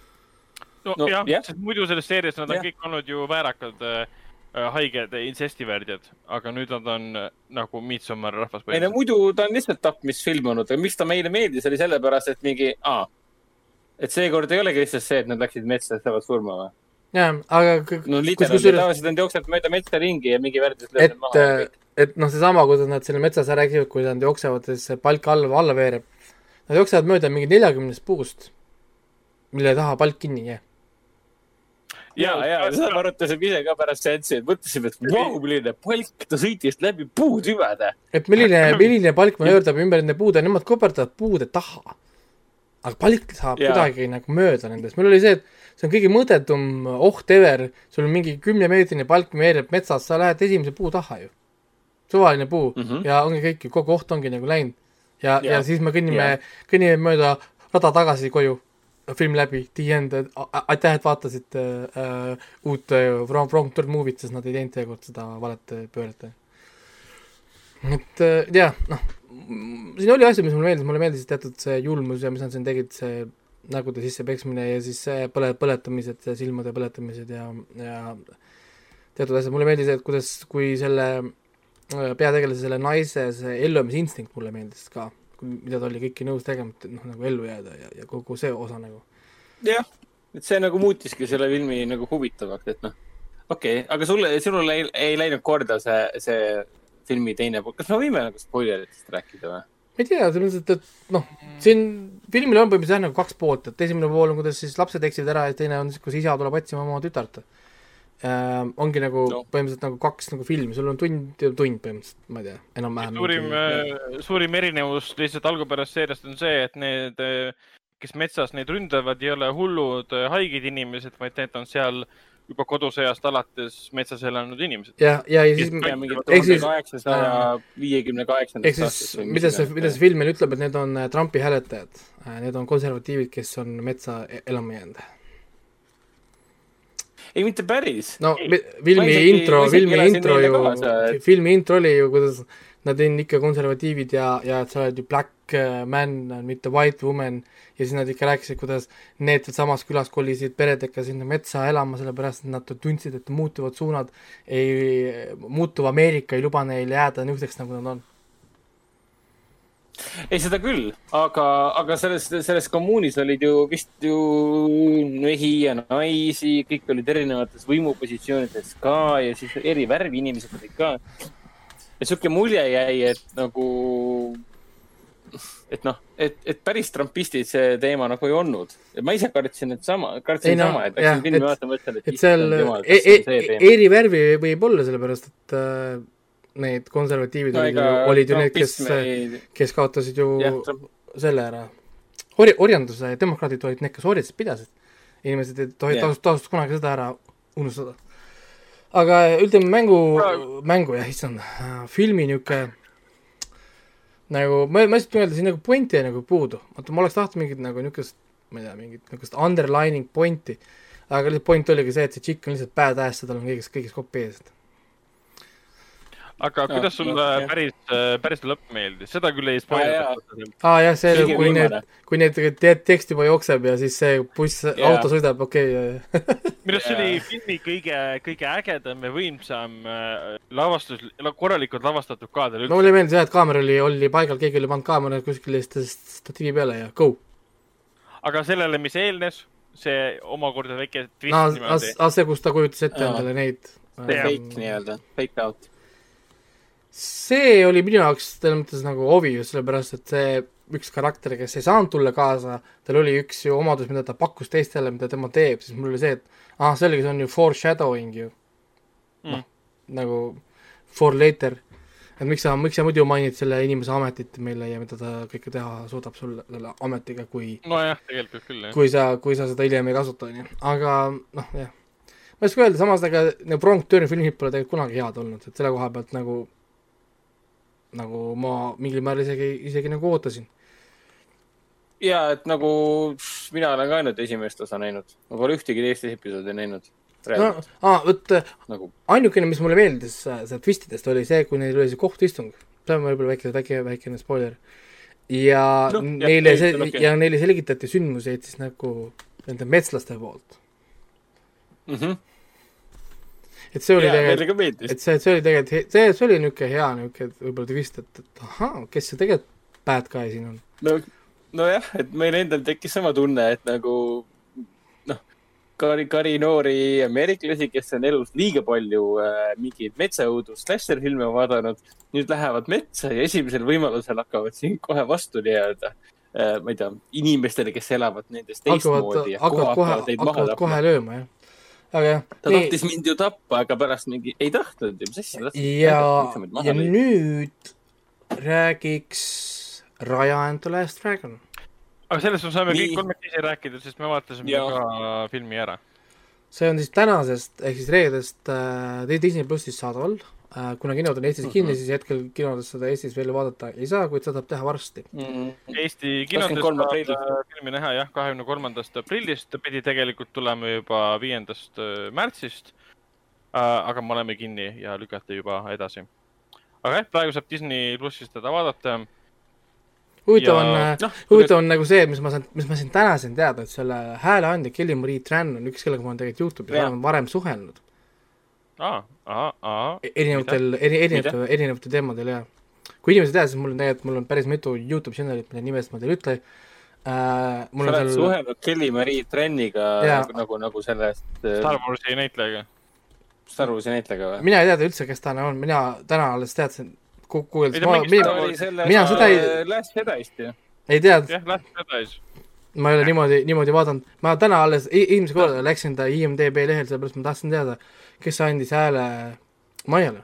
no, no jah ja., sest muidu selles seerias nad on ja. kõik olnud ju väärakad äh, haiged insestivärdjad, aga nüüd nad on äh, nagu Midsommar rahvas. ei no muidu ta on lihtsalt tapmisfilm olnud, aga miks ta meile meeldis, oli sellepärast, et mingi, aa, et seekord ei olegi lihtsalt see, et nad läksid metsa ja saavad surma või? Jaa, aga no literaalselt, tavaliselt nad jooksevad mööda metsa ringi ja mingi värdjas lööb maha. et, et noh, seesama, kuidas nad selle metsas räägivad, kui nad jooksevad, siis see palk alla, alla veereb. Nad jooksevad mööda mingi neljakümnest puust, mille taha palk kinni ei jää. ja, ja seda me arutasime ise ka pärast seanssi, et mõtlesime, et vau, milline palk, ta sõitis läbi puutüvede. et milline, milline palk möördab ümber nende puude, nemad koperdavad puude taha. aga palk saab ja. kuidagi nagu mööda nendest, mul oli see, et see on kõige mõttetum oht ever, sul on mingi kümnemeetrine palk veereb metsas, sa lähed esimese puu taha ju. suvaline puu mm -hmm. ja ongi kõik ju, kogu oht ongi nagu läinud. ja, ja., ja siis me kõnnime, kõnnime mööda rada tagasi koju, film läbi, the end, aitäh, et vaatasite äh, uut äh, Wrong, Wrong Turn movie't, sest nad ei teinud seekord seda valet pööret. et äh, jah, noh, siin oli asju, mis mulle meeldis, mulle meeldis teatud see julmus ja mis nad siin tegid, see nägude sisse peksmine ja siis põle, põletamised, silmade põletamised ja, ja teatud asjad, mulle meeldis, et kuidas, kui selle äh, peategelase, selle naise see ellujäämisinstinkt mulle meeldis ka, mida ta oli kõike nõus tegema, et noh, nagu ellu jääda ja, ja kogu see osa nagu. jah, et see nagu muutiski selle filmi nagu huvitavaks, et noh, okei okay,, aga sulle, sinul ei, ei läinud korda see, see filmi teine pool, kas me võime nagu spoileritest rääkida või? Ei tea, selles mõttes, et noh, siin filmil on põhimõtteliselt nagu kaks poolt, et esimene pool on, kuidas siis lapsed eksivad ära ja teine on siis, kus isa tuleb otsima oma tütart äh,. ongi nagu no. põhimõtteliselt nagu kaks nagu filmi, sul on tund ja tund põhimõtteliselt, ma ei tea, enam-vähem. suurim mingi..., suurim erinevus lihtsalt algupärast seeriast on see, et need, kes metsas neid ründavad, ei ole hullud haiged inimesed, vaid need on seal äh, juba kodusõjast alates metsas elanud inimesed. ja, ja, ja siis. ehk siis. kaheksasaja viiekümne kaheksandast aastast. mida see, mida see film meile ütleb, et need on äh, Trumpi hääletajad, äh, need on konservatiivid, kes on metsa e-, elama jäänud. ei, mitte päris. no filmi intro, filmi intro ju, filmi intro oli ju, kuidas nad on ikka konservatiivid ja, ja sa oled ju black man, mitte white woman. Ja siis nad ikka rääkisid, kuidas need samas külas kolisid peredega sinna metsa elama, sellepärast et nad tundsid, et muutuvad suunad ei, muutuv Ameerika ei luba neil jääda niisuguseks, nagu nad on. Ei, seda küll, aga, aga selles, selles kommuunis olid ju vist ju mehi ja naisi, kõik olid erinevates võimupositsioonides ka ja siis eri värvi inimesed olid ka. Et sihuke mulje jäi, et nagu et noh, et, et päris trumpistid see teema nagu ei olnud. ma ise kartsin, et sama, kartsin no, sama, et läksin filmi vaatama, mõtlesin, et. et seal e e eri värvi võib olla, sellepärast et äh, need konservatiivid no, olid, olid ju need, kes ei..., kes kaotasid ju ja, selle ära. Ori-, orjanduse demokraadid olid need, kes orjasid pidasid. inimesed ei tohi yeah. tasust, tasust kunagi seda ära unustada. aga ütleme mängu, mängu jah, issand, filmi niisugune nagu ma, ma lihtsalt öelda, siin nagu pointi jäi nagu puudu, vaata ma oleks tahtnud mingit nagu niisugust, ma ei tea, mingit niisugust underlining pointi, aga lihtsalt point oligi see, et see tšikk on lihtsalt badass ja tal on kõigest, kõigest kopp ees, et aga no, kuidas sulle no, päris, äh, päris lõpp meeldis, seda küll ei spoilita. aa jah, see, kui need, kui need tekst juba jookseb ja siis see buss, auto sõidab, okei okay. [laughs] minu arust see oli filmi kõige, kõige ägedam ja võimsam äh, lavastus, korralikult lavastatud kaader üldse. no mulle meeldis jah, et kaamera oli, oli paigal, keegi oli pannud kaamera kuskile statiivi peale ja go. aga sellele, mis eelnes, see omakorda väike twist no, niimoodi. see, kus ta kujutas ette endale neid. Fake nii-öelda, fake out see oli minu jaoks selles mõttes nagu obvious, sellepärast et see üks karakter, kes ei saanud tulla kaasa, tal oli üks ju omadus, mida ta pakkus teistele, mida tema teeb, siis mul oli see, et ah, sellega see on ju foreshadowing ju mm.. noh, nagu for later. et miks sa, miks sa muidu mainid selle inimese ametit meile ja mida ta kõike teha suudab sulle selle ametiga, kui nojah, tegelikult küll, jah. kui sa, kui sa seda hiljem ei kasuta, on ju, aga noh, jah. ma ei oska öelda, samas ega nagu Wrong Turn filmid pole tegelikult kunagi head olnud, et selle koha pealt nagu nagu ma mingil määral isegi, isegi nagu ootasin. ja, et nagu mina olen ka ainult esimest osa näinud, ma pole ühtegi teist episoodi näinud. no, aa, vot nagu. ainukene, mis mulle meeldis äh, sealt twistidest oli see, kui neil oli see kohtuistung, see on võib-olla väike, väike, väikene spoiler. ja no, neile, okay. ja neile selgitati sündmuseid siis nagu nende metslaste poolt mm. -hmm et see oli tegelikult, et see, see oli tegelikult, see, see oli niisugune hea niisugune võib-olla twist, et, et ahaa, kes see tegelikult bad guy siin on. no, nojah, et meil endal tekkis sama tunne, et nagu noh, kari, kari noori ameeriklasi, kes on elus liiga palju äh, mingeid metsaõudus slasher-filme vaadanud, nüüd lähevad metsa ja esimesel võimalusel hakkavad siin kohe vastu nii-öelda äh, ma ei tea, inimestele, kes elavad nendes teistmoodi. hakkavad kohe, hakkavad kohe lööma, jah aga jah. ta nii... tahtis mind ju tappa, aga pärast mingi ei tahtnud ja mis asja. ja, ja nüüd räägiks Raja and the Last Dragon. aga sellest me saame nii. kõik kolmekesi rääkida, sest me vaatasime ja. ka filmi ära. see on siis tänasest ehk siis reedest äh, Disney plussis saadaval kuna kinod on Eestis kinni mm, -hmm. siis hetkel kinodes seda Eestis veel vaadata ei saa, kuid seda saab teha varsti mm. -hmm. Eesti kinodes saab äh, filmi näha jah, kahekümne kolmandast aprillist, ta pidi tegelikult tulema juba viiendast äh, märtsist. aga me oleme kinni ja lükati juba edasi. aga jah, praegu saab Disney plussis teda vaadata. huvitav ja... on no,, huvitav on nagu see, mis ma saan, mis ma siin täna sain teada, et selle hääleandja Kelly-Marie Tran on üks, kellega ma olen tegelikult Youtube'is varem suhelnud erinevatel, eri, erinevatel, erinevatel teemadel ja kui inimesed ei tea, siis mul on tegelikult, mul on päris mitu Youtube channel'it, mille nimest ma teile ei ütle äh,. sa oled seal... suhelnud Kelly-Marie Trenniga nagu, nagu, nagu sellest äh.... Star Warsi näitlejaga. Star Warsi näitlejaga või? mina ei teadnud üldse, kes ta on, mina täna alles teadsin, kuuldsin. mina, mina seda ei. Last Jedi'st ju. ei teadnud. jah, Last Jedi's ma ei ole niimoodi, niimoodi vaadanud, ma täna alles, esimese korda läksin ta IMDB lehel, sellepärast ma tahtsin teada, kes andis hääle Maiale.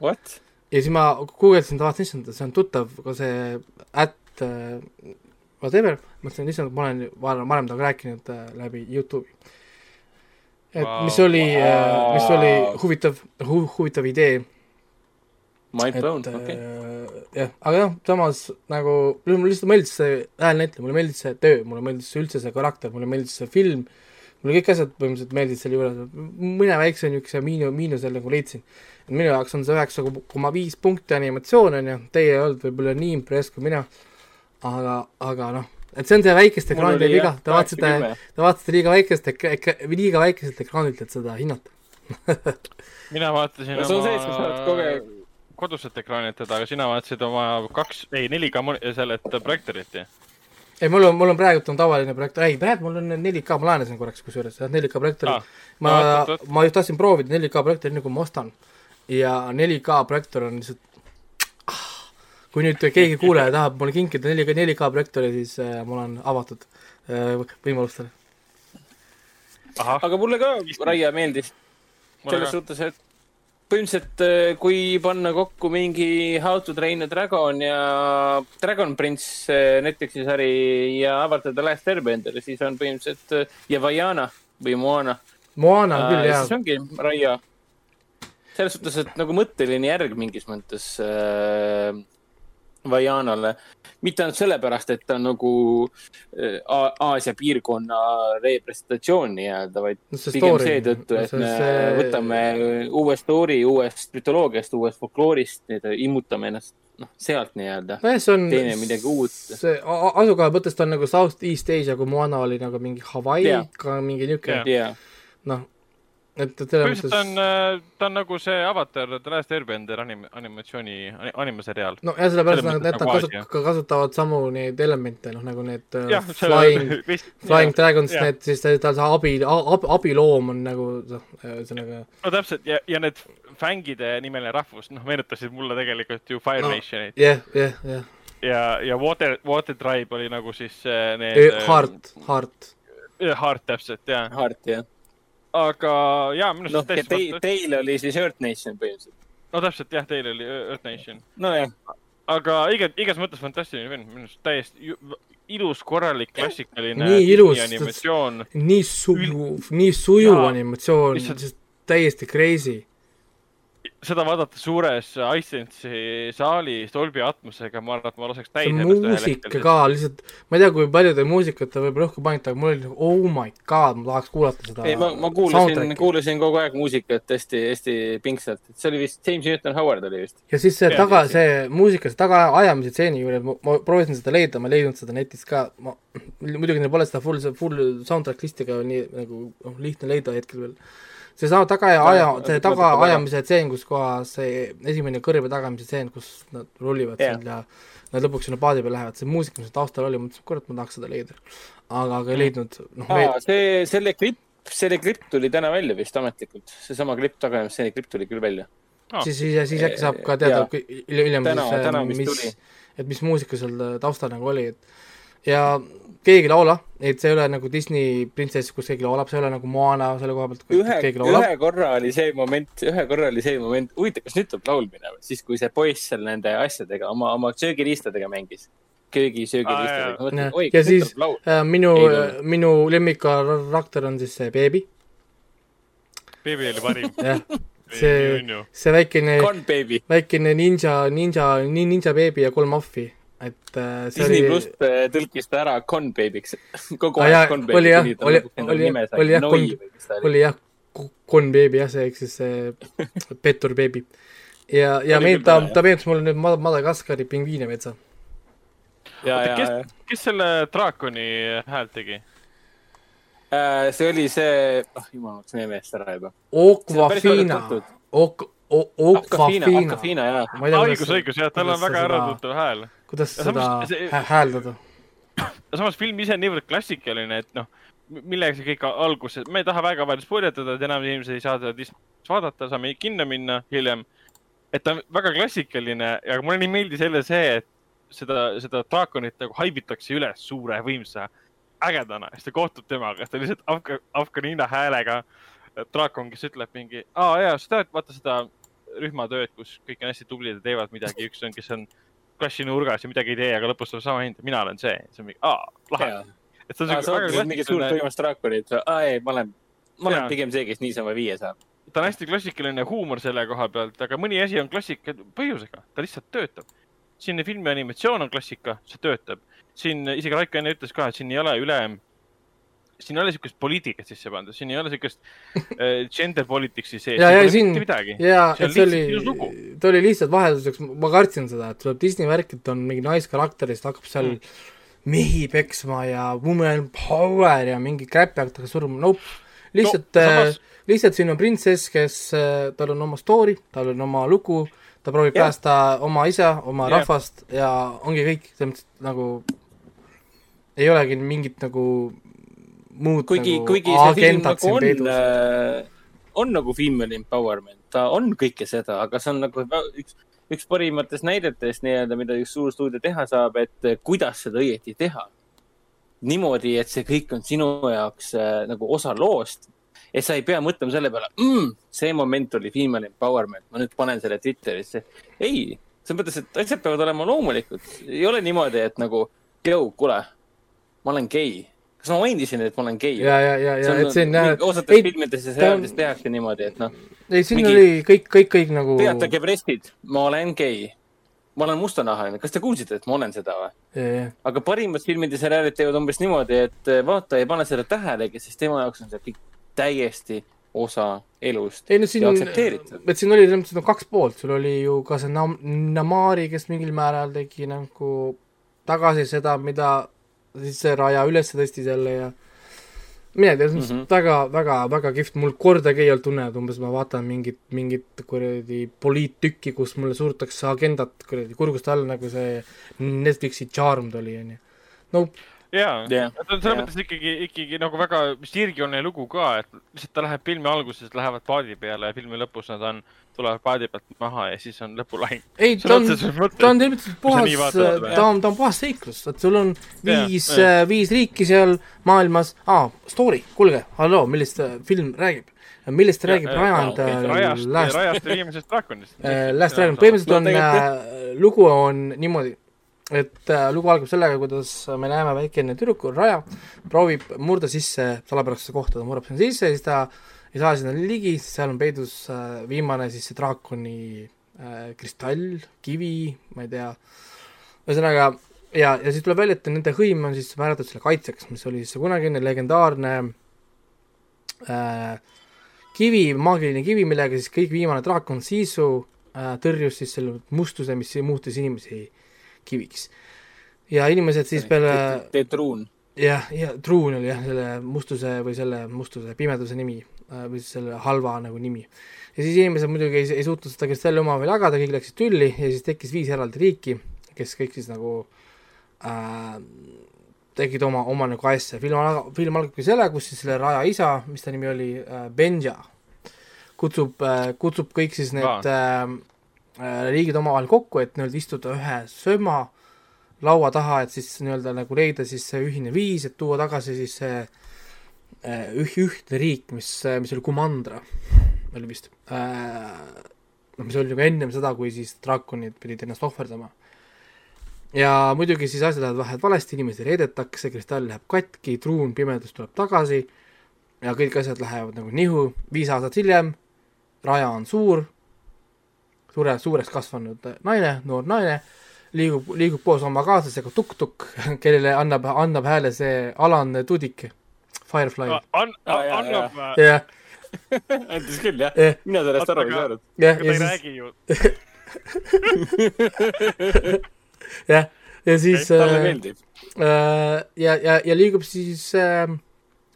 ja siis ma guugeldasin, vaatasin, issand, see on tuttav, ka see at uh, whatever, mõtlesin, issand, ma olen varem, varem temaga rääkinud uh, läbi Youtube'i. et wow. mis oli uh,, mis oli huvitav hu,, huvitav idee. Mind blown, okei. jah, aga noh, samas nagu mulle lihtsalt meeldis see häälnäitleja, mulle meeldis see töö, mulle meeldis üldse see karakter, mulle meeldis see film mulle kõik asjad põhimõtteliselt meeldisid selle juures, mõne väikse niisuguse miinu, miinuse nagu leidsin. minu jaoks on see üheksa koma viis punkti animatsioon, on ju, teie ei olnud võib-olla nii impress kui mina, aga, aga noh, et see on see väikeste ekraanide viga, te vaatasite, te vaatasite liiga väikest ek-, ek-, liiga väikeselt ekraanilt, et seda hinnata. [laughs] Mina vaatasin no, oma koduselt ekraanilt teda, aga sina vaatasid oma kaks, ei, 4K sellelt projektorit ju ei, mul on, mul on praegu on tavaline projektor, ei praegu mul on 4K, ma laenasin korraks kusjuures, 4K projektori ah,. ma no,, ma just tahtsin proovida 4K projektori enne kui ma ostan. ja 4K projektor on lihtsalt ah,, kui nüüd keegi kuulaja tahab mulle kinkida 4K, 4K projektoori, siis äh, mul on avatud äh, võimalustele. aga mulle ka Raia meeldis. selles suhtes, et põhimõtteliselt äh, kui panna kokku mingi How to train a dragon ja Dragon Prince äh, Netflixi sari ja Avatar The Last Airbender, siis on põhimõtteliselt äh, ja Vaiana või Moana. Moana on küll, jah. siis ongi Raia. selles suhtes, et nagu mõtteline järg mingis mõttes äh, Vajanale. mitte ainult sellepärast, et ta on nagu äh, Aasia piirkonna representatsioon nii-öelda, vaid no, pigem seetõttu, et me see... võtame uue story uuest mütoloogiast, uuest folkloorist, immutame ennast noh, sealt nii-öelda. on. teeme midagi uut. see asukoha mõttes ta on nagu South East Asia, kui Moana oli nagu mingi Hawaii yeah., ka mingi niisugune yeah.. noh et, mõttes. ta on, äh, ta on nagu see Avatar The Last Airbender anim-, animatsiooni, animaseriaal. no ja sellepärast nad, need nagu kasut-, kasutavad samu neid elemente, noh nagu need äh, ja, Flying, [laughs] Flying ja, Dragons, need siis tal see abi, abi, abiloom on nagu noh, ühesõnaga. no täpselt ja, ja need fängide nimeline rahvus, noh, meenutasid mulle tegelikult ju Fire no, Nationit. jah, jah, jah. ja, ja Water, Water Tribe oli nagu siis äh, need. Heart, Heart. Heart täpselt, jah. Heart, jah aga jaa, minu arust no, täiesti te, Teil oli siis Earth Nation põhimõtteliselt. no täpselt jah, teil oli Earth Nation. nojah. aga iga, igas mõttes fantastiline film, minu arust täiesti ilus, korralik, klassikaline. nii ilus, nii sujuv, nii sujuv animatsioon, täiesti crazy seda vaadata suures iSense'i saalis Dolby Atmosega, ma arvan, et ma laseks täis ennast muusika ka lihtsalt, ma ei tea, kui palju te muusikat võib-olla õhku panite, aga mul oli nagu oh my god, ma tahaks kuulata seda. ei, ma, ma kuulasin, kuulasin kogu aeg muusikat hästi, hästi pingsalt, et see oli vist James Newton Howard oli vist. ja siis see ja, taga, see muusika, see tagaajamise stseeni juures, ma proovisin seda leida, ma ei leidnud seda netist ka, ma, muidugi neil pole seda full, full soundtrack listi ka nii nagu noh, lihtne leida hetkel veel seesama tagaaja, see tagaajamise tseen, kus kohas see esimene kõrve tagamise tseen, kus nad rullivad yeah. seal ja nad lõpuks sinna paadi peale lähevad, see muusika, mis taustal oli, mõtlesin, kurat, ma tahaks seda leida. aga, aga ei leidnud, noh meil.... see, selle klipp, selle klipp tuli täna välja vist ametlikult, seesama klipp, tagaajamistseeni klipp tuli küll välja. Oh.. siis, siis, siis äkki saab ka teada hiljem siis, mis, et mis muusika seal taustal nagu oli, et ja keegi ei laula, et see ei ole nagu Disney printsess, kus keegi laulab, see ei ole nagu Moana selle koha pealt, kus ühe, keegi laulab. ühe korra oli see moment, ühe korra oli see moment, huvitav, kas nüüd tuleb laulmine või, siis kui see poiss seal nende asjadega, oma, oma söögiriistadega mängis. Köögisöögiriistadega. ja, ja siis äh, minu, minu lemmikkarakter on siis see beebi. beebi oli parim. [laughs] jah, see, see väikene, väikene ninja, ninja, ninja beebi ja kolm ahvi et äh, Disney oli... pluss äh, tõlkis ta ära Con Baby'ks [laughs] kogu aeg ah, Con Baby oli jah, oli, oli, oli jah, oli jah, Con Baby jah, see ehk siis see pettur beebi. ja, ja meil ta, ta meenutas mulle nüüd Madagaskari pingviine metsa. kes, kes selle draakoni häält tegi? Äh, see oli see, oh jumal, ma hakkasin nime eest ära juba. Okvafina, Ok-, Okvafina. õigus, õigus, jah, tal on väga äratuntav hääl kuidas ja seda see... hääldada? samas film ise on niivõrd klassikaline, et noh, millega see kõik alguses, me ei taha väga palju spoiletada, et enamus inimesi ei saa seda Disney's vaadata, saame kinno minna hiljem. et ta on väga klassikaline ja mulle nii meeldis jälle see, et seda, seda draakonit nagu haibitakse üles suure võimsa ägedana siis ta kohtub temaga, ta lihtsalt Afga, Afganina häälega draakon, kes ütleb mingi, aa jaa, sa tead, vaata seda rühmatööd, kus kõik on hästi tublid ja teevad midagi, üks on, kes on klassi nurgas ja midagi ei tee, aga lõpus tuleb sama hind, mina olen see, see on mingi, aa, lahe. et see on siuke väga klassikaline. mingi suurt võimast draakonit, aa ei, ma olen, ma olen pigem see, kes niisama viie saab. ta on hästi klassikaline huumor selle koha pealt, aga mõni asi on klassika põhjusega, ta lihtsalt töötab. siin filmi animatsioon on klassika, see töötab. siin isegi Raiko enne ütles ka, et siin ei ole üle siin ei ole siukest poliitikat sisse pandud, siin ei ole siukest äh, gender politics'i sees. ja, [laughs] ja siin, ja, et see oli, ta oli lihtsalt vahelduseks, ma kartsin seda, et tuleb Disney värk, et on mingi naiskarakterist, hakkab seal mm. mehi peksma ja woman power ja mingi kräppi hakatakse suruma, nope. lihtsalt no,, samas... äh, lihtsalt siin on printsess, kes äh,, tal on oma story, tal on oma lugu, ta proovib yeah. päästa oma isa, oma yeah. rahvast ja ongi kõik, selles mõttes nagu ei olegi mingit nagu muud kuigi nagu, kuigi see film nagu on, äh, on nagu female empowerment, ta on kõike seda, aga see on nagu üks, üks parimatest näidetest nii-öelda, mida üks suur stuudio teha saab, et kuidas seda õieti teha. niimoodi, et see kõik on sinu jaoks äh, nagu osa loost. et sa ei pea mõtlema selle peale mm,, see moment oli female empowerment, ma nüüd panen selle Twitterisse. ei, selles mõttes, et asjad peavad olema loomulikud. ei ole niimoodi, et nagu, kuule, ma olen gei kas ma mainisin, et ma olen gei? ja, ja, ja, ja, et see on. osates filmides ja seriaalides tehakse niimoodi, et noh. ei, siin mingi... oli kõik, kõik, kõik nagu. teatage prestid, ma olen gei. ma olen mustanahaline, kas te kuulsite, et ma olen seda või? aga parimad filmid ja seriaalid teevad umbes niimoodi, et eh, vaata ei pane seda tähelegi, sest tema jaoks on see kõik täiesti osa elust ei no siin, et siin oli selles mõttes no kaks poolt, sul oli ju ka see Nam-, Namari, kes mingil määral tegi nagu tagasi seda, mida siis see raja üles tõstis jälle ja mina ei tea, see on mm -hmm. väga, väga, väga kihvt, mul kordagi ei olnud tunne, et umbes ma vaatan mingit, mingit kuradi poliittükki, kus mulle surutakse agendat kuradi kurgust alla, nagu see Netflixi Charmed oli, onju. no jaa. Yeah., ta on selles mõttes ikkagi, ikkagi nagu väga sirgjooneline lugu ka, et lihtsalt ta läheb filmi alguses, lähevad paadi peale ja filmi lõpus nad on, tulevad paadi pealt maha ja siis on lõpulaing. ei, ta on, ta on tegelikult puhas, ta on, ta on puhas seiklus, et sul on viis, äh, viis riiki seal maailmas. Ah,, story, kuulge, halloo, millist äh, film räägib? millest ja, räägib Rajand okay, äh, rajast, rajast ja viimasest draakonist Last Dragon, põhimõtteliselt on no,, lugu on niimoodi et äh, lugu algab sellega, kuidas me näeme väikene tüdruk, Raja, proovib murda sisse salapärasesse kohta, ta murrab sinna sisse ja siis ta ei saa sinna ligi, seal on peidus äh, viimane siis see draakoni äh, kristall, kivi, ma ei tea, ühesõnaga ja, ja siis tuleb välja, et nende hõim on siis määratud selle kaitseks, mis oli siis see kunagine legendaarne äh, kivi, maagiline kivi, millega siis kõik viimane draakon Sisu äh, tõrjus siis selle mustuse, mis muutis inimesi äh, kiviks. ja inimesed siis peale teed truun. jah, ja truun oli jah, selle mustuse või selle mustuse, pimeduse nimi äh, või siis selle halva nagu nimi. ja siis inimesed muidugi ei, ei suutnud seda kristalli omavahel jagada, kõik läksid tülli ja siis tekkis viis eraldi riiki, kes kõik siis nagu äh, tegid oma, oma nagu asja, film algab, film algabki selle, kus siis selle Raja isa, mis ta nimi oli äh,, Benja, kutsub äh,, kutsub kõik siis need äh, Äh, riigid omavahel kokku, et nii-öelda istuda ühe sööma laua taha, et siis nii-öelda nagu leida siis see ühine viis, et tuua tagasi siis see äh, üh-, ühtne riik, mis, mis oli Kumandra, oli vist äh,. noh, mis oli nagu ennem seda, kui siis draakonid pidid ennast ohverdama. ja muidugi siis asjad lähevad vahel valesti, inimesi reidetakse, kristall läheb katki, truun, pimedus tuleb tagasi ja kõik asjad lähevad nagu nihu, viis aastat hiljem, raja on suur suure, suureks kasvanud naine, noor naine, liigub, liigub koos oma kaaslasega Tuk-Tuk, kellele annab, annab hääle see Alan Tudik, Firefly An. annab. jah. andis küll, jah ja.? mina sellest aru ei saanud. [laughs] jah, ja siis. jah, ja siis. talle meeldib. Äh, ja, ja, ja liigub siis äh,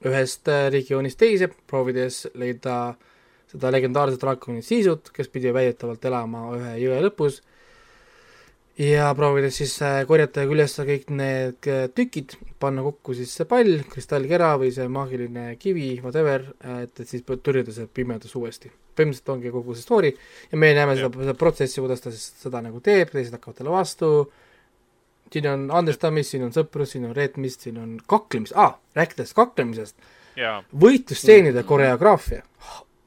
ühest äh, regioonist teise, proovides leida äh, seda legendaarset draakoni Siisut, kes pidi väidetavalt elama ühe jõe lõpus, ja proovides siis äh, korjata üles kõik need äh, tükid, panna kokku siis see pall, kristallkera või see maagiline kivi, whatever, et, et siis tõrjuda see pimedus uuesti. põhimõtteliselt ongi kogu see story. Ja me näeme seda, seda protsessi, kuidas ta siis seda nagu teeb, teised hakkavad talle vastu, siin on andestamist, siin on sõprus, siin on reetmist, siin on kaklemist ah,, rääkides kaklemisest, võitlusstseenide koreograafia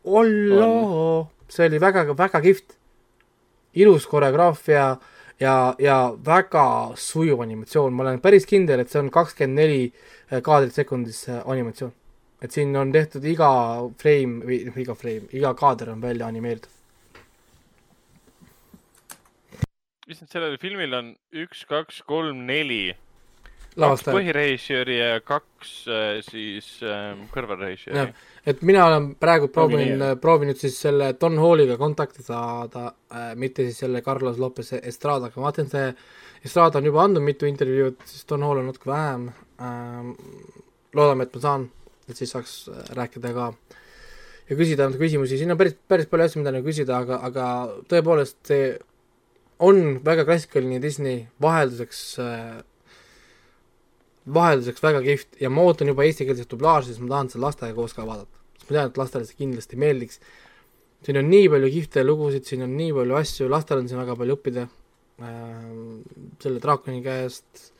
olloo, see oli väga, väga kihvt. ilus koreograafia ja, ja väga sujuv animatsioon, ma olen päris kindel, et see on kakskümmend neli eh, kaadrit sekundis eh, animatsioon. et siin on tehtud iga frame või noh, iga frame, iga kaader on välja animeeritud. issand, sellel filmil on üks, kaks, kolm, neli kaks põhirežissööri ja kaks äh, siis kõrvalrežissööri. Et mina olen praegu proovinud, proovinud siis selle Don Halliga kontakti saada äh,, mitte siis selle Carlos Lopez Estradaga, ma vaatan, see Estrada on juba andnud mitu intervjuud, siis Don Hall on natuke vähem. Ähm,. loodame, et ma saan, et siis saaks äh, rääkida ka ja küsida natuke küsimusi, siin on päris, päris palju asju, mida nagu küsida, aga, aga tõepoolest see on väga klassikaline Disney vahelduseks äh, vahelduseks väga kihvt ja ma ootan juba eestikeelset dublaaži, sest ma tahan seda lastega koos ka vaadata. sest ma tean, et lastele see kindlasti meeldiks. siin on nii palju kihvte lugusid, siin on nii palju asju, lastel on siin väga palju õppida äh, selle draakoni käest.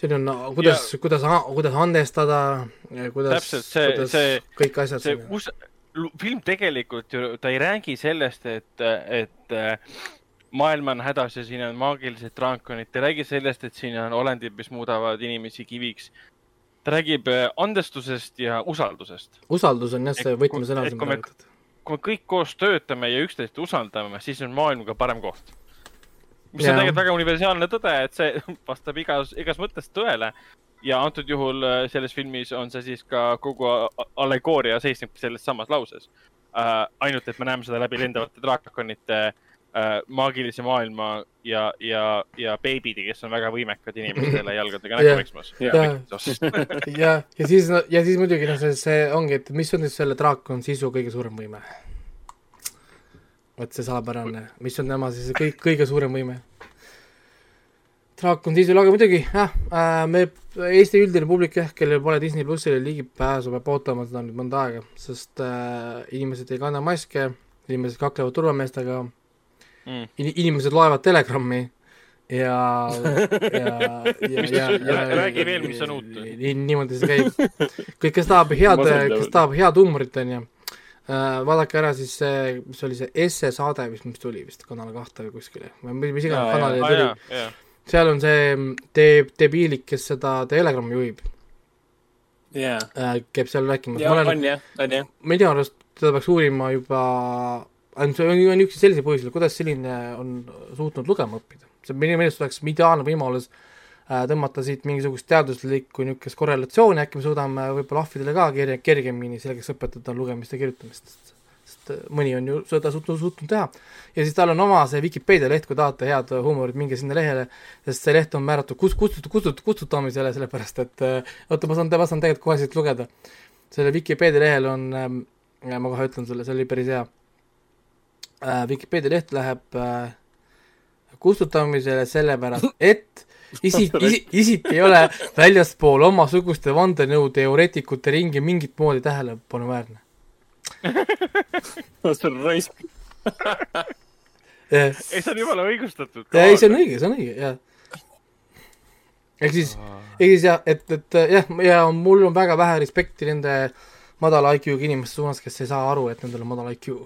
siin on, kuidas, kuidas, kuidas andestada, kuidas, kuidas see, kõik asjad. see us-, film tegelikult ju, ta ei räägi sellest, et, et maailm on hädas ja siin on maagilised draakonid, ta ei räägi sellest, et siin on olendid, mis muudavad inimesi kiviks. ta räägib andestusest ja usaldusest. usaldus on jah see võtmesõna siin praegu kui me kõik koos töötame ja üksteist usaldame, siis on maailm ka parem koht. mis ja. on tegelikult väga universaalne tõde, et see [laughs] vastab igas, igas mõttes tõele. ja antud juhul äh, selles filmis on see siis ka kogu allegooria seisnebki selles samas lauses uh,. ainult, et me näeme seda läbi lendavate draakonite uh, äh, maagilise maailma ja, ja, ja beebid, kes on väga võimekad inimestele jalgadega näkku peksmas. ja, ja, [laughs] ja siis, ja siis muidugi noh, see, see ongi, et mis on siis selle draakon sisu kõige suurem võime? vot see salapärane, mis on tema siis kõik, kõige suurem võime? draakon sisul, aga muidugi jah äh,, me, Eesti üldine publik jah, kellel pole Disney plussile ligipääsu, peab ootama seda nüüd mõnda aega, sest äh, inimesed ei kanna maske, inimesed kaklevad turvameestega mm. In, inimesed loevad Telegrammi ja, ja, [laughs] ja, ja, ja räägi veel, mis on uut. nii, niimoodi see käib. kõik, kes tahab head, kes tahab head huumorit, onju, äh, vaadake ära siis see, mis oli see esse saade, mis, mis tuli vist Kanal kahte või kuskile, või mis iganes kanalile tuli. seal on see de-, debiilik, kes seda Telegrammi juhib yeah.. Äh, käib seal rääkimas. on jah, on jah. minu arust teda peaks uurima juba ainult see on, on üks sellisel põhjusel, kuidas selline on suutnud lugema õppida. see minu meelest oleks ideaalne võimalus äh, tõmmata siit mingisugust teaduslikku niisugust korrelatsiooni, äkki me suudame võib-olla ahvidele ka kerge, kergemini selgeks õpetada lugemist ja kirjutamist, sest äh, mõni on ju seda suutnud, suutnud teha. ja siis tal on oma see Vikipeedia leht, kui tahate head huumorit, minge sinna lehele, sest see leht on määratud kust-, kustut-, kustut-, kustutamisele, sellepärast et äh, oota, ma saan, ma saan tegelikult kohe siit lugeda. selle Vikipeedia lehel on ähm,, ma kohe ütlen sulle, see oli päris hea äh, Vikipeedia leht läheb äh, kustutamisele sellepärast, et isik, isik, isik ei ole väljaspool omasuguste vandenõuteoreetikute ringi mingit moodi tähelepanuväärne [laughs] see on raisk ei, see on jumala õigustatud. ei, see on õige, see on õige, jah. ehk siis, ehk siis jah, et, et jah, ja mul on väga vähe respekti nende madala IQ-ga inimeste suunas, kes ei saa aru, et nendel on madal IQ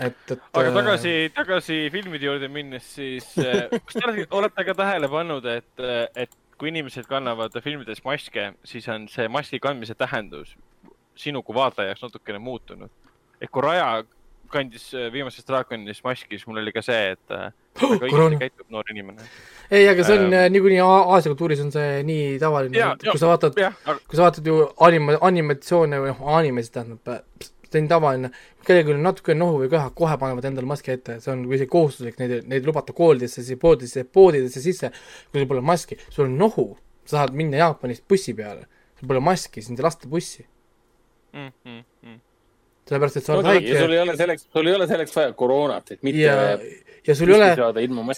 et, et. aga äh, tagasi, tagasi filmide juurde minnes, siis äh, kas te olete, ka tähele pannud, et, äh, et kui inimesed kannavad filmides maske, siis on see maski kandmise tähendus sinu kui vaataja jaoks natukene muutunud. et kui Raja kandis viimases draakonist maski, siis mul oli ka see, et [gasps] väga õigesti käitub noor inimene. ei, aga see on äh, niikuinii Aasia kultuuris on see nii tavaline, kui sa vaatad, kui sa vaatad ju anima-, animatsioone või noh, animesid tähendab see on tavaline, kellelgi on natuke nohu või köha, kohe panevad endale maski ette, see on isegi kohustuslik, neid, neid lubata koolidesse, poodidesse, poodidesse sisse, kui sul pole maski, sul on nohu, sa saad minna Jaapanist bussi peale, sul pole maski, sind ei lasta bussi. Mm. -hmm. sellepärast, et sa oled no, haige. sul ei ole selleks, sul ei ole selleks vaja koroonat, et mitte ja, ja sul ei ole,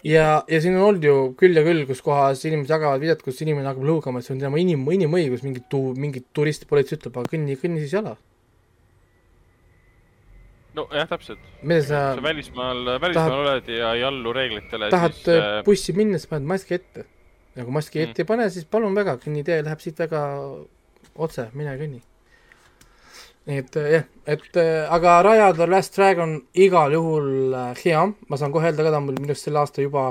ja, ja siin on olnud ju küll ja küll, kus kohas inimesed jagavad videot, kus inimene hakkab lõugama, et see on tema inim, inimõigus, mingit tu-, mingit turistipolitsei ütleb, aga kõnni, kõnni siis jala nojah, täpselt. mida sa. sa välismaal, välismaal tahad, oled ja ei allu reeglitele. tahad siis, äh, äh, bussi minna, siis paned maski ette. ja kui maski ette mm. ei pane, siis palun väga, kõnnitee läheb siit väga otse, mine kõnni. et äh, jah, et aga Raya the Last Dragon igal juhul hea, ma saan kohe öelda ka, ta on mul minu arust selle aasta juba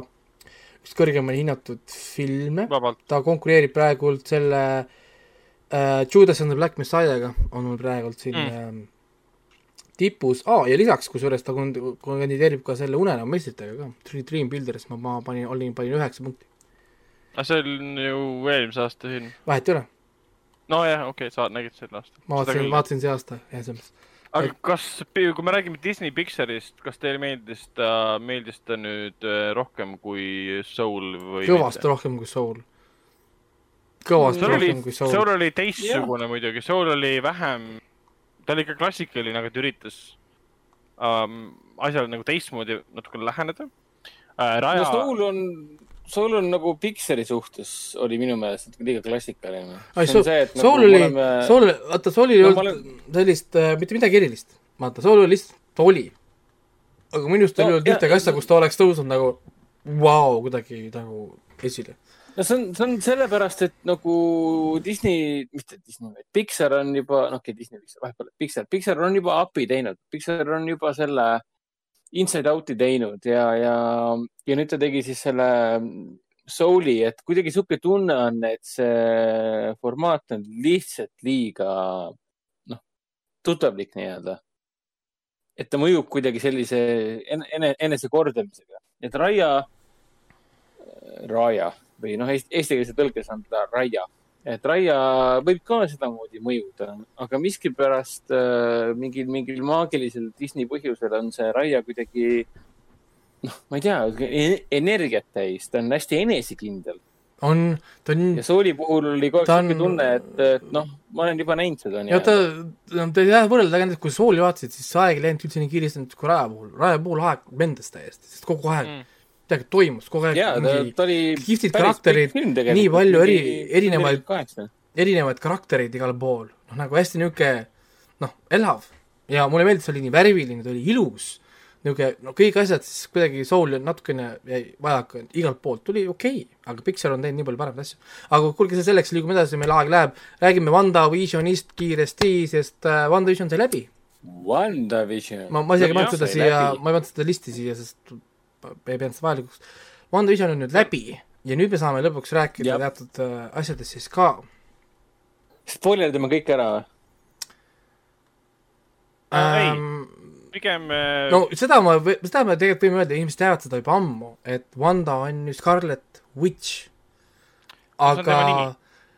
üks kõrgemini hinnatud filme. ta konkureerib praegult selle äh, Judas and the Black Messiah'ga on mul praegult siin mm. äh, tipus ah,, ja lisaks, kusjuures ta kandideerib ka selle Unenäo meistritega ka, Dream Builderis ma, ma panin, olin, panin üheksa punkti. aga see on ju eelmise aasta film. vahet ei ole. nojah, okei okay,, sa nägid sel aastal. ma vaatasin, vaatasin see aasta, jah, selles mõttes. aga kas, kui me räägime Disney Pixarist, kas teile meeldis ta, meeldis ta nüüd äh, rohkem kui Soul või? kõvasti rohkem kui Soul. kõvasti rohkem kui Soul. Soul oli teistsugune yeah. muidugi, Soul oli vähem ta oli ikka klassikaline, aga ta üritas um, asjale nagu teistmoodi natukene läheneda äh,. Raja... no Soul on, Soul on nagu Pixari suhtes oli minu meelest liiga klassikaline. Soul, Soul nagu oli oleme..., Soul, vaata Soul ei no, olnud olen... sellist äh, mitte midagi erilist. vaata, Soul lihtsalt, ta oli. aga minu arust ei olnud ühtegi asja, kus ta oleks tõusnud nagu vau wow,, kuidagi nagu esile no see on, see on sellepärast, et nagu Disney, mitte Disney, vaid Pixar on juba, noh, okei okay,, Disney, vahepeal Pixar, Pixar on juba API teinud, Pixar on juba selle Inside Out'i teinud ja, ja, ja nüüd ta tegi siis selle Soul'i, et kuidagi sihuke tunne on, et see formaat on lihtsalt liiga, noh, tuttavlik nii-öelda. et ta mõjub kuidagi sellise ene, enesekordamisega, et Raia, Raia või noh, eestikeelse tõlkes on ta Raia, et Raia võib ka sedamoodi mõjuda, aga miskipärast äh, mingil, mingil maagilisel Disney põhjusel on see Raia kuidagi noh, ma ei tea, energiat täis, ta on hästi enesekindel. on, ta on. ja Sooli puhul oli kogu aeg siuke tunne, et, et noh, ma olen juba näinud seda. ja ta, ta ei taha võrrelda, aga kui Sooli vaatasid, siis aeg ei läinud üldse nii kiiresti kui Raja puhul. Raja puhul aeg lendas täiesti, sest kogu aeg mm midagi toimus, kogu aeg Jaa, ta, ta kihvtid karakterid, nii palju eri, erinevaid, erinevaid karaktereid igal pool, noh nagu hästi niisugune noh, elav. Ja mulle meeldis, see oli nii värviline, ta oli ilus, niisugune, no kõik asjad siis kuidagi soul natukene jäi vajaka, igalt poolt tuli okei okay,, aga Pixar on teinud nii palju paremaid asju. aga kuulge, see selleks, liigume edasi, meil aeg läheb, räägime WandaVisionist kiiresti, sest äh, WandaVision sai läbi. WandaVision? ma, ma isegi ei pannud seda siia, ma ei pannud seda listi siia, sest ei pidanud seda vajalikuks. WandaVision on nüüd läbi ja nüüd me saame lõpuks rääkida Jab. teatud äh, asjadest siis ka. spoilerdame kõik ära või? Ähm, pigem. Äh, no seda ma, seda me tegelikult võime öelda, inimesed teavad seda juba ammu, et Wanda on ju Scarlet Witch. aga.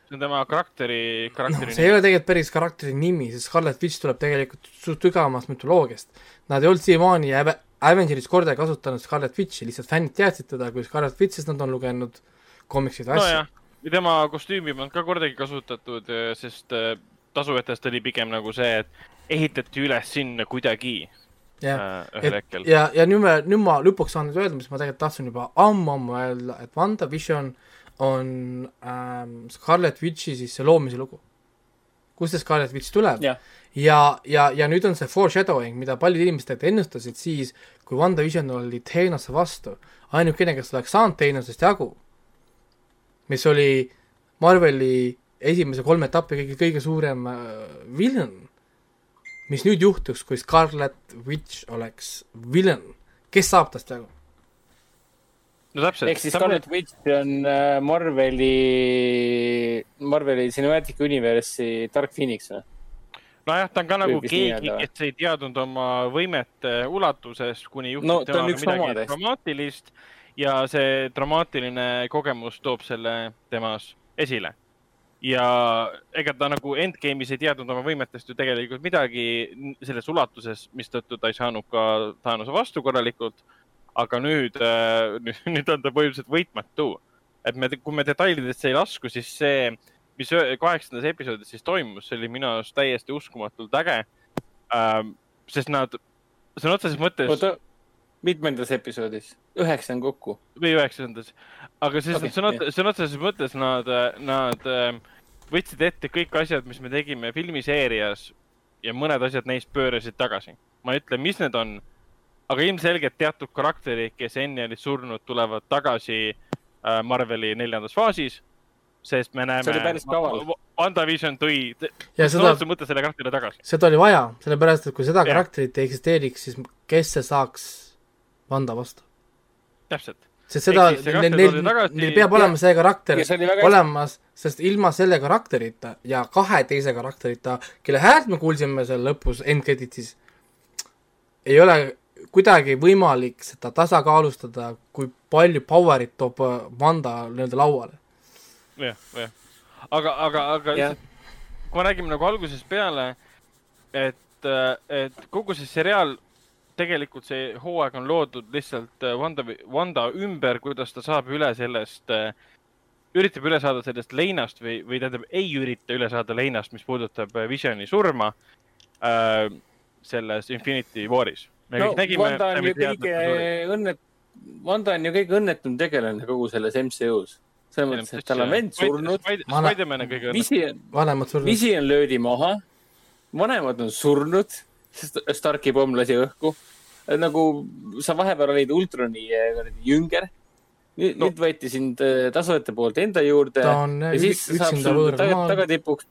see on tema karakteri, karakteri no, see ei ole tegelikult päris karakteri nimi, sest Scarlet Witch tuleb tegelikult suht sügavamast mütoloogiast. Nad ei olnud siiamaani Avengeris kordagi kasutanud Scarlet Witchi, lihtsalt fännid teadsid teda kui Scarlet Witch, sest nad on lugenud komiksid ja asju no. ja tema kostüümi ei olnud ka kordagi kasutatud, eh, sest eh, tasuvetest oli pigem nagu see, et ehitati üles sinna kuidagi jah äh,, et ja, ja nüüd me, nüüd ma lõpuks saan nüüd öelda, mis ma tegelikult tahtsin juba ammu-ammu öelda, et WandaVision on ähm, Scarlet Witchi siis see loomise lugu. kust see Scarlet Witch tuleb yeah ja, ja, ja nüüd on see foreshadowing, mida paljud inimesed tegelikult ennustasid siis, kui WandaVision oli Thainose vastu. ainukene, kes oleks saanud Thainosest jagu, mis oli Marveli esimese kolme etapi kõige, kõige suurem äh, villain, mis nüüd juhtuks, kui Scarlet Witch oleks villain, kes saab tast jagu? no täpselt. ehk siis Scarlet Witch on äh, Marveli, Marveli Cinematic Universe'i Dark Phoenix või? Nojah, ta on ka nagu keegi, kes ei teadnud oma võimete ulatusest, kuni juhtub no, temaga midagi dramaatilist ja see dramaatiline kogemus toob selle temas esile. ja ega ta nagu endgame'is ei teadnud oma võimetest ju tegelikult midagi selles ulatuses, mistõttu ta ei saanud ka Thanose vastu korralikult. aga nüüd, äh, [laughs] nüüd on ta põhimõtteliselt võitmatu. et me, kui me detailidesse ei lasku, siis see mis kaheksandas episoodis siis toimus, see oli minu arust täiesti uskumatult äge ähm,. sest nad sõna otseses mõttes. oota, mitmendas episoodis? üheksa on kokku. või üheksandas, aga siis okay, sõna, sõna otseses mõttes nad, nad ähm, võtsid ette kõik asjad, mis me tegime filmiseerias ja mõned asjad neist pöörasid tagasi. ma ei ütle, mis need on, aga ilmselgelt teatud karakterid, kes enne olid surnud, tulevad tagasi äh, Marveli neljandas faasis sest me näeme. see oli päris kaval. WandaVision tõi sõna otseses mõttes selle karakteri tagasi. seda oli vaja, sellepärast et kui seda ja. karakterit ei eksisteeriks, siis kes see saaks Wanda vastu? täpselt. sest seda, neil, neil, neil peab olema see karakter olemas, sest ilma selle karakterita ja kahe teise karakterita, kelle häält me kuulsime seal lõpus endcreditis, ei ole kuidagi võimalik seda tasakaalustada, kui palju power'it toob Wanda nii-öelda lauale jah, jah. aga, aga, aga yeah. kui me räägime nagu algusest peale, et, et kogu see seriaal, tegelikult see hooaeg on loodud lihtsalt äh, Wanda, Wanda ümber, kuidas ta saab üle sellest, äh, üritab üle saada sellest leinast või, või tähendab, ei ürita üle saada leinast, mis puudutab äh, Visioni surma äh, selles Infinity War'is. no nägime, Wanda on ju kõige õnnet-, Wanda on ju kõige õnnetum tegelane kogu selles MCU-s selles mõttes, et tal on vend surnud. Spider-man on kõige surnud. Vision löödi maha, vanemad on surnud Starki pomm lasi õhku. nagu sa vahepeal olid Ultroni jünger. nüüd no. võeti sind tasujate poolt enda juurde. ta on üksinda võõral maal. tagatipuks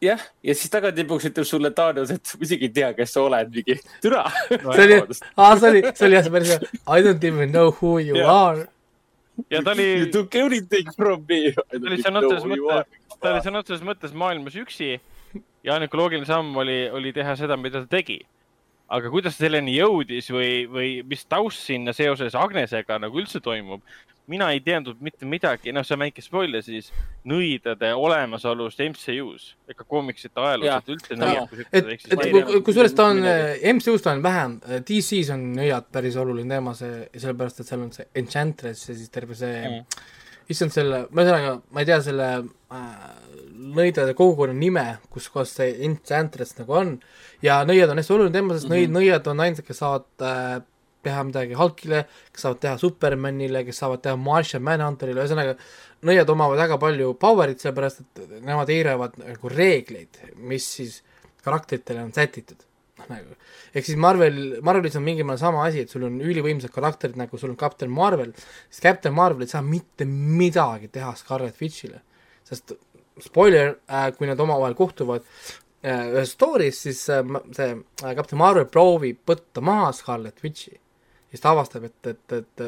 jah, ja siis tagatipuks ütleb sulle Thanos, et ma isegi ei tea, kes sa oled, mingi türa no,. see oli, [laughs] aa, see oli, see oli jah, see päris hea. I don't even know who you yeah. are. Ja ta oli. You took everything from me. ta oli sõna otseses mõttes, ta oli sõna otseses mõttes maailmas üksi ja ainuke loogiline samm oli, oli teha seda, mida ta tegi aga kuidas ta selleni jõudis või, või mis taust sinna seoses Agnesega nagu üldse toimub, mina ei teadnud mitte midagi, noh, see on väike spoiler siis, nõidade olemasolust MCU-s ega koomiksite ajaloos, et üldse nõiad. et, et kusjuures ta on, MCU-s ta on vähem, DC-s on nõiad päris oluline teema, see, sellepärast et seal on see Enchantress ja siis terve see mm., issand selle, ühesõnaga, ma ei tea selle äh, nõidade kogukonna nime, kus kohas see Enchantress nagu on, ja nõiad on hästi oluline teema, sest mm -hmm. nõid, nõiad on ainsad, kes saavad äh, teha midagi Hulkile, kes saavad teha Supermanile, kes saavad teha Martian Manhunterile, ühesõnaga nõiad omavad väga palju power'it, sellepärast et nemad eiravad nagu reegleid, mis siis karakteritele on sätitud. noh, [laughs] nagu, ehk siis Marvel, Marvelis on mingil määral sama asi, et sul on ülivõimsad karakterid, nagu sul on Captain Marvel, siis Captain Marvel ei saa mitte midagi teha Scarlet Witchile, sest spoiler äh,, kui nad omavahel kohtuvad äh, ühes story's, siis äh, see äh, Captain Marvel proovib võtta maha Scarlet Witchi. Siis ta avastab, et, et, et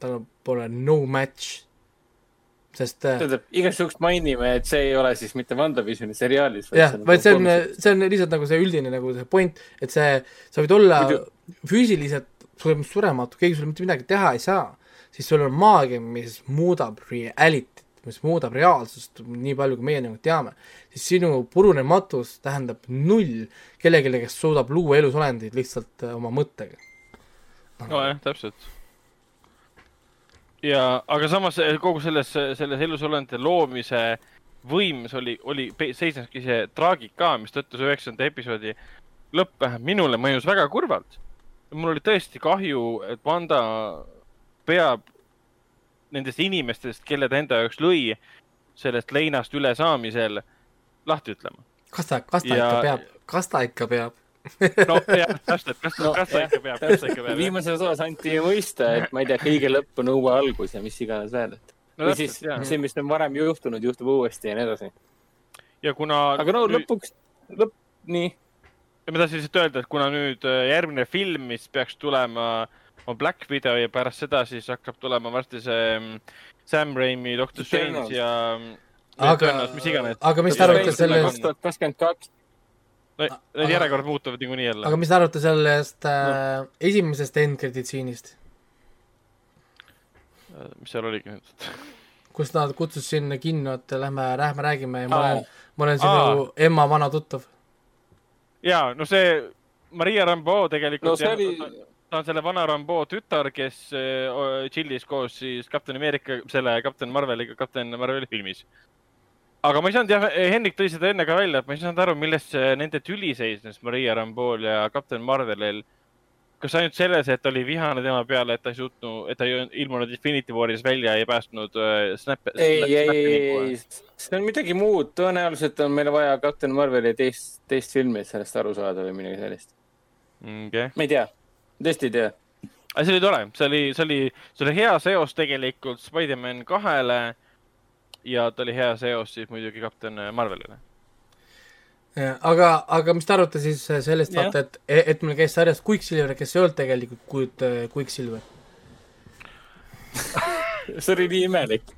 tal pole no match, sest äh, tähendab, igaks juhuks mainime, et see ei ole siis mitte WandaVisioni seriaalis. jah, vaid see on, see on lihtsalt nagu see üldine nagu see point, et see, sa võid olla Muidu... füüsiliselt surematu, keegi sulle mitte midagi teha ei saa, siis sul on maagia, mis muudab reality mis muudab reaalsust nii palju, kui meie nagu teame, siis sinu purunematus tähendab null kellelegi, kes suudab luua elusolendeid lihtsalt äh, oma mõttega. Nojah, täpselt. ja, aga samas eh, kogu selles, selles elusolendite loomise võimes oli, oli, seisneski see traagika, mistõttu see üheksanda episoodi lõpp vähemalt minule mõjus väga kurvalt. mul oli tõesti kahju, et Wanda peab nendest inimestest, kelle ta enda jaoks lõi, sellest leinast ülesaamisel lahti ütlema. kas ta, kas ta ja... ikka peab, kas ta ikka peab? No jah, täpselt, kas no,, kas ta ikka peab, kas ta ikka peab. viimases osas anti mõista, et ma ei tea, kõige lõpp on uue algus ja mis iganes veel, et no, või siis jah. see, mis on varem juhtunud, juhtub uuesti ja nii edasi. ja kuna. aga no lõpuks, lõpp, nii. ja ma tahtsin lihtsalt öelda, et kuna nüüd äh, järgmine film, mis peaks tulema on Black Widow ja pärast seda siis hakkab tulema varsti see mm, Sam Raimi, Doctor Strange ja. Mm, aga, aga mis te arvate sellest? kaks tuhat kakskümmend kaks. Need järjekorrad muutuvad niikuinii jälle. aga mis te arvate sellest äh, esimesest endkreditsiinist? Äh, mis seal oligi nüüd? kus nad kutsus sinna kinno, et lähme, lähme räägime ja ma olen, ma olen sinu ema vana tuttav. jaa, no see Maria Rambo tegelikult no, see oli ta on selle vana Rambo tütar, kes tšillis koos siis Captain America, selle Captain Marveliga Captain Marveli filmis. Aga ma ei saanud jah, Hendrik tõi seda enne ka välja, et ma ei saanud aru, milles nende tüli seisnes Maria Rambool ja Captain Marvelil. kas ainult selles, et oli vihane tema peale, et ta ei suutnud, et ta ei ilmunud Infinity Waris välja ja ei päästnud äh, Snap? ei, ei, ei, see on midagi muud, tõenäoliselt on meil vaja Captain Marveli teist, teist filmi, et sellest aru saada või midagi sellist okay.. ma ei tea tõesti ei tea. aga see oli tore, see oli, see oli, see oli hea seos tegelikult Spider-man kahele ja ta oli hea seos siis muidugi kapten Marvelile. aga, aga mis te arvate siis sellest, vaata, et, et meil käis sarjas Quicksilver, kes ei olnud tegelikult Quick, Quicksilver [laughs] see oli nii imelik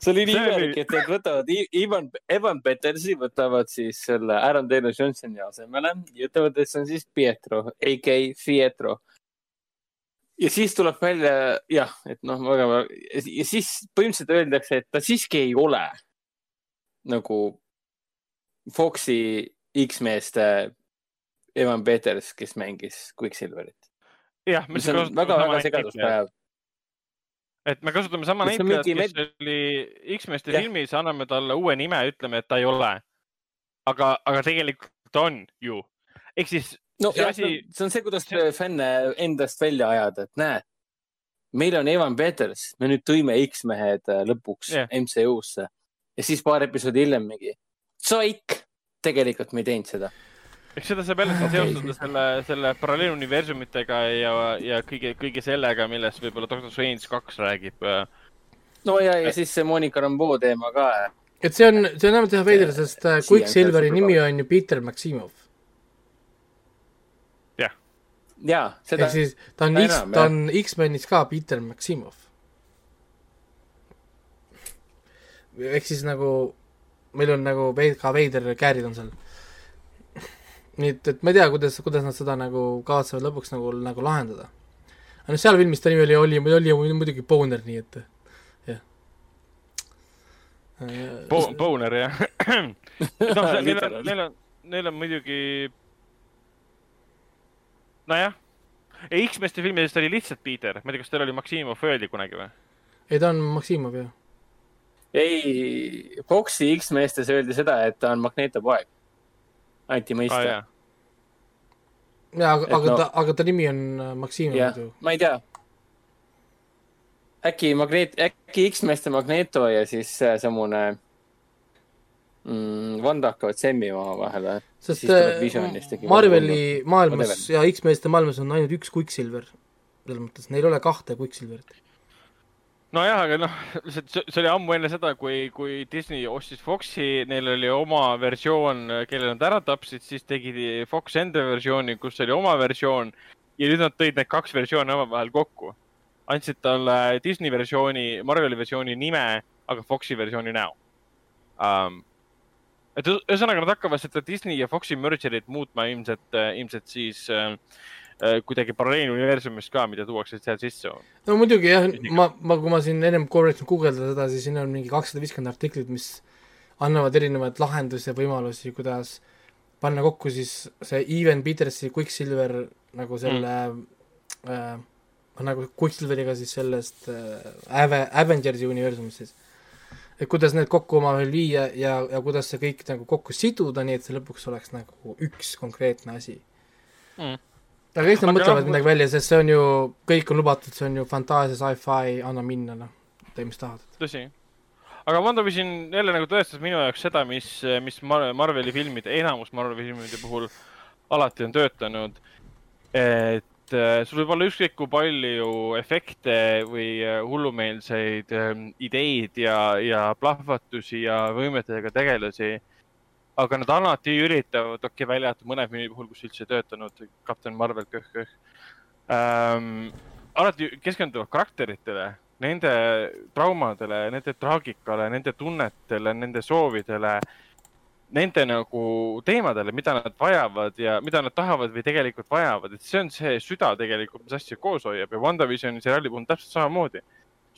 see oli nii imelik, et nad võtavad Ivan, Evan Petersi võtavad siis selle Aaron Taylor Johnsoni asemele ja ütlevad, et see on siis Pietro, AK Pietro. Ja siis tuleb välja jah, et noh, väga ja siis põhimõtteliselt öeldakse, et ta siiski ei ole nagu Foxi X-meeste Evan Peters, kes mängis Quicksilverit. jah, mis on väga-väga segadust vajav et me kasutame sama näitlejat, kes med... oli X-meeste filmis, anname talle uue nime, ütleme, et ta ei ole. aga, aga tegelikult on ju. ehk siis. No see, asi... see on see, kuidas see... fänne endast välja ajada, et näe, meil on Evan Peters, me nüüd tõime X-mehed äh, lõpuks yeah. MCU-sse ja siis paar episoodi hiljem mingi, tsoik, tegelikult me ei teinud seda eks seda saab jälle seostada selle, selle paralleeluniversumitega ja, ja kõige, kõige sellega, millest võib-olla Doctor Strange kaks räägib. no ja, ja siis see Monika Rambeau teema ka. et see on, see on vähemalt jah veider, sest äh, Quicksilveri nimi on ju Peter Maximov. Jaa, seda. ehk siis ta on X, ta on X-menis ka Peter Maximov. ehk siis nagu meil on nagu veid-, ka veider käärid on seal nii et, et ma ei tea, kuidas, kuidas nad seda nagu kavatsevad lõpuks nagu, nagu lahendada. aga noh, seal filmis ta nimi oli, oli, oli, oli muidugi Boner, nii et jah. Bo-, Boner, jah. [laughs] noh, neil on, neil on, neil on muidugi, nojah, ei X-meeste filmides ta oli lihtsalt Peter, ma ei tea, kas tal oli Maksimov öeldi kunagi või? ei, ta on Maksimov, jah. ei, Foxi X-meestes öeldi seda, et ta on Magneto poeg anti mõista ah,. jaa, aga, aga no, ta, aga ta nimi on äh, Maxim muidu. ma ei tea. äkki Magneet, äkki X-meeste Magneto ja siis äh, samune mm, Wanda hakkavad semmima omavahel. sest äh, Marveli maailmas ja X-meeste maailmas on ainult üks Quicksilver. selles mõttes, neil ei ole kahte Quicksilverit nojah, aga noh, see, see oli ammu enne seda, kui, kui Disney ostis Foxi, neil oli oma versioon, kelle nad ära tapsid, siis tegid Fox enda versiooni, kus oli oma versioon ja nüüd nad tõid need kaks versiooni omavahel kokku. andsid talle Disney versiooni, Marveli versiooni nime, aga Foxi versiooni näo um,. Et ühesõnaga, nad hakkavad seda Disney ja Foxi merger'it muutma ilmselt, ilmselt siis uh, Äh, kuidagi paralleeluniversumist ka, mida tuuakse sealt sisse. no muidugi jah, ma, ma, kui ma siin ennem korraks guugeldada seda, siis siin on mingi kakssada viiskümmend artiklit, mis annavad erinevaid lahendusi ja võimalusi, kuidas panna kokku siis see Even Petersi Quicksilver nagu selle mm. äh, nagu Quicksilveriga siis sellest äh, Ave-, Avengersi universumist siis. Et kuidas need kokku omavahel viia ja, ja kuidas see kõik nagu kokku siduda, nii et see lõpuks oleks nagu üks konkreetne asi mm aga eks nad mõtlevad midagi välja, sest see on ju, kõik on lubatud, see on ju fantaasia, sci-fi, anna minna, noh, tee mis tahad. tõsi. aga WandaVision jälle nagu tõestas minu jaoks seda, mis, mis Marveli filmide, enamus Marveli filmide puhul alati on töötanud. et äh, sul võib olla ükskõik kui palju efekte või äh, hullumeelseid ähm, ideid ja, ja plahvatusi ja võimetega tegelasi aga nad alati üritavad, okei okay,, välja arvatud mõne filmi puhul, kus üldse ei töötanud, Kapten Marvel, köh-köh ähm,. alati keskenduvad karakteritele, nende traumadele, nende traagikale, nende tunnetele, nende soovidele, nende nagu teemadele, mida nad vajavad ja mida nad tahavad või tegelikult vajavad, et see on see süda tegelikult, mis asja koos hoiab ja WandaVisioni seriaali puhul täpselt samamoodi.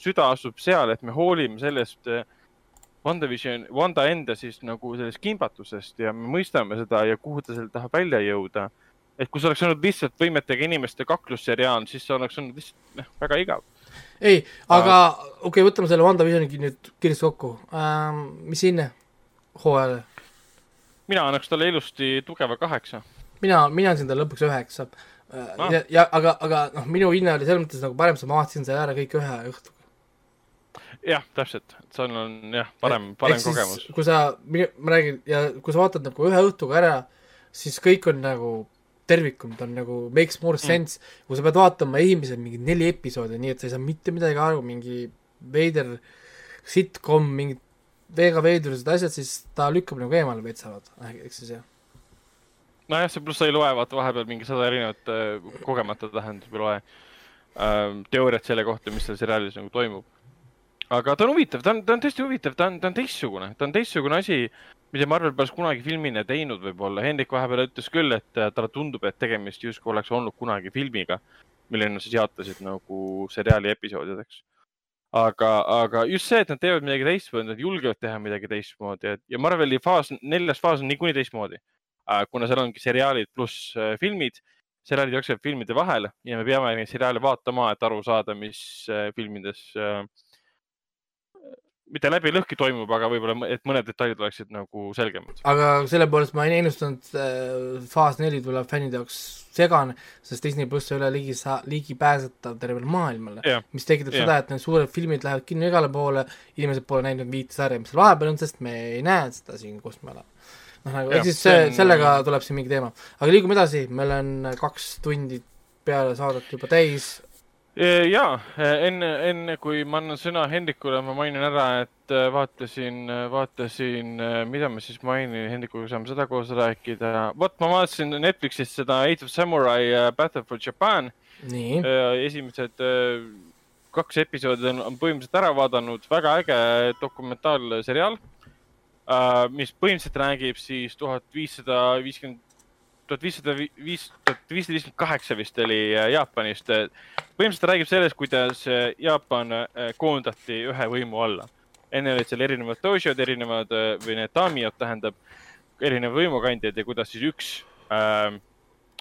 süda asub seal, et me hoolime sellest äh, WandaVision, Wanda enda siis nagu sellest kimbatusest ja me mõistame seda ja kuhu ta seal tahab välja jõuda. et kui see oleks olnud lihtsalt võimetega inimeste kaklusseriaal, siis see oleks olnud lihtsalt noh, väga igav. ei, aga okei okay,, võtame selle WandaVisioni nüüd kiiresti kokku ähm,. mis hinne hooajale? Mina annaks talle ilusti tugeva kaheksa. mina, mina andsin talle lõpuks üheksa ah.. ja, ja aga, aga noh, minu hinne oli selles mõttes nagu parem, sest ma vaatasin selle ära kõik ühe õhtuga jah, täpselt, et see on jah, parem, parem Eks kogemus. kui sa, ma räägin, ja kui sa vaatad nagu ühe õhtuga ära, siis kõik on nagu tervikum, ta on nagu makes more mm. sense mm., kui sa pead vaatama esimesed mingid neli episoodi, nii et sa ei saa mitte midagi aru, mingi veider sitcom, mingid väga veidrused asjad, siis ta lükkab nagu eemale veits eks siis jah. nojah, see pluss sa ei loe vaata vahepeal mingi sada erinevat äh, kogemata tähendab, ei loe äh, teooriat selle kohta, mis seal seriaalis nagu toimub aga ta on huvitav, ta on, ta on tõesti huvitav, ta on, ta on teistsugune, ta on teistsugune asi, mida Marvel poleks kunagi filmina teinud võib-olla. Hendrik vahepeal ütles küll, et äh, talle tundub, et tegemist justkui oleks olnud kunagi filmiga, mille nad siis jaotasid nagu seriaali episoodideks. Aga, aga just see, et nad teevad midagi teistmoodi, nad julgevad teha midagi teistmoodi ja Marveli faas, neljas faas on niikuinii teistmoodi. Äh, kuna seal ongi seriaalid pluss äh, filmid, seriaalid jooksevad filmide vahel ja me peame neid seriaale vaatama, et aru saada, mis filmides äh, mitte läbi lõhki toimub, aga võib-olla, et mõned detailid oleksid nagu selgemad. aga selle poolest ma ei ennustanud äh,, faas neli tuleb fännide jaoks segane, sest Disney pluss ei ole ligi ligipääsetav tervele maailmale yeah.. mis tekitab yeah. seda, et need suured filmid lähevad kinno igale poole, inimesed pole näinud viite sarja, mis seal vahepeal on, sest me ei näe seda siin, kus me oleme. noh, nagu ehk siis see, sellega tuleb siin mingi teema. aga liigume edasi, meil on kaks tundi peale saadet juba täis. Ja enne, enne kui ma annan sõna Hendrikule, ma mainin ära, et äh, vaatasin, vaatasin, äh, mida ma siis mainin, Hendrikuga saame seda koos rääkida. vot ma vaatasin Netflixist seda Eight of Samurai äh, Battle for Japan. esimesed kaks episoodi on, on põhimõtteliselt ära vaadanud, väga äge dokumentaalseriaal, mis põhimõtteliselt räägib siis tuhat viissada viiskümmend tuhat viissada viis, tuhat viissada viiskümmend kaheksa vist oli äh, Jaapanist. põhimõtteliselt ta räägib sellest, kuidas äh, Jaapan äh, koondati ühe võimu alla. enne olid seal erinevad dojod, erinevad või need tamiod tähendab, erinevad võimukandjad ja kuidas siis üks äh,,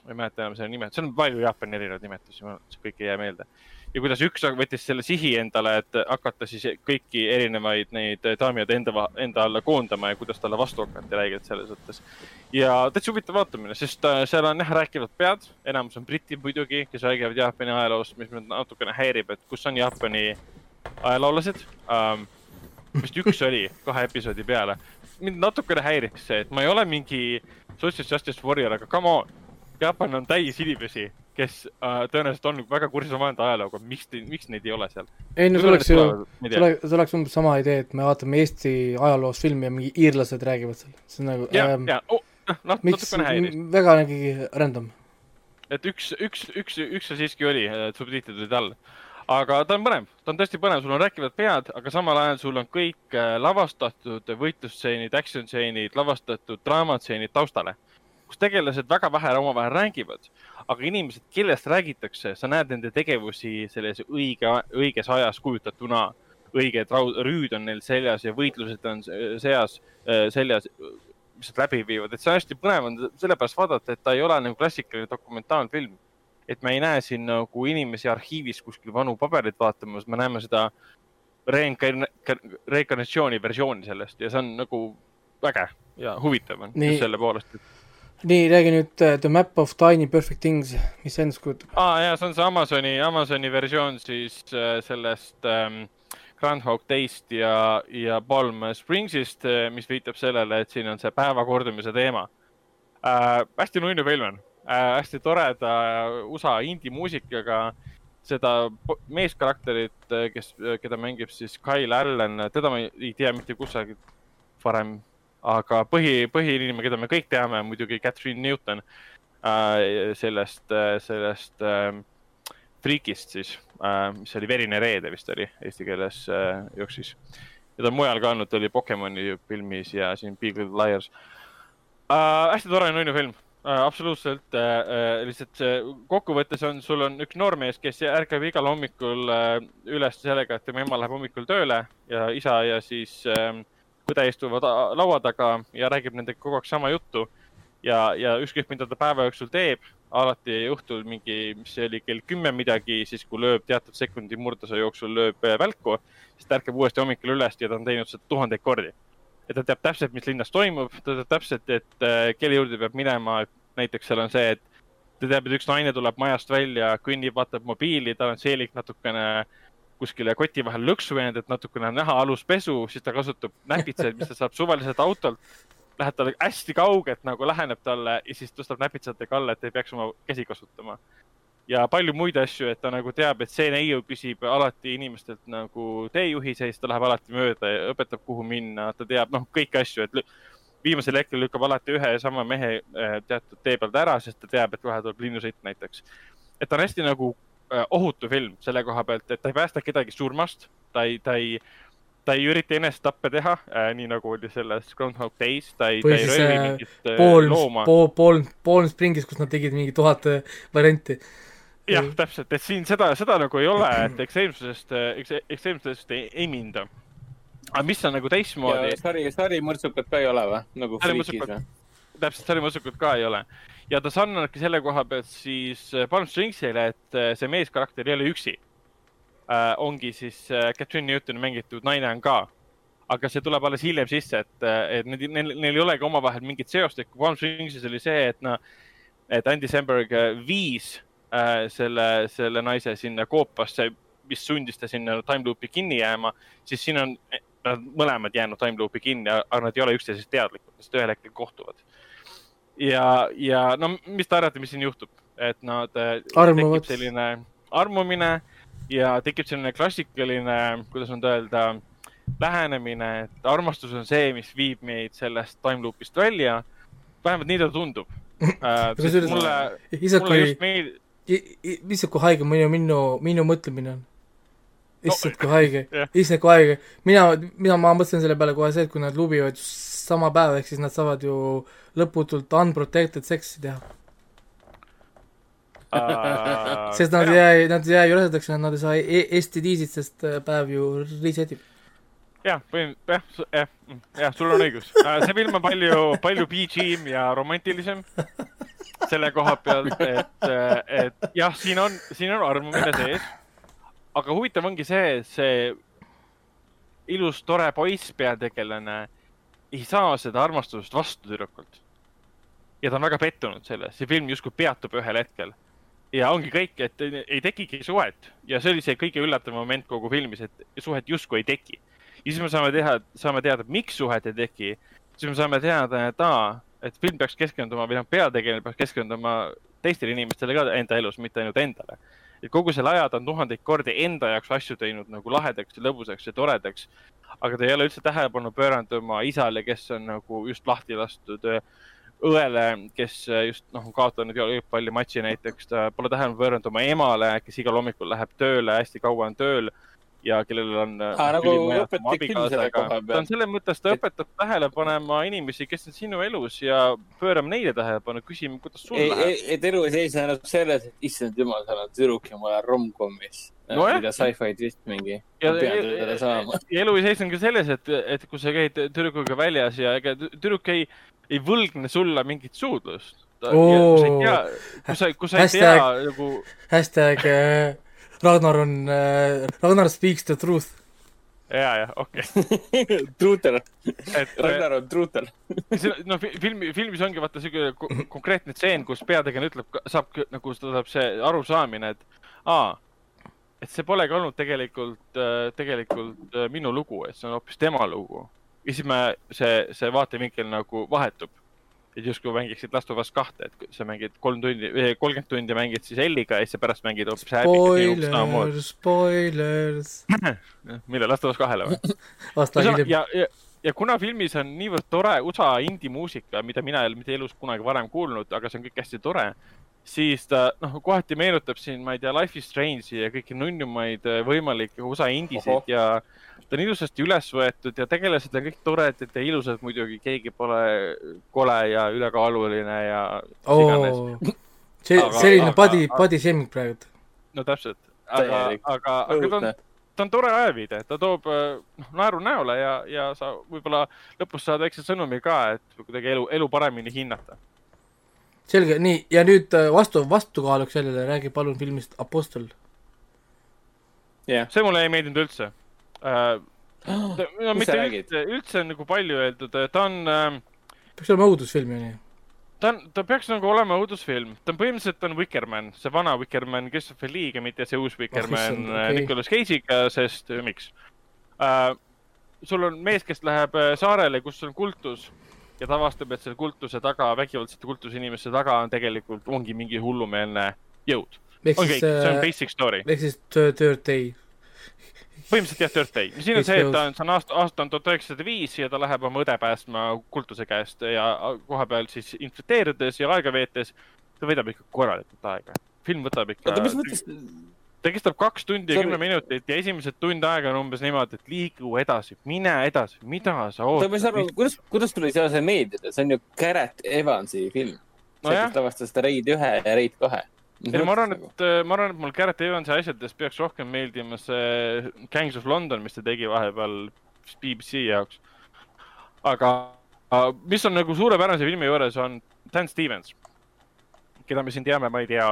ma ei mäleta enam selle nime, seal on palju Jaapani erinevaid nimetusi, see kõik ei jää meelde ja kuidas üks võttis selle sihi endale, et hakata siis kõiki erinevaid neid daamid enda, enda alla koondama ja kuidas talle vastu hakati räigelt selles mõttes. ja täitsa huvitav vaatamine, sest äh, seal on jah rääkivad pead, enamus on britid muidugi, kes räägivad Jaapani ajaloost, mis mind natukene häirib, et kus on Jaapani ajaloolased um,. vist üks oli kahe episoodi peale. mind natukene häiriks see, et ma ei ole mingi social justice warrior, aga come on. Jaapan on täis inimesi kes äh, tõenäoliselt on väga kursis omaenda ajalooga, miks, miks neid ei ole seal? ei no see oleks ju, see oleks, umbes sama idee, et me vaatame Eesti ajaloost filmi ja mingi iirlased räägivad seal, see on nagu ja ähm,, ja oh, noh, natukene häiris. väga nagu random. et üks, üks, üks, üks see siiski oli, subtiitrid olid all. aga ta on põnev, ta on tõesti põnev, sul on rääkivad pead, aga samal ajal sul on kõik äh, lavastatud võitlusstseenid, action stseenid, lavastatud draamastseenid taustale kus tegelased väga vähe omavahel räägivad, aga inimesed, kellest räägitakse, sa näed nende tegevusi selles õige, õiges ajas kujutatuna. õiged rüüd on neil seljas ja võitlused on seas, äh, seljas, mis nad läbi viivad, et see on hästi põnev on sellepärast vaadata, et ta ei ole nagu klassikaline dokumentaalfilm. et me ei näe siin nagu inimesi arhiivis kuskil vanu pabereid vaatamas, me näeme seda reinkarnatsiooni versiooni sellest ja see on nagu äge ja huvitav on Nii... selle poolest, et nii, räägi nüüd uh, The Map of Tiny Perfect Things, mis see endast kujutab? aa ah, jaa, see on see Amazoni, Amazoni versioon siis uh, sellest um, Groundhog Day'st ja, ja Palm Springsist uh,, mis viitab sellele, et siin on see päeva kordumise teema uh,. hästi nunnu film on uh,, hästi toreda USA indie-muusikaga seda meeskarakterit, kes, keda mängib siis Kyle Allan, teda ma ei tea mitte kusagilt varem aga põhi, põhiinimene, keda me kõik teame, on muidugi Catherine Newton äh, sellest, äh, sellest äh, Freakist siis äh,, mis oli Verine reede vist oli eesti keeles äh, jooksis. ja ta on mujal ka olnud, ta oli Pokemoni filmis ja siin Big Little Liars äh,. hästi tore nunnu film äh,, absoluutselt äh, äh, lihtsalt see kokkuvõttes on, sul on üks noormees, kes ärkab igal hommikul äh, üles sellega, et tema ema läheb hommikul tööle ja isa ja siis äh, õde istuvad laua taga ja räägib nendega kogu aeg sama juttu. ja, ja ükskõik, mida ta päeva jooksul teeb, alati õhtul mingi, mis see oli, kell kümme midagi, siis kui lööb teatud sekundi murdosa jooksul lööb äh, välku, siis ta ärkab uuesti hommikul üles ja ta on teinud seda tuhandeid kordi. ja ta teab täpselt, mis linnas toimub, ta teab täpselt, et äh, kelle juurde peab minema, et näiteks seal on see, et ta teab, et üks naine tuleb majast välja, kõnnib, vaatab mobiili, tal on seelik natukene äh, kuskile koti vahel lõksu jäänud, et natukene on näha aluspesu, siis ta kasutab näpitsaid, mis ta saab suvaliselt autolt. Lähed talle hästi kaugelt nagu läheneb talle ja siis tõstab näpitsatega alla, et ei peaks oma käsi kasutama. ja palju muid asju, et ta nagu teab, et see neiu küsib alati inimestelt nagu teejuhiseid, ta läheb alati mööda ja õpetab, kuhu minna, ta teab noh, kõiki asju, et viimasel hetkel lükkab alati ühe ja sama mehe eh, teatud tee pealt ära, sest ta teab, et kohe tuleb linnusõit näiteks. et ta on hästi nagu Äh, ohutu film selle koha pealt, et ta ei päästa kedagi surmast, ta ei, ta ei, ta ei ürita enesetappe teha äh,, nii nagu oli selles Groundhog Days, ta ei, ta ei röövi äh, mingit äh, pool, looma. pool, pool, pool Springis, kus nad tegid mingi tuhat varianti. jah, täpselt, et siin seda, seda nagu ei ole, et [clears throat] ekstreemsusest, ekstreemsusest ei, ei minda. aga mis on nagu teistmoodi. sari, sarimõrtsukat ka ei ole või, nagu Freakis või? Täpselt, sarimõrtsukat ka ei ole ja ta sarnanebki selle koha pealt siis äh, Palm Springsile, et äh, see meeskarakter ei ole üksi äh,. ongi siis äh, Catherine Newtoni mängitud naine on ka. aga see tuleb alles hiljem sisse, et, et neil, neil, neil ei olegi omavahel mingit seost, et Palm Springsis oli see, et noh, et Andy Samberg viis äh, selle, selle naise sinna koopasse, mis sundis ta sinna time loop'i kinni jääma, siis siin on nad mõlemad jäänud time loop'i kinni, aga nad ei ole üksteisest teadlikud, sest ühel hetkel kohtuvad. Ja, ja no mis te arvate, mis siin juhtub, et nad äh, armuvad. selline armumine ja tekib selline klassikaline, kuidas nüüd öelda, lähenemine, et armastus on see, mis viib meid sellest time loop'ist välja. vähemalt nii ta tundub [laughs] äh,. mulle, mulle just meeldib issand, kui haige minu, minu, minu mõtlemine on. issand no,, [laughs] kui haige yeah., issand, kui haige. mina, mina, ma mõtlen selle peale kohe see, et kui nad lubivad sama päev, ehk siis nad saavad ju lõputult unprotected seksi teha uh,. sest nad ei jää, nad ei jää ju rasedaks, nad ei saa e STD-sid, sest äh, päev ju reset ib jah, põhim-, jah, jah, jah, sul on õigus. Äh, see film on palju, palju PG-m ja romantilisem selle koha pealt, et, et jah, siin on, siin on armumine sees. aga huvitav ongi see, see ilus, tore poiss, peategelane, ei saa seda armastust vastu tüdrukult. ja ta on väga pettunud selles, see film justkui peatub ühel hetkel. ja ongi kõik, et ei tekigi suhet ja see oli see kõige üllatavam moment kogu filmis, et suhet justkui ei teki ja siis me saame teha, saame teada, miks suhet ei teki. siis me saame teada, et aa, et film peaks keskenduma või noh, peategelane peaks keskenduma teistele inimestele ka enda elus, mitte ainult endale. Et kogu selle aja ta on tuhandeid kordi enda jaoks asju teinud nagu lahedaks ja lõbusaks ja toredaks. aga ta ei ole üldse tähelepanu pööranud oma isale, kes on nagu just lahti lastud õele, kes just noh, on kaotanud jalgpalli matši näiteks, ta pole tähelepanu pööranud oma emale, kes igal hommikul läheb tööle, hästi kaua on tööl ja kellel on ah,. nagu ta on selles mõttes, ta õpetab tähele panema inimesi, kes on sinu elus ja pöörama neile tähelepanu, küsima, kuidas sul läheb. et elu ei seisne ainult selles, et issand jumal, sa oled tüdruk ja ma olen romkommis no. mida sci-fi twist mingi. ja elu ei seisne ka selles, et, et kui sa käid tüdrukuga väljas ja ega tüdruk ei, ei võlgne sulle mingit suudlust. kui sa ei tea, kui sa, kui sa ei tea nagu. hashtag äh, Ragnar on äh,, Ragnar speaks the truth. ja, ja, okei [laughs] okay. Truuter. Ragnar on truuter [laughs] no filmi, filmis ongi vaata siuke konkreetne tseen, kus peategelane ütleb, saab nagu tuleb see arusaamine, et aa, et see polegi olnud tegelikult, äh, tegelikult äh, minu lugu, et see on hoopis tema lugu. ja siis me, see, see vaatevinkel nagu vahetub et justkui mängiksid Last of Us kahte, et sa mängid kolm tundi, kolmkümmend tundi mängid siis Elliga ja siis pärast mängid hoopis Spoilers, spoilers. [laughs] mille, Last of Us kahele või? [laughs] aasta hiljem. ja, ja, ja kuna filmis on niivõrd tore USA indie-muusika, mida mina ei ole mitte elus kunagi varem kuulnud, aga see on kõik hästi tore, siis ta noh, kohati meenutab siin, ma ei tea, Life is Strange'i ja kõiki nunnumaid võimalikke USA indisid ja ta on ilusasti üles võetud ja tegelased on kõik toredad ja ilusad muidugi, keegi pole kole ja ülekaaluline ja oh, see, selline body, body shaming praegu. no täpselt, aga, aga, aga ta on, ta on tore ajaviide, ta toob noh, naeru näole ja, ja sa võib-olla lõpus saad väikse sõnumi ka, et kuidagi elu, elu paremini hinnata. Selge, nii, ja nüüd äh, vastu, vastukaaluks sellele räägi palun filmist Apostel. jah yeah., see mulle ei meeldinud üldse äh,. [gasps] no mitte üldse, üldse nagu palju öeldud, ta on äh,. peaks olema õudusfilm ju nii. ta on, ta peaks nagu olema õudusfilm, ta on põhimõtteliselt on Vikerman, see vana Vikerman Christopher Lee'ga, mitte see uus Vikerman oh, okay. Nicolas Cage'iga, sest miks äh,? sul on mees, kes läheb äh, saarele, kus on kultus ja ta avastab, et selle kultuse taga, vägivaldsete kultuse inimeste taga on tegelikult, ongi mingi hullumeelne jõud. Okay, see on äh, basic story. ehk siis Third Day põhimõtteliselt jah, Dirt Day. siin on see, et ta on, see on aasta, aasta on tuhat üheksasada viis ja ta läheb oma õde päästma kultuse käest ja koha peal siis infiltreerudes ja aega veetes, ta võidab ikka korralikult aega. film võtab ikka. oota, mis mõttes? Ta kestab kaks tundi ja kümme minutit ja esimesed tund aega on umbes niimoodi, et liigu edasi, mine edasi, mida sa ootad? ma ei saa aru, kuidas, kuidas tuli see meeldida, see on ju Garrett Evansi film no. see, kes lavastas seda Raid ühe ja Raid kahe ei, ma arvan, et, äh, ma arvan, et mul Garrett Evansi asjadest peaks rohkem meeldima see Gangs of London, mis ta tegi vahepeal BBC jaoks. aga mis on nagu suurepärase filmi juures, on Dan Stevens, keda me siin teame, ma ei tea,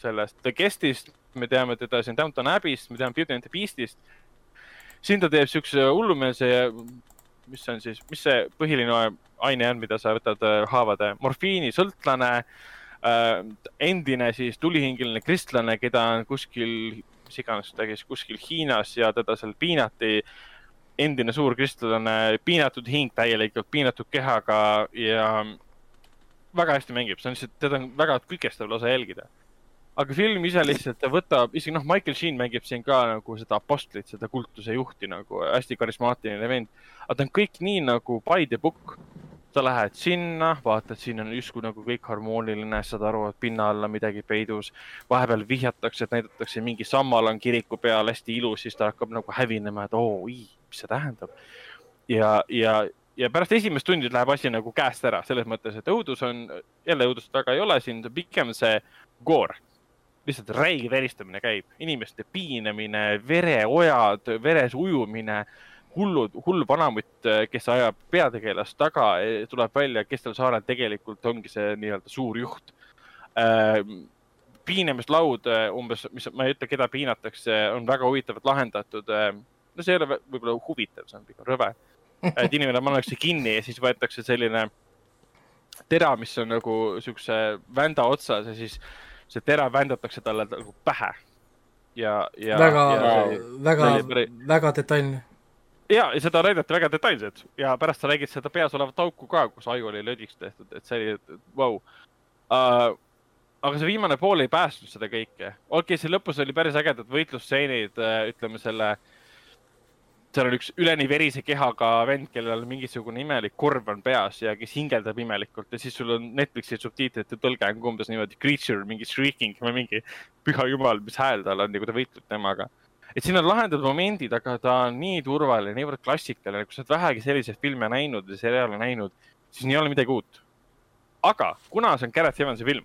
sellest The Guestist, me teame teda siin Downton Abbey'st, me teame Beauty and the Beast'ist. siin ta teeb siukse hullumeelse, mis on siis, mis see põhiline aine on, mida sa võtad äh, haavade, morfiinisõltlane Äh, endine siis tulihingeline kristlane, keda on kuskil, mis iganes ta käis kuskil Hiinas ja teda seal piinati. endine suur kristlane, piinatud hing täielikult, piinatud kehaga ja väga hästi mängib, see on lihtsalt, teda on väga külgestav lausa jälgida. Aga film ise lihtsalt võtab, isegi noh, Michael Sheen mängib siin ka nagu seda apostlit, seda kultuse juhti nagu hästi karismaatiline vend. aga ta on kõik nii nagu by the book sa lähed sinna, vaatad, siin on justkui nagu kõik harmooniline, saad aru, et pinna all on midagi peidus. vahepeal vihjatakse, et näidatakse mingi sammal on kiriku peal hästi ilus, siis ta hakkab nagu hävinema, et oo, mis see tähendab. ja, ja, ja pärast esimest tundi läheb asi nagu käest ära, selles mõttes, et õudus on, jälle õudust väga ei ole siin, pigem see goor. Lihtsalt räige veristamine käib, inimeste piinamine, vereojad, veres ujumine hullud, hull vanamutt, kes ajab peategelast taga, tuleb välja, kes tal saarel tegelikult ongi see nii-öelda suur juht äh,. piinamislaud umbes, mis, ma ei ütle, keda piinatakse, on väga huvitavalt lahendatud äh,. no see ei ole võib-olla huvitav, see on pigem rõve. et inimene pannakse kinni ja siis võetakse selline tera, mis on nagu siukse vända otsas ja siis see tera vändatakse talle nagu pähe. ja, ja. väga, väga, väga detailne ja, ja seda näidati väga detailselt ja pärast sa nägid seda peas olevat auku ka, kus aju oli lödiks tehtud, et see oli, vau uh,. aga see viimane pool ei päästnud seda kõike. okei okay,, see lõpus oli päris ägedad võitlusstseenid, äh, ütleme selle. Seal on üks üleni verise kehaga vend, kellel mingisugune imelik korv on peas ja kes hingeldab imelikult ja siis sul on Netflixi subtiitrite tõlge on umbes niimoodi creature, mingi shrieking või mingi püha jumal, mis hääl tal on ja kui ta võitleb temaga et siin on lahendatud momendid, aga ta on nii turvaline, niivõrd klassikaline, kui sa oled vähegi selliseid filme näinud ja seriaale näinud, siis ei ole midagi uut. aga kuna see on Gareth Evansi film,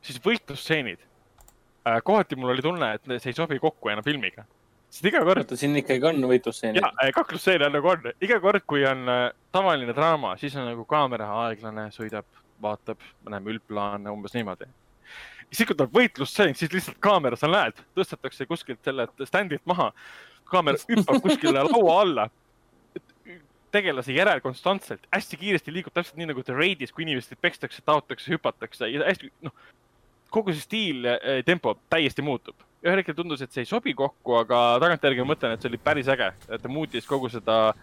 siis võitlusstseenid äh,, kohati mul oli tunne, et see ei sobi kokku enam filmiga. Sest iga kord. oota, siin ikkagi on võitlusstseenid? jaa, äh, kaklusstseene nagu on, iga kord, kui on äh, tavaline draama, siis on nagu kaamera aeglane, sõidab, vaatab, me näeme üldplaane, umbes niimoodi siis kui tuleb võitlusstseen, siis lihtsalt kaamera, sa näed, tõstetakse kuskilt sellelt stand'ilt maha. kaamera hüppab kuskile laua alla. tegelase järel konstantselt, hästi kiiresti liigub täpselt nii nagu The Raidis, kui inimesed pekstakse, taotakse, hüpatakse ja hästi, noh, kogu see stiil, eh, tempo täiesti muutub. ühel hetkel tundus, et see ei sobi kokku, aga tagantjärgi ma mõtlen, et see oli päris äge, et ta muutis kogu seda,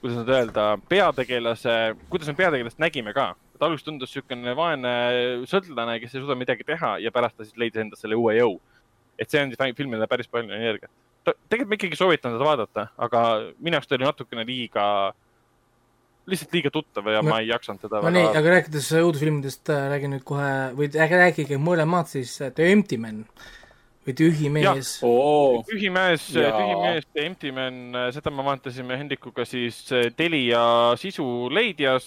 kuidas nüüd öelda, peategelase, kuidas me peategelast nägime ka et alguses tundus niisugune vaene sõltlane, kes ei suuda midagi teha ja pärast ta siis leidis endas selle uue jõu. et see andis filmile päris palju energiat. tegelikult ma ikkagi soovitan seda vaadata, aga minu jaoks ta oli natukene liiga, lihtsalt liiga tuttav ja no, ma ei jaksanud teda no väga. nii, aga rääkides õudusfilmidest, äh, räägin nüüd kohe või rääkige mõlemad siis The Empty Man või Tühi mees. Tühi mees, Tühi mees ja Empty Man, seda me vaatasime Hendrikuga siis Telia sisu leidjas,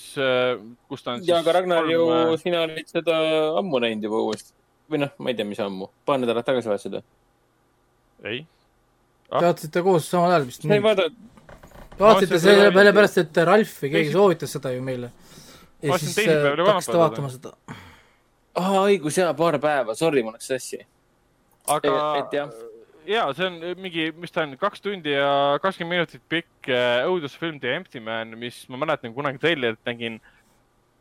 kus ta on. ja, aga Ragnar kolm... ju, sina olid seda ammu näinud juba uuesti või noh, ma ei tea, mis ammu, paar nädalat tagasi vaatasid või? ei ah.. Te vaatasite koos samal ajal vist? ei vaadanud? Te vaatasite selle peale pärast, et Ralf või keegi soovitas seda ju meile. ja siis hakkasite vaatama seda. aa, õigus jaa, paar päeva, sorry, mul läks sassi aga et, et ja see on mingi, mis ta on, kaks tundi ja kakskümmend minutit pikk äh, õudusfilm The Empty Man, mis ma mäletan kunagi treilerit nägin.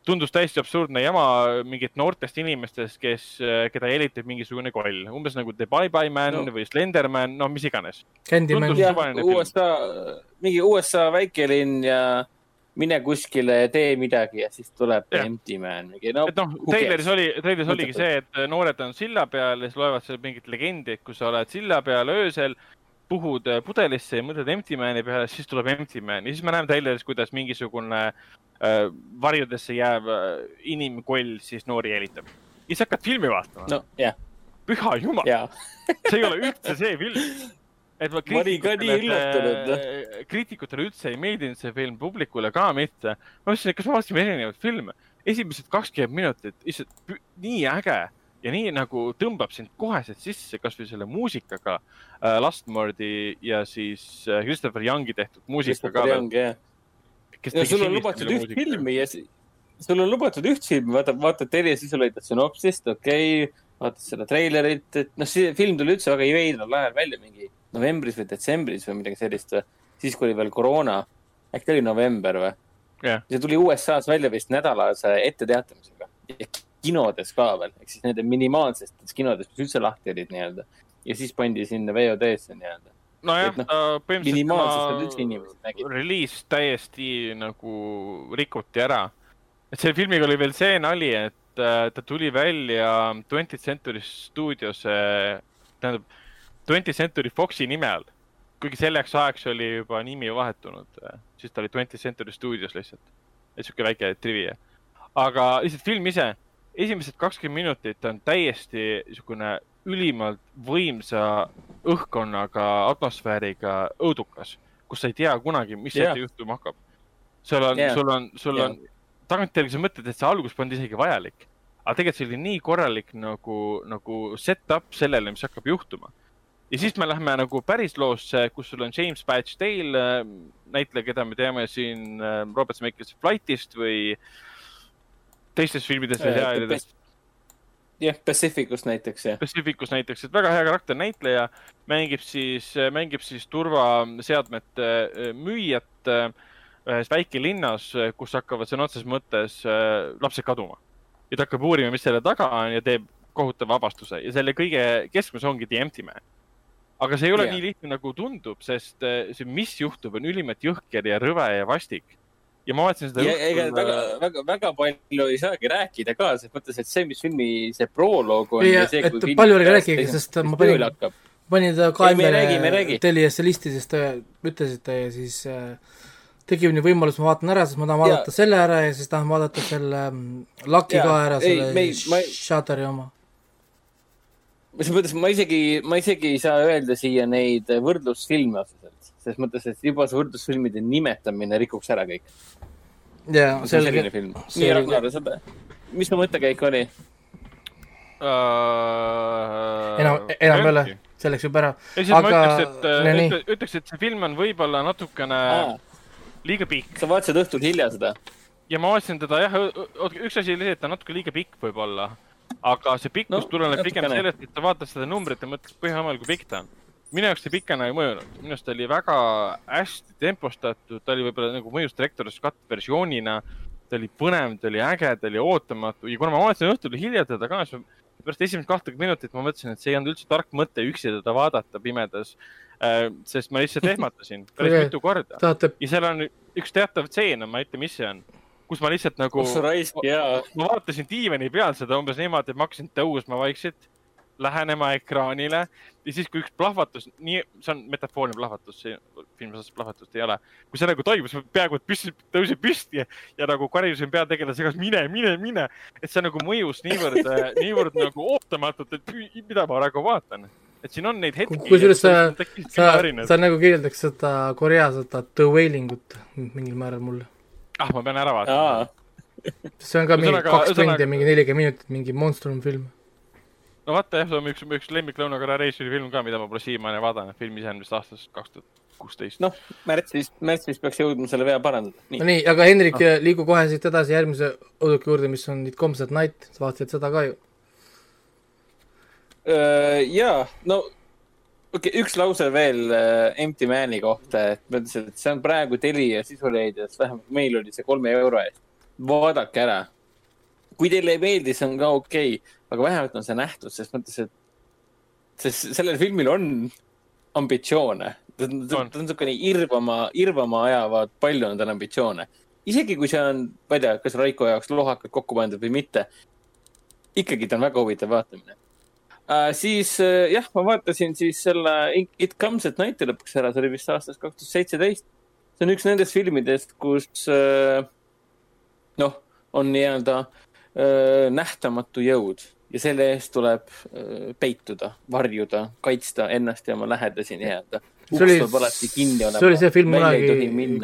Tundus täiesti absurdne jama mingit noortest inimestest, kes, äh, keda jälitab mingisugune koll, umbes nagu The Bye Bye Man no. või Slenderman, no mis iganes. USA, mingi USA väikelinn ja mine kuskile ja tee midagi ja siis tuleb ja. Empty Man no,. et noh, treileris oli, treileris oligi see, et noored on silla peal ja siis loevad seal mingit legendi, et kui sa oled silla peal öösel, puhud pudelisse ja mõtled Empty Mani peale, siis tuleb Empty Man ja siis me näeme treileris, kuidas mingisugune äh, varjudesse jääv äh, inimkoll siis noori jälitab. ja siis hakkad filmi vaatama. no yeah.. püha jumal yeah. [laughs] see ei ole üldse see film et ma kriitikutele, kriitikutele üldse ei meeldinud see film, publikule ka mitte. ma mõtlesin, et kas me vaatasime erinevaid filme. esimesed kakskümmend minutit, lihtsalt nii äge ja nii nagu tõmbab sind koheselt sisse, kasvõi selle muusikaga äh,. Lastmordi ja siis äh, Christopher Youngi tehtud muusika ka. ja sul on lubatud üht filmi ja sul on lubatud üht filmi, vaatad, vaatad tele, siis sa lõidad sünopsist, okei okay,, vaatad seda treilerit, et noh, see film tuli üldse väga veidral ajal välja, mingi novembris või detsembris või midagi sellist või, siis kui oli veel koroona, äkki oli november või yeah.? see tuli USA-s välja vist nädalase etteteatamisega ja kinodes ka veel, ehk siis nende minimaalsetes kinodes, mis üldse lahti olid nii-öelda. ja siis pandi sinna VOD-sse nii-öelda. nojah no,, põhimõtteliselt tema reliis täiesti nagu rikuti ära. et selle filmiga oli veel see nali, et äh, ta tuli välja Twentieth Century Studios, tähendab, Twentieth Century Foxi nime all. kuigi selleks ajaks oli juba nimi vahetunud, äh, siis ta oli Twentieth Century Studios lihtsalt. et sihuke väike trivia. aga lihtsalt film ise, esimesed kakskümmend minutit on täiesti niisugune ülimalt võimsa õhkkonnaga, atmosfääriga õudukas, kus sa ei tea kunagi, mis yeah. juhtuma hakkab. sul on yeah., sul on, sul yeah. on, tagantjärgi sa mõtled, et see algus polnud isegi vajalik. aga tegelikult see oli nii korralik nagu, nagu set-up sellele, mis hakkab juhtuma. ja siis me lähme nagu päris loosse, kus sul on James Patch Dale, äh, näitleja, keda me teame siin äh, Robert Zemeckis Flightist või teistest filmidest või seriaalidest jah, Pacificus näiteks, jah. Pacificus näiteks, et väga hea karakter, näitleja mängib siis, mängib siis turvaseadmete äh, müüjat äh, ühes väikelinnas, kus hakkavad sõna otseses mõttes äh, lapsed kaduma. ja ta hakkab uurima, mis selle taga on ja teeb kohutava avastuse ja selle kõige keskmes ongi The Empty Man. aga see ei ole yeah. nii lihtne, nagu tundub, sest see, mis juhtub, on ülimalt jõhker ja rõve ja vastik ja ma vaatasin seda. ega väga, väga, väga palju ei saagi rääkida ka, selles mõttes, et see, mis filmi see proloog on. ja, et palju ärge rääkige, sest ma panin, panin ta kaemele Teliasse listi, sest te ütlesite ja siis äh, tekib nüüd võimalus, ma vaatan ära, sest ma tahan vaadata ja. selle ära ja siis tahan vaadata selle mm, Lucky ka ära, selle ma... Shutteri oma. selles mõttes ma isegi, ma isegi ei saa öelda siia neid võrdlusfilme otseselt selles mõttes, et juba see võrdlusfilmide nimetamine rikuks ära kõik. jaa, selge. nii, Ragnar, mis su mõttekäik oli uh,? enam, enam ei ole, see läks juba ära. aga ütleks, ütleks, et see film on võib-olla natukene Aa. liiga pikk. sa vaatasid õhtul hilja seda? ja ma vaatasin teda jah, üks asi oli see, et ta on natuke liiga pikk võib-olla, aga see pikkus no, tuleneb pigem sellest, et sa vaatad seda numbrit ja mõtled, kui jumal, kui pikk ta on minu jaoks see pikana ei mõjunud, minu arust oli väga hästi tempostatud, ta oli võib-olla nagu mõjus Director's Cut versioonina. ta oli põnev, ta oli äge, ta oli ootamatu ja kuna ma vaatasin õhtul hilja teda ka, siis pärast esimest kahtekümmet minutit ma mõtlesin, et see ei olnud üldse tark mõte üksi teda vaadata pimedas äh,. sest ma lihtsalt ehmatasin [laughs] päris mitu korda Tahate... ja seal on üks teatav tseen, ma ei ütle, mis see on kus ma lihtsalt nagu. ma vaatasin diivani peal seda umbes niimoodi, et ma hakkasin tõusma vaikselt lähenema ekraanile ja siis, kui üks plahvatus, nii, see on metafoorne plahvatus, see filmis osas plahvatust ei ole. kui see nagu toimus, peaaegu et püsti, tõusin püsti ja, ja nagu karjusin peategelase käest, mine, mine, mine. et see nagu mõjus niivõrd [laughs] niivõrd nagu ootamatult, et mida ma praegu vaatan. et siin on neid hetki. kusjuures sa, sa, sa nagu kirjeldaks seda Korea seda The Wailing ut mingil määral mulle. ah, ma pean ära vaatama. see on ka mingi kaks tundi ja mingi nelikümmend minutit, mingi monstrum film no vaata jah, see on üks, üks lemmik Lõuna-Korea reisijate film ka, mida ma pole siiamaani vaadanud, film ise on vist aastast kaks tuhat kuusteist. noh, märtsis, märtsis peaks jõudma selle vea parandada. no nii, aga Hendrik no., liigu kohe siit edasi järgmise õuduki juurde, mis on It Comes at Night, sa vaatasid seda ka ju? jaa, no okei okay,, üks lause veel äh, Empty Man'i kohta, et ma ütlesin, et see on praegu Telia sisuleidjas, vähemalt meil oli see kolme euro eest. vaadake ära. kui teile ei meeldi, see on ka okei okay aga vähemalt on see nähtus, ses mõttes, et sest sellel filmil on ambitsioone. ta on, ta on niisugune irvama, irvama ajavad, palju on tal ambitsioone. isegi kui see on, ma ei tea, kas Raiko jaoks lohakalt kokku pandud või mitte. ikkagi ta on väga huvitav vaatamine uh,. siis uh, jah, ma vaatasin siis selle It Comes at Night'i lõpuks ära, see oli vist aastast kaks tuhat seitseteist. see on üks nendest filmidest, kus uh, noh, on nii-öelda nähtamatu jõud ja selle eest tuleb äh, peituda, varjuda, kaitsta ennast ja oma lähedasi nii-öelda. see oli, see oli see film kunagi,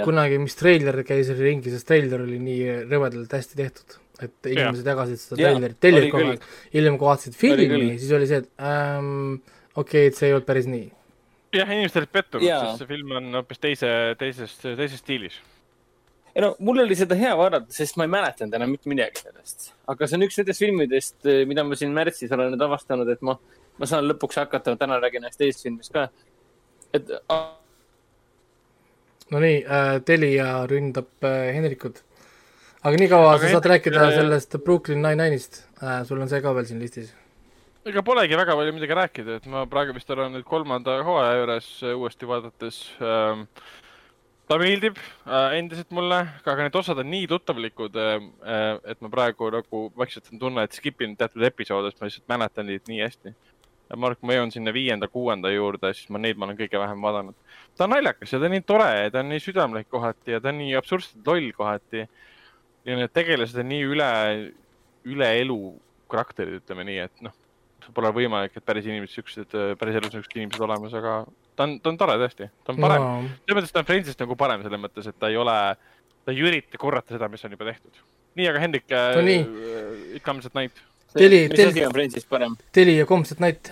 kunagi, mis treiler käis ringi, sest treiler oli nii rõvedalt hästi tehtud, et inimesed ja. jagasid seda treilerit, tellisid kogu aeg. hiljem, kui vaatasid filmi, siis oli see, et ähm, okei okay,, et see ei olnud päris nii. jah, inimesed olid pettunud, sest see film on hoopis teise, teises, teises stiilis ei no mul oli seda hea vaadata, sest ma ei mäletanud enam mitte midagi sellest. aga see on üks nendest filmidest, eh, mida ma siin märtsis olen nüüd avastanud, et ma, ma saan lõpuks hakata, täna räägin ühest teisest filmist ka. et. Nonii äh,, Telia ründab äh, Henrikut. aga nii kaua aga sa saad rääkida äh... sellest Brooklyn Nine-Nine'ist äh,, sul on see ka veel siin listis ega polegi väga palju midagi rääkida, et ma praegu vist olen nüüd kolmanda hooaja juures uuesti vaadates ähm, ta meeldib äh, endiselt mulle, aga need osad on nii tuttavlikud äh,, et ma praegu nagu vaikselt on tunne, et skip in teatud episoode, sest ma lihtsalt mäletan neid nii hästi. ma arvan, et kui ma jõuan sinna viienda-kuuenda juurde, siis ma neid ma olen kõige vähem vaadanud. ta on naljakas ja ta on nii tore ja ta on nii südamlik kohati ja ta on nii absurdselt loll kohati. ja need tegelased on nii üle, üle elu karakterid, ütleme nii, et noh pole võimalik, et päris inimesed, siuksed, päris elus siuksed inimesed olemas, aga ta on, ta on tore tõesti, ta on parem no.. selles mõttes ta on Friendsist nagu parem selles mõttes, et ta ei ole, ta ei ürita korrata seda, mis on juba tehtud. nii, aga Hendrik no, äh,, ikka ilmselt näib. Teli, mis asi on Friendsist parem? Teli ja Comset Night.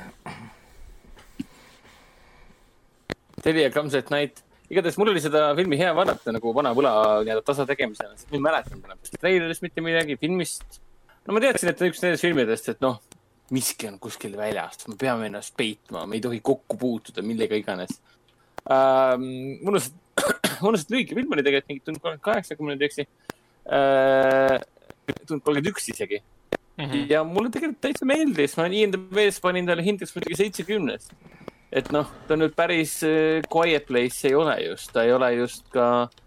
Teli ja Comset Night igatahes mul oli seda filmi hea vaadata nagu vana võla nii-öelda tasa tegemisena, sest ma ei mäletanud enam treilerist mitte midagi, filmist. no ma teadsin, et üks nendest filmidest, et noh, miski on kuskil väljas, me peame ennast peitma, me ei tohi kokku puutuda millega iganes ähm,. [clears throat] on see lühike film oli tegelikult mingi tund kolmkümmend kaheksa, kui ma nüüd ei eksi äh,. tund kolmkümmend üks isegi mm. -hmm. ja mulle tegelikult täitsa meeldis, ma IMDB-s panin talle hindeks muidugi seitsekümnest. et noh, ta nüüd päris äh, Quiet Place ei ole just, ta ei ole just ka äh,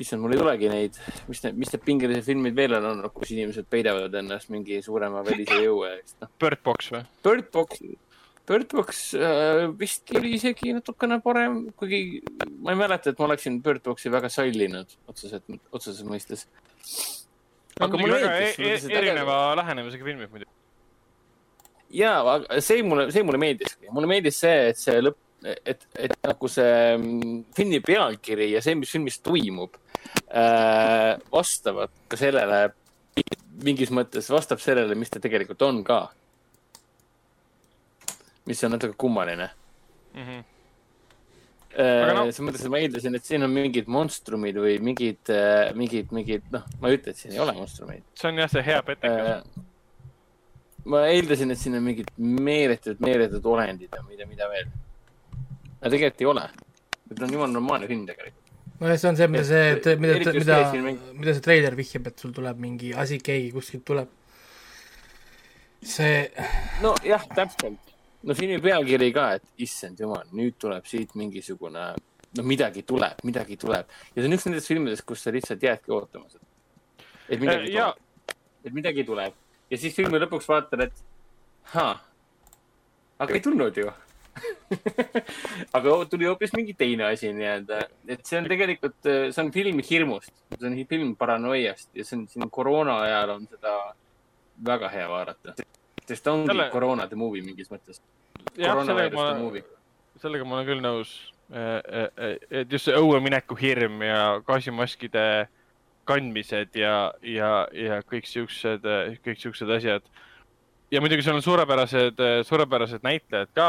issand, mul ei tulegi neid, mis need, mis need pingelised filmid veel on olnud, kus inimesed peidavad ennast mingi suurema välise jõu eest no.. Bird Box või? Bird Box, Bird Box äh, vist oli isegi natukene parem, kuigi ma ei mäleta, et ma oleksin Bird Boxi väga sallinud otseselt, otseses mõistes. aga mulle meeldis e. E erineva äge... lähenemisega filmid muidugi. ja, see mulle, see mulle meeldiski, mulle meeldis see, et see lõpp et, et nagu see mm, filmi pealkiri ja see, mis filmis toimub äh,, vastavad ka sellele, mingis mõttes vastab sellele, mis ta tegelikult on ka. mis on natuke kummaline mm. -hmm. Äh, no... selles mõttes, et ma eeldasin, et siin on mingid monstrumid või mingid äh,, mingid, mingid, noh, ma ei ütle, et siin ei ole monstrumeid. see on jah, see hea petekas äh, ma eeldasin, et siin on mingid meeletud, meeletud olendid ja mida, mida veel aga tegelikult ei ole. ta on jumala normaalne film tegelikult. nojah, see on see, mida see, mida, mida, mida see treiler vihjab, et sul tuleb mingi asi, keegi kuskilt tuleb. see. nojah, täpselt. no filmi pealkiri ka, et issand jumal, nüüd tuleb siit mingisugune, no midagi tuleb, midagi tuleb. ja see on üks nendest filmidest, kus sa lihtsalt jäädki ootama seda. et midagi ja... tuleb. et midagi tuleb. ja siis filmi lõpuks vaatad, et haa, aga ei tulnud ju [laughs] aga tuli hoopis mingi teine asi nii-öelda, et see on tegelikult, see on film hirmust, see on film paranoiast ja see on siin koroona ajal on seda väga hea vaadata. sest ta ongi Selle... koroona the movie mingis mõttes. sellega ma, olen küll nõus. E, e, e, et just see õue mineku hirm ja gaasimaskide kandmised ja, ja, ja kõik siuksed, kõik siuksed asjad. ja muidugi seal on suurepärased, suurepärased näitlejad ka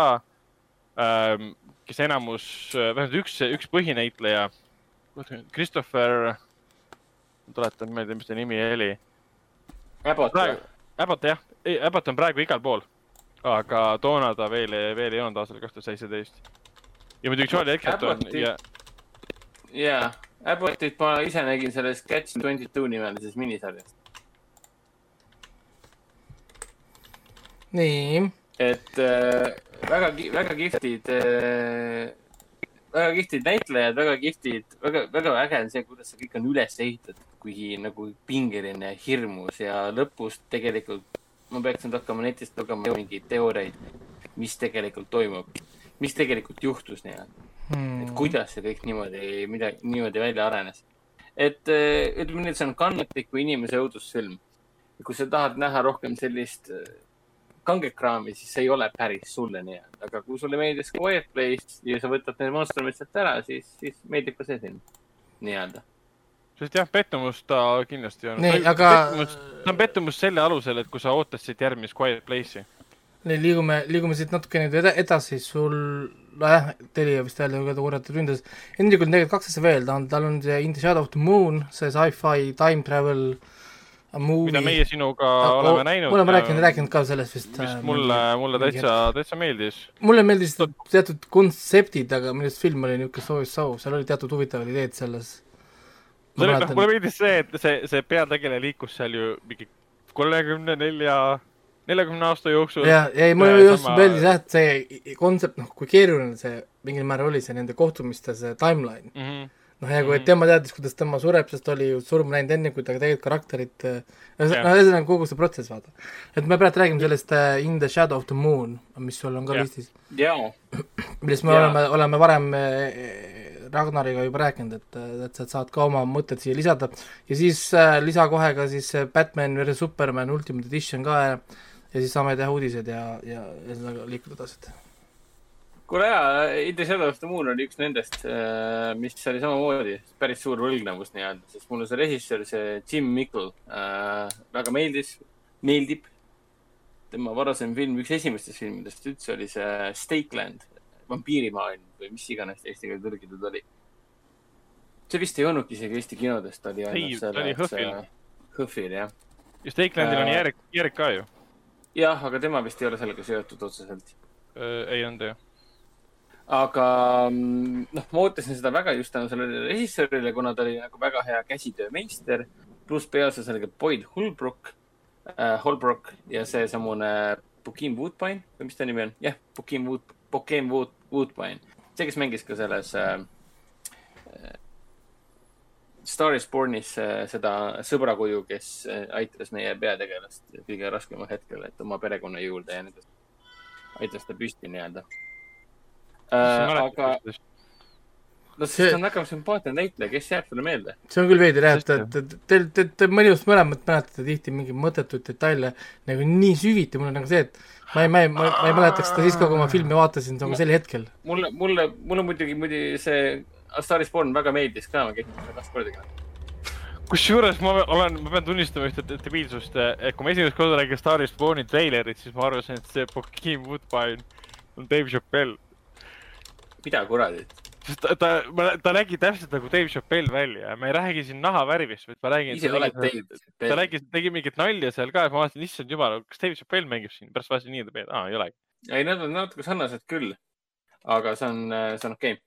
kes enamus, äh, vähemalt üks, üks põhinäitleja, Christopher, tuletan meelde, mis ta nimi oli. Abbott. Abbott jah, Abbott on praegu igal pool, aga toona ta veel, veel ei olnud aastal kaks tuhat seitseteist. ja muidugi Charlie Edgerton ja. jaa, Abbottit ma ise nägin selles Catch twenty two nimelises minisarjas. nii. Et äh, väga, väga kihvtid äh,, väga kihvtid näitlejad, väga kihvtid, väga, väga äge on see, kuidas see kõik on üles ehitatud, kuigi nagu pingeline, hirmus ja lõpus tegelikult ma peaks nüüd hakkama netist lugema mingeid teooriaid, mis tegelikult toimub, mis tegelikult juhtus nii-öelda hmm.. et kuidas see kõik niimoodi, midagi, niimoodi välja arenes. et äh, ütleme nii, et see on kannatliku inimese õudusfilm. kui sa tahad näha rohkem sellist äh, kanget kraami, siis see ei ole päris sulle nii-öelda, aga kui sulle meeldis Quiet Place ja sa võtad need monstrumid sealt ära, siis, siis meeldib ka see film nii-öelda. sest jah, pettumus ta kindlasti on. aga. ta on pettumus selle alusel, et kui sa ootasid järgmist Quiet Place'i. nii, liigume, liigume siit natuke nüüd eda, edasi, sul, nojah, Telia vist jälle korrata ründas. Hendrikul on tegelikult kaks asja veel, ta on, tal on see In the Shadow of the Moon, see sci-fi time travel äh, movie. mida meie sinuga ah, oleme näinud. me oleme rääkinud, rääkinud ka sellest vist. mis äh, mulle, mulle täitsa, täitsa meeldis. mulle meeldisid teatud kontseptid, aga minu arust film oli niisugune so-so, seal oli teatud huvitavad ideed selles. Noh, mulle meeldis see, et see, see peategelane liikus seal ju mingi kolmekümne nelja neljakümne aasta jooksul. ja, ei mulle just sama... meeldis jah, et see kontsept, noh, kui keeruline see mingil määral oli, see nende kohtumiste see timeline mm. -hmm. Noh, ja kui mm tema teadis, kuidas tema sureb, sest ta oli ju surma läinud enne, kui ta tegelikult karakterit äh, noh, ühesõnaga kogu see protsess, vaata. et me praegu räägime sellest uh, In the Shadow of the Moon, mis sul on ka listis. millest me ja. oleme, oleme varem Ragnariga juba rääkinud, et, et sa saad ka oma mõtted siia lisada ja siis äh, lisa kohe ka siis Batman versus Superman Ultimate Edition ka ja, ja siis saame teha uudised ja, ja ühesõnaga liikuda edasi. Kuule jaa, In the Shadow of the Moon oli üks nendest, äh, mis oli samamoodi päris suur võlgnevus nii-öelda, sest mulle see režissöör, see Jim Mickle äh, väga meeldis, meeldib. tema varasem film, üks esimestest filmidest üldse oli see Stakeland, vampiirimaailm või mis iganes eesti keelde tõlgitud oli. see vist ei olnudki isegi Eesti kinodes, ta oli ainult selle. ta oli Hõhvil. Hõhvil, jah. ja Stakelandil äh, on Järek, Järek ka ju. jah, aga tema vist ei ole sellega seotud otseselt äh,. ei olnud jah aga mm, noh, ma ootasin seda väga just tänu sellele režissöörile, kuna ta oli nagu väga hea käsitöömeister, pluss peaosas oli ka Boyd Holbrook äh,, Holbrook ja seesamune Bukim Woodbine või mis ta nimi on? jah, Bukim Wood, Bukim Wood, Woodbine see, kes mängis ka selles äh, äh Star is Bornis äh, seda sõbrakuju, kes äh, aitas meie peategelast kõige raskemal hetkel, et oma perekonna juurde ja nii edasi. aitas ta püsti nii-öelda äh,. aga no see on väga sümpaatne näitleja, kes jääb sulle meelde? see on küll veider jah, et te, te, te, te mõnust mõlemat mäletate tihti mingeid mõttetuid detaile nagu nii süviti, mul on nagu see, et ma ei, ma ei, ma ei mäletaks seda siis kui ma filmi vaatasin nagu sel hetkel. mulle, mulle, mulle muidugi, muidugi see A Star is Born väga meeldis ka, ma käisin seda kaks kordagi kusjuures ma olen, ma pean tunnistama ühte debiilsust, et kui ma esimest korda nägin Star is Borni treilerit, siis ma arvasin, et see Joaquin Woodbine on Dave Chappelle. Mida kuradit? sest ta, ta, ta nägi täpselt nagu Dave Chappelle välja, ma ei räägi siin nahavärvist, vaid ma räägin. ise oled Dave. ta räägi, tegi mingit nalja seal ka ja ma vaatasin, issand jumal, kas Dave Chappelle mängib siin, pärast vaatasin nii, et aa, ei olegi. ei, nad on natuke sarnased küll. aga see on, see on okei okay.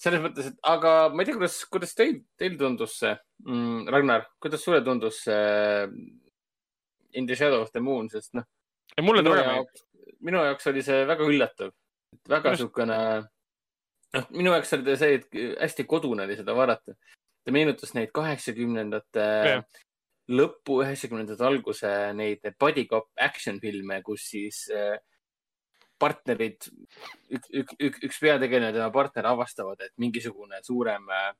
selles mõttes, et aga ma ei tea, kuidas, kuidas teil, teil tundus see mm,, Ragnar, kuidas sulle tundus see In the shadow of the moon, sest noh. mulle ta väga meeldis. minu jaoks oli see väga üllatav, väga niisugune noh, minu jaoks oli ta see, et hästi kodune oli seda vaadata. ta meenutas neid kaheksakümnendate lõppu, üheksakümnendate alguse neid body cop action filme, kus siis äh, partnerid, üks, üks, üks, üks peategelane ja tema partner avastavad, et mingisugune suurem, äh,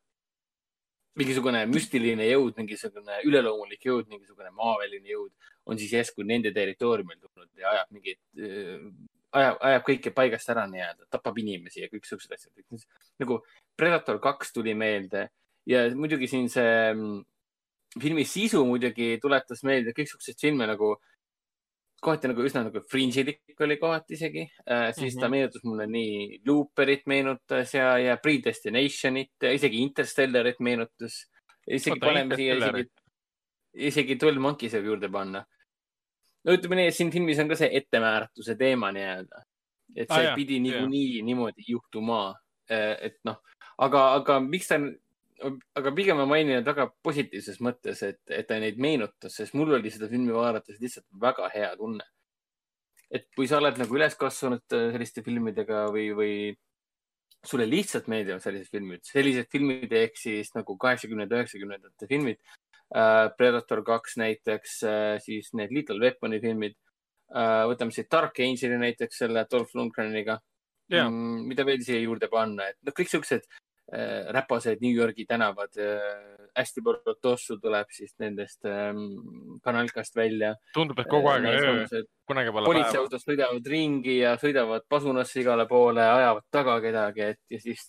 mingisugune müstiline jõud, mingisugune üleloomulik jõud, mingisugune maaväline jõud on siis järsku nende territooriumil tulnud ja ajab mingeid äh, ajab, ajab kõike paigast ära nii-öelda, tapab inimesi ja kõik siuksed asjad. nagu Predator kaks tuli meelde ja muidugi siin see mm, filmi sisu muidugi tuletas meelde kõik siukseid filme nagu kohati nagu üsna nagu fringe'ilik oli kohati isegi äh,, siis mm -hmm. ta mhm. meenutas mulle nii Looperit meenutas ja, ja Predestinationit, isegi Interstellarit meenutas. isegi paneme siia isegi, isegi Twelve Monkeys võib juurde panna no ütleme nii, et siin filmis on ka see ettemääratuse teema nii-öelda. et see ah, pidi niikuinii niimoodi juhtuma. Äh, et noh, aga, aga miks ta, aga pigem ma mainin väga positiivses mõttes, et, et ta neid meenutas, sest mul oli seda filmi vaadates lihtsalt väga hea tunne. et kui sa oled nagu üles kasvanud äh, selliste filmidega või, või sulle lihtsalt meeldivad sellised filmid, sellised filmid ehk siis nagu kaheksakümnendate, üheksakümnendate filmid Predator kaks näiteks, äh, siis need Little Weaponi filmid. Äh, võtame siit Dark Angeli näiteks selle Dolph Lundgreniga yeah.. Mm, mida veel siia juurde panna, et noh, kõik siuksed räpased New Yorgi tänavad. hästi palju tossu tuleb siis nendest ähm, kanalkast välja. tundub, et kogu aeg on öö, kunagi pole päeva. politseiautos sõidavad ringi ja sõidavad pasunasse igale poole, ajavad taga kedagi, et ja siis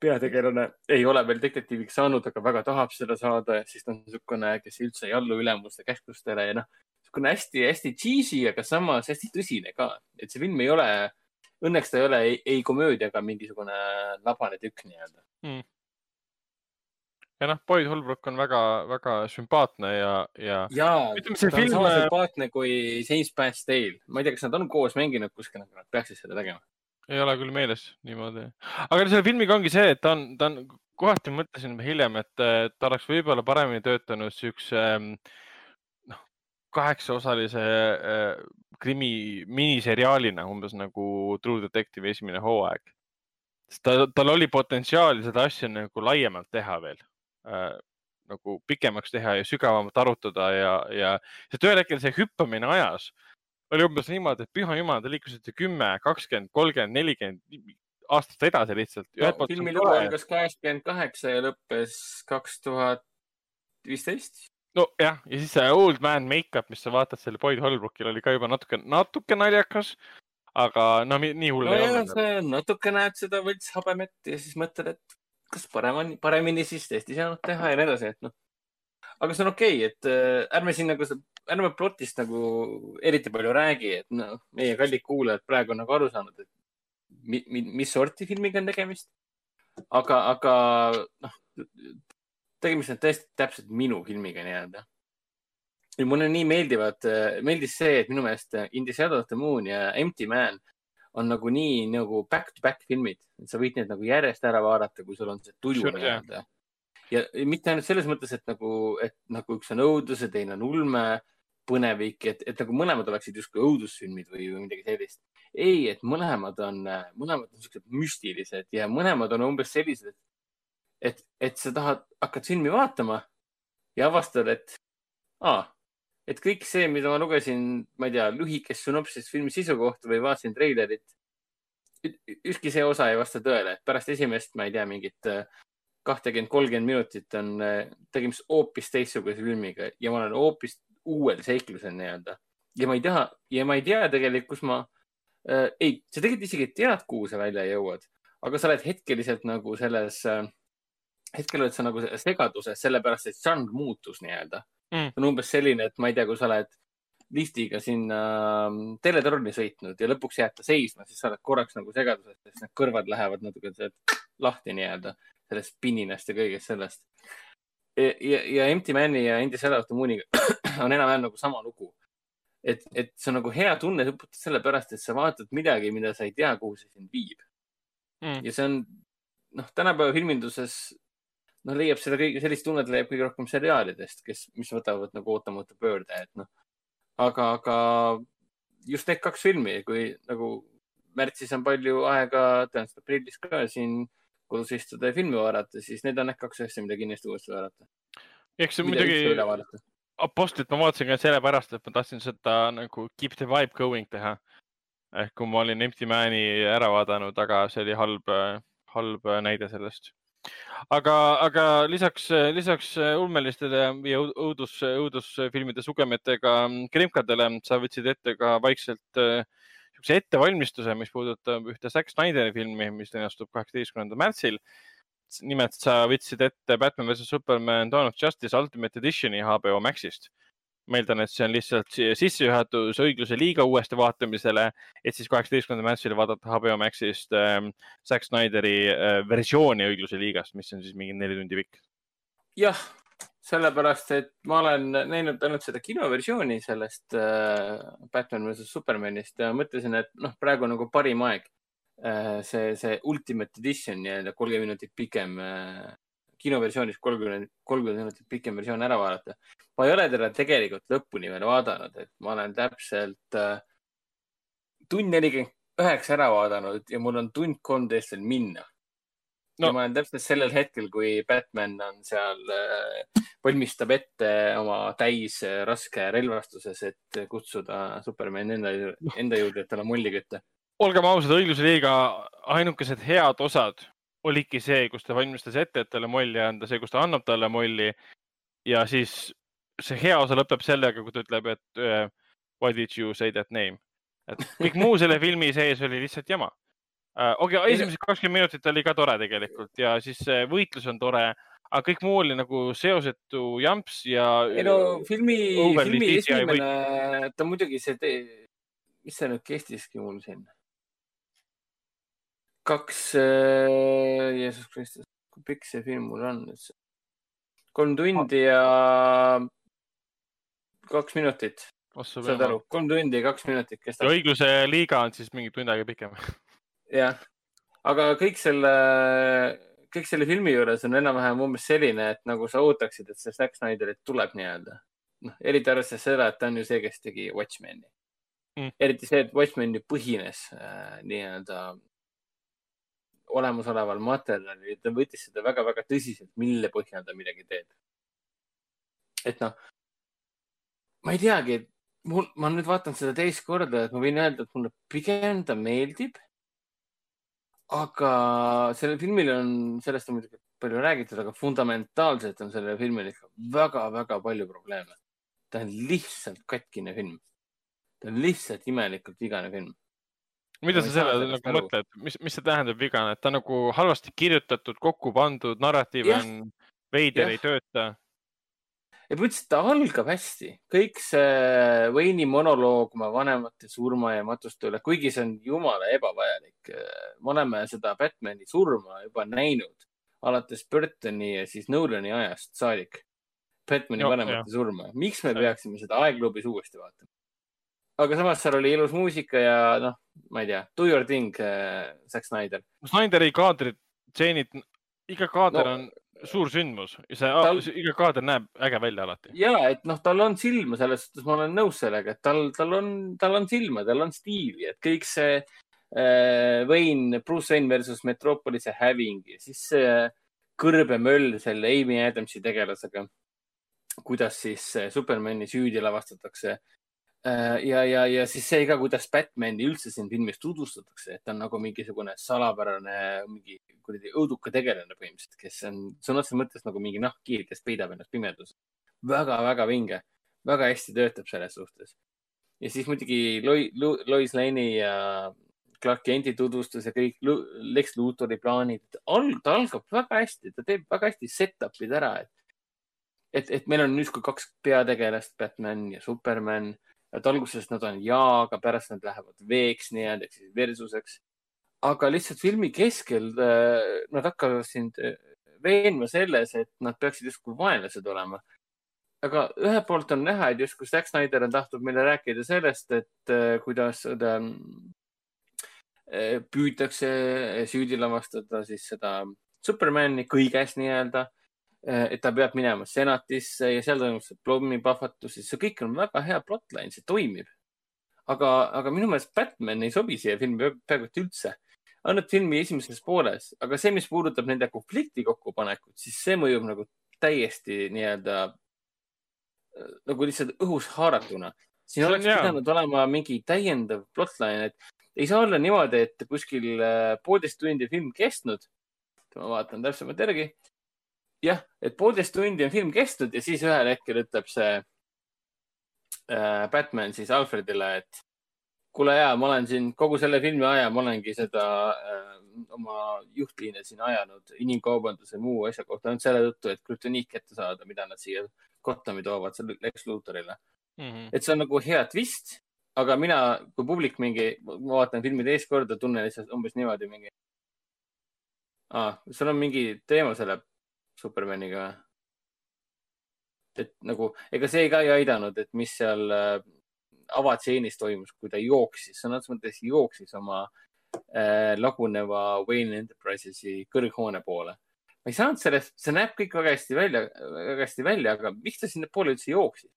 peategelane ei ole veel detektiiviks saanud, aga väga tahab seda saada, siis ta on niisugune, kes üldse ei allu ülemuste käsklustele ja noh, niisugune hästi-hästi cheesy, aga samas hästi tõsine ka. et see film ei ole, õnneks ta ei ole ei, ei komöödia ega mingisugune labane tükk nii-öelda hmm. ja noh, Boyd Holbrook on väga-väga sümpaatne ja, ja. ja, ta on film... sama sümpaatne kui James Pastale. ma ei tea, kas nad on koos mänginud kuskil, aga nad peaksid seda tegema ei ole küll meeles niimoodi. aga selle filmiga ongi see, et ta on, ta on, kohati mõtlesin hiljem, et ta oleks võib-olla paremini töötanud siukse noh, kaheksaosalise äh, krimi miniseriaalina, umbes nagu True Detective esimene hooaeg. sest ta, tal oli potentsiaali seda asja nagu laiemalt teha veel äh,, nagu pikemaks teha ja sügavamalt arutada ja, ja sest ühel hetkel see hüppamine ajas oli umbes niimoodi, et püha jumal, te liikusite kümme, kakskümmend, kolmkümmend, nelikümmend aastast edasi lihtsalt no,. filmi lugu algas kaheksakümmend kaheksa ja lõppes kaks tuhat viisteist nojah, ja siis see old man make-up, mis sa vaatad selle Boyd Holbrookil oli ka juba natuke, natuke naljakas. aga no nii hull no, ei olnud. natuke näed seda võlts habemet ja siis mõtled, et kas parem on, paremini siis tõesti saanud teha ja nii edasi, et noh. aga see on okei okay,, et äh, ärme siin nagu, ärme plotist nagu eriti palju räägi, et noh, meie kallid kuulajad praegu on nagu aru saanud, et mi, mi, mis sorti filmiga on tegemist. aga, aga noh, tegemist on tõesti täpselt minu filmiga nii-öelda. ja mulle nii meeldivad, meeldis see, et minu meelest In the Shadow of the Moon ja Empty Man on nagu nii nagu back-to-back filmid, et sa võid need nagu järjest ära vaadata, kui sul on see tuju nii-öelda. ja mitte ainult selles mõttes, et nagu, et nagu üks on õudus ja teine on ulme, põnevik, et, et nagu mõlemad oleksid justkui õudusfilmid või, või midagi sellist. ei, et mõlemad on, mõlemad on siuksed müstilised ja mõlemad on umbes sellised, et, et sa tahad, hakkad filmi vaatama ja avastad, et aa, et kõik see, mida ma lugesin, ma ei tea, lühikest sünopsist filmi sisu kohta või vaatasin treilerit, ükski see osa ei vasta tõele, et pärast esimest, ma ei tea, mingit kahtekümmend, kolmkümmend minutit on tegemist hoopis teistsuguse filmiga ja ma olen hoopis uuel seiklusel nii-öelda. ja ma ei taha ja ma ei tea tegelikult, kus ma äh,, ei, sa tegelikult isegi tead, kuhu sa välja jõuad, aga sa oled hetkeliselt nagu selles äh, hetkel oled sa nagu segaduses, sellepärast et žanr muutus nii-öelda mm.. on umbes selline, et ma ei tea, kui sa oled liftiga sinna ähm, teletorni sõitnud ja lõpuks jääd ta seisma, siis sa oled korraks nagu segaduses, sest need kõrvad lähevad natuke lahti nii-öelda sellest pininast ja kõigest sellest. ja, ja, ja Empty Man'i ja Endie Shadow Mooniga [laughs] on enam-vähem nagu sama lugu. et, et see on nagu hea tunne sellepärast, et sa vaatad midagi, mida sa ei tea, kuhu see sind viib mm.. ja see on, noh, tänapäeva filminduses noh, leiab seda kõige, sellist tunnet leiab kõige rohkem seriaalidest, kes, mis võtavad nagu ootamatu pöörde, et noh. aga, aga just need kaks filmi, kui nagu märtsis on palju aega, tõenäoliselt aprillis ka siin kodus istuda ja filmi vaadata, siis need on need kaks asja, mida kindlasti uuesti vaadata. eks see muidugi, Apostlit ma vaatasin ka sellepärast, et ma tahtsin seda nagu keep the vibe going teha. ehk kui ma olin Empty Man'i ära vaadanud, aga see oli halb, halb näide sellest aga, aga lisaks, lisaks ulmelistele ja õudus, õudusfilmide sugemetega krimkadele sa võtsid ette ka vaikselt niisuguse äh, ettevalmistuse, mis puudutab ühte Zack Snyderi filmi, mis linastub kaheksateistkümnendal märtsil. Nimelt sa võtsid ette Batman versus Superman Dawn of Justice Ultimate Editioni HBO Maxist ma eeldan, et see on lihtsalt sissejuhatus õigluse liiga uuesti vaatamisele, et siis kaheksateistkümnendal märtsil vaadata HBO Maxist ähm, Zack Snyderi äh, versiooni õigluse liigast, mis on siis mingi neli tundi pikk. jah, sellepärast, et ma olen näinud ainult seda kinoversiooni sellest äh, Batman versus Supermanist ja mõtlesin, et noh, praegu on nagu parim aeg see, see Ultimate Edition nii-öelda kolmkümmend minutit pikem äh, kinoversioonis kolmkümmend, kolmkümmend minutit pikem versioon ära vaadata. ma ei ole teda tegelikult lõpuni veel vaadanud, et ma olen täpselt äh, tund nelikümmend üheksa ära vaadanud ja mul on tund kolmteist veel minna no.. ja ma olen täpselt sellel hetkel, kui Batman on seal äh,, valmistab ette oma täis äh, raske relvastuses, et kutsuda Superman enda, enda juurde, et talle mulli kütta. Olgem ausad, õigluse liiga ainukesed head osad oligi see, kus ta valmistas ette, et talle molli anda, see, kus ta annab talle molli. ja siis see hea osa lõpeb sellega, kui ta ütleb, et uh, why did you say that name. et kõik muu selle filmi sees oli lihtsalt jama uh,. okei okay,, esimesed kakskümmend minutit oli ka tore tegelikult ja siis võitlus on tore, aga kõik muu oli nagu seosetu jamps ja. ei no filmi, filmi esimene, ta muidugi see, mis see nüüd kestiski mul siin kaks äh,, Jeesus Kristus, kui pikk see film mul on üldse? kolm tundi ja kaks minutit. saad aru, kolm tundi ja kaks minutit kestab. õigluse liiga on siis mingi tund aega pikem. jah, aga kõik selle, kõik selle filmi juures on enam-vähem umbes selline, et nagu sa ootaksid, et see Zack Snyderit tuleb nii-öelda. noh, eriti arvestades seda, et ta on ju see, kes tegi Watchmeni mm.. eriti see, et Watchmen ju põhines äh, nii-öelda olemasoleval materjalil, ta võttis seda väga-väga tõsiselt, mille põhjal ta midagi teeb. et noh, ma ei teagi, mul, ma nüüd vaatan seda teist korda, et ma võin öelda, et mulle pigem ta meeldib. aga sellel filmil on, sellest on muidugi palju räägitud, aga fundamentaalselt on sellel filmil ikka väga-väga palju probleeme. ta on lihtsalt katkine film. ta on lihtsalt imelikult vigane film mida sa selle nagu mõtled, mis, mis see tähendab vigane, et ta nagu halvasti kirjutatud, kokku pandud, narratiiv on veider, ei tööta? ja ma ütlesin, et ta algab hästi, kõik see Wayne'i monoloog oma vanemate surma ja matuste üle, kuigi see on jumala ebavajalik. me oleme seda Batman'i surma juba näinud alates Burtoni ja siis Nolani ajast saadik. Batman'i vanemate jah. surma, miks me peaksime seda aegluubis uuesti vaatama? Aga samas seal oli ilus muusika ja noh, ma ei tea, do your thing äh,, Zack Snyder. Snyderi kaadrid, stseenid, iga kaader no, on suur sündmus, see tal..., iga kaader näeb äge välja alati. ja, et noh, tal on silma, selles suhtes ma olen nõus sellega, et tal, tal on, tal on silma, tal on stiili, et kõik see äh, Wayne, Bruce Wayne versus Metropolise häving ja siis see kõrbemöll selle Amy Adamsi tegelasega. kuidas siis Supermani süüdi lavastatakse Äh, ja, ja, ja siis see ka, kuidas Batman'i üldse siin filmis tutvustatakse, et ta on nagu mingisugune salapärane, mingi kuradi õuduka tegelane põhimõtteliselt, kes on sõna otseses mõttes nagu mingi nahkhiir, kes peidab ennast pimeduses väga,. väga-väga vinge, väga hästi töötab selles suhtes. ja siis muidugi Lois Lane'i ja Clark Kenti tutvustus ja kõik Lex Luthori plaanid. ta algab väga hästi, ta teeb väga hästi set-up'id ära, et, et, et meil on nüüd kaks peategelast, Batman ja Superman et alguses nad on ja, aga pärast nad lähevad V-ks nii-öelda ehk siis versuseks. aga lihtsalt filmi keskel äh, nad hakkavad sind äh, veenma selles, et nad peaksid justkui vaenlased olema. aga ühelt poolt on näha, et justkui Zack Snyder on tahtnud meile rääkida sellest, et äh, kuidas ta püütakse süüdi lavastada siis seda Supermani kõiges nii-öelda et ta peab minema senatisse ja seal toimub see pommipahvatus, see kõik on väga hea plotline, see toimib. aga, aga minu meelest Batman ei sobi siia filmi peaaegu et üldse. ainult filmi esimeses pooles, aga see, mis puudutab nende konflikti kokkupanekut, siis see mõjub nagu täiesti nii-öelda äh, nagu lihtsalt õhus haaratuna. siin oleks hea. pidanud olema mingi täiendav plotline, et ei saa olla niimoodi, et kuskil äh, poolteist tundi film kestnud. ma vaatan täpsemalt järgi jah, et poolteist tundi on film kestnud ja siis ühel hetkel ütleb see äh, Batman siis Alfredile, et kuule ja ma olen siin kogu selle filmi aja, ma olengi seda äh, oma juhtliine siin ajanud inimkaubanduse muu asja kohta ainult selle tõttu, et krüptoniit kätte saada, mida nad siia Gothami toovad, selle Lex Lutorile mm. -hmm. et see on nagu hea twist, aga mina kui publik mingi, ma vaatan filmi teist korda, tunnen lihtsalt umbes niimoodi mingi ah,. sul on mingi teema selle Supermaniga või? et nagu, ega see ka ei aidanud, et mis seal äh, avatseenis toimus, kui ta jooksis, sõna otseses mõttes jooksis oma äh, laguneva Wayne Enterprises'i kõrghoone poole. ma ei saanud sellest, see näeb kõik väga hästi välja, väga hästi välja, aga miks ta sinnapoole üldse jooksis?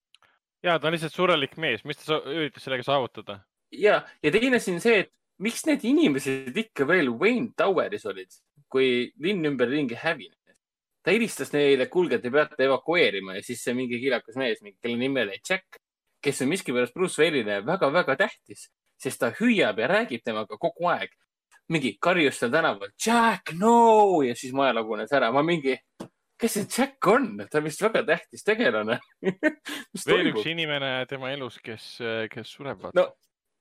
ja ta on lihtsalt surelik mees, mis ta üritas sellega saavutada? ja, ja teine asi on see, et miks need inimesed ikka veel Wayne Toweris olid, kui linn ümberringi hävines? Ta helistas neile, kuulge, te peate evakueerima ja siis see mingi kiilakas mees, kelle nimi oli Jack, kes on miskipärast Bruce Wayne'ile väga-väga tähtis, sest ta hüüab ja räägib temaga kogu aeg. mingi karjus seal tänaval, Jack, no ja siis maja lagunes ära. ma mingi, kes see Jack on, ta on vist väga tähtis tegelane [laughs] veel üks inimene tema elus, kes, kes sureb. no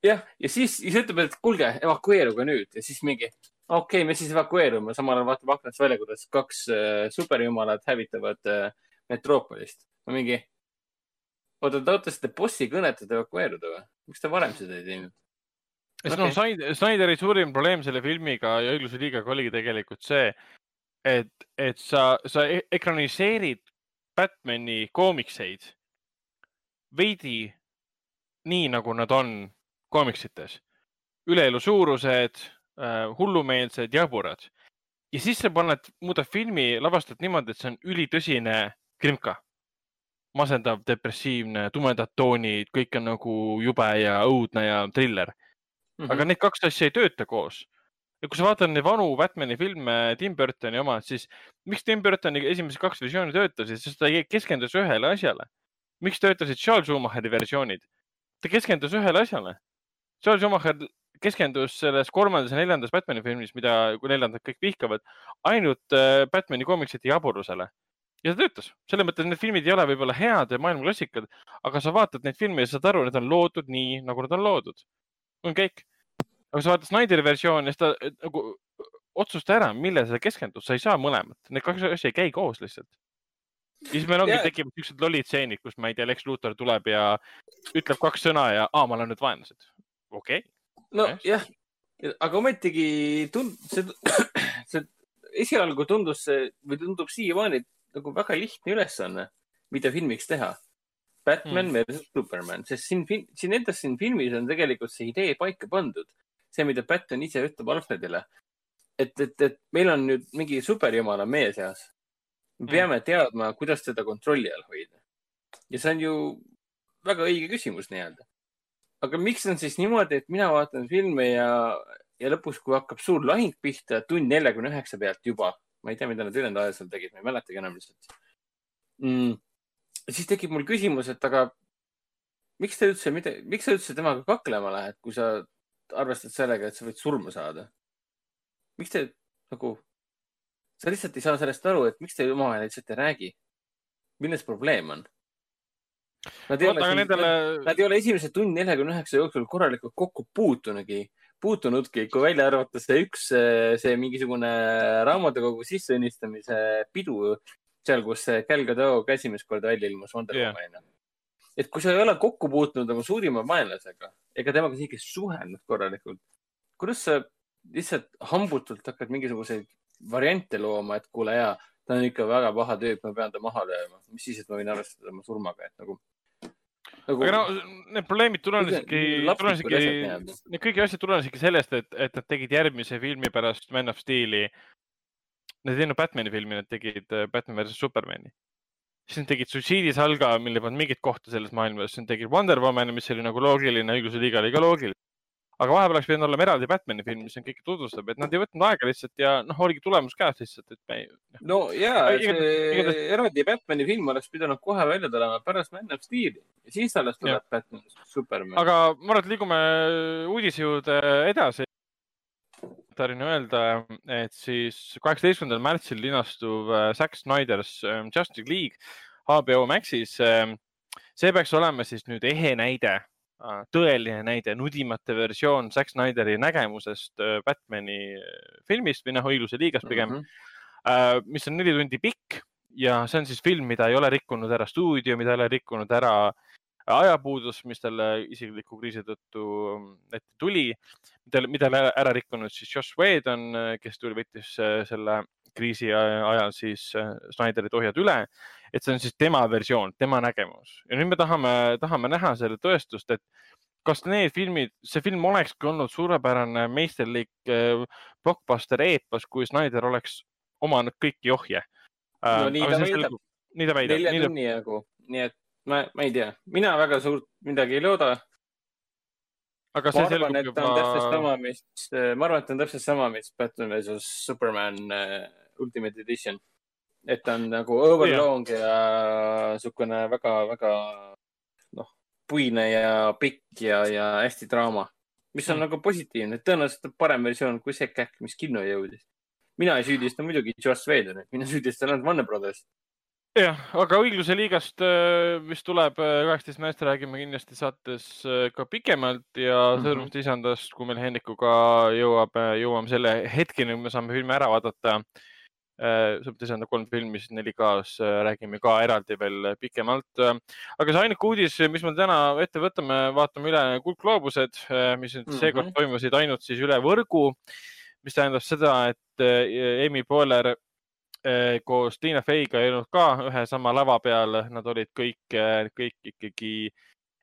jah, ja siis, siis ütleb, et kuulge, evakueeruge nüüd ja siis mingi okei okay,, me siis evakueerume, samal ajal vaatab aknast välja, kuidas kaks äh, superjumalat hävitavad äh, metroopolist. ma mingi, oota, te ootasite bossi kõnet, et evakueeruda või? miks te varem seda ei teinud? sest okay. noh, Snyderi suurim probleem selle filmiga ja õigluse liigaga oligi tegelikult see, et, et sa, sa e-, ekraniseerid Batman'i koomikseid veidi nii, nagu nad on koomiksites. üleelu suurused äh, hullumeelsed, jaburad. ja siis sa paned, muudad filmi, lavastad niimoodi, et see on ülitõsine krimka. masendav, depressiivne, tumedad toonid, kõik on nagu jube ja õudne ja triller mm. -hmm. aga need kaks asja ei tööta koos. ja kui sa vaatad neid vanu Batman'i filme, Tim Burtoni omad, siis miks Tim Burtoni esimesed kaks versiooni töötasid, sest ta keskendus ühele asjale. miks töötasid Charles Schumacheri versioonid? ta keskendus ühele asjale. Charles Schumacher keskendus selles kolmandas ja neljandas Batman'i filmis, mida neljandat kõik vihkavad, ainult äh, Batman'i koomiksite jaburusele ja ta töötas, selles mõttes need filmid ei ole võib-olla head maailmaklassikad, aga sa vaatad neid filme ja saad aru, need on loodud nii, nagu nad on loodud. on kõik. aga sa vaatad Snyderi versiooni ja ta nagu otsusta ära, millele sa keskendud, sa ei saa mõlemat, need kaks asja ei käi koos lihtsalt. ja siis meil ongi yeah., tekivad niisugused lollid stseenid, kus ma ei tea, Lex Luthor tuleb ja ütleb kaks sõna ja aa, ma olen nüüd vaenlased. okei okay.. Nojah, aga ometigi tund-, see, [clears throat] see esialgu tundus see või tundub siiamaani, nagu väga lihtne ülesanne, mida filmiks teha. Batman mm. versus Superman, sest siin, siin endas siin filmis on tegelikult see idee paika pandud. see, mida Batman ise ütleb Alfredile. et, et, et meil on nüüd mingi superjumala meie seas. me mm. peame teadma, kuidas teda kontrolli all hoida. ja see on ju väga õige küsimus nii-öelda. Aga miks on siis niimoodi, et mina vaatan filme ja, ja lõpus, kui hakkab suur lahing pihta, tund neljakümne üheksa pealt juba ma ei tea, mida nad ülejäänud ajal seal tegid, ma ei mäletagi enam lihtsalt mm.. siis tekib mul küsimus, et aga miks te üldse, miks sa üldse temaga kaklema lähed, kui sa arvestad sellega, et sa võid surma saada? miks te nagu, sa lihtsalt ei saa sellest aru, et miks te omavahel lihtsalt ei räägi? milles probleem on? Nad ei, Oota, ole, nendele... nad, nad ei ole esimese tund neljakümne üheksa jooksul korralikult kokku puutunudki. Puutunudki, kui välja arvata see üks, see mingisugune raamatukogu sisseõnnistamise pidu seal, kus Gal Gadot esimest korda välja ilmus Wonder Womanina yeah.. et kui sa ei ole kokku puutunud oma suurima vaenlasega ega temaga isegi suhelnud korralikult, kuidas sa lihtsalt hambutult hakkad mingisuguseid variante looma, et kuule ja, ta on ikka väga paha tüüp, ma pean ta maha lööma, mis siis, et ma võin arvestada tema surmaga, et nagu nagu.... aga no need probleemid tulenesidki, tulenesidki, need kõik asjad tulenesidki sellest, et, et nad tegid järgmise filmi pärast Man of Steel'i. Nad ei teinud Batman'i filmi, nad tegid äh, Batman versus Superman'i. siis nad tegid Suicide Salga, millel polnud mingit kohta selles maailmas, siis nad tegid Wonder Woman'i, mis oli nagu loogiline, õiguse liiga oli ka loogiline aga vahepeal oleks pidanud olema eraldi Batman'i film, mis on kõike tutvustab, et nad ei võtnud aega lihtsalt ja noh, oligi tulemus käes lihtsalt, et me ei. no ja, see eraldi Batman'i film oleks pidanud kohe välja tulema pärast Man of Steel'i ja siis alles tuleb Batman, Superman. aga ma arvan, et liigume uudise juurde edasi. tahan öelda, et siis kaheksateistkümnendal märtsil linastuv äh, Zack Snyder's ähm, Justice League HBO Maxis. Ähm, see peaks olema siis nüüd ehe näide tõeline näide, nudimate versioon Zack Snyderi nägemusest äh, Batman'i äh, filmist või noh, õigluse liigast pigem mm, -hmm. mis on neli tundi pikk ja see on siis film, mida ei ole rikkunud ära stuudio, mida ei ole rikkunud ära ajapuudus, mis talle isikliku kriisi tõttu mm, ette tuli, mida, mida ära rikkunud siis Josh Whedon, kes tuli, võttis selle kriisi ajal siis Snyderi tohjad üle et see on siis tema versioon, tema nägemus ja nüüd me tahame, tahame näha selle tõestust, et kas need filmid, see film olekski olnud suurepärane meisterlik äh, blockbuster eepos, kui Snyder oleks omanud kõiki ohje äh,. no nii ta väidab. nii ta väidab. nelja tunni jagu, nii et ma, ma ei tea, mina väga suurt midagi ei looda. aga see selgub juba. täpselt sama, mis, ma arvan, et ta on täpselt sama, mis Batman versus Superman uh, Ultimate Edition et ta on nagu overlong ja, ja niisugune väga-väga noh, puine ja pikk ja, ja hästi draama, mis on mm. nagu positiivne, tõenäoliselt parem versioon kui see käkk, mis kinno jõudis. mina ei süüdista muidugi Joss Whedonit, mina [laughs] süüdistan ainult Warner Brothers. jah, aga õigluse liigast, äh, mis tuleb äh, kaheksateist märtsi, räägime kindlasti saates äh, ka pikemalt ja mm -hmm. isandast, kui meil Hendrikuga jõuab, jõuame selle hetkeni, kui me saame filmi ära vaadata Äh, Subdescender kolm filmi siis 4K-s äh, räägime ka eraldi veel pikemalt. aga see ainuke uudis, mis me täna ette võtame, vaatame üle kuldgloobused, äh, mis nüüd mm -hmm. seekord toimusid ainult siis üle võrgu, mis tähendab seda, et Amy Poehler koos Tiina Feiga ei olnud ka ühe sama lava peal, nad olid kõik, kõik ikkagi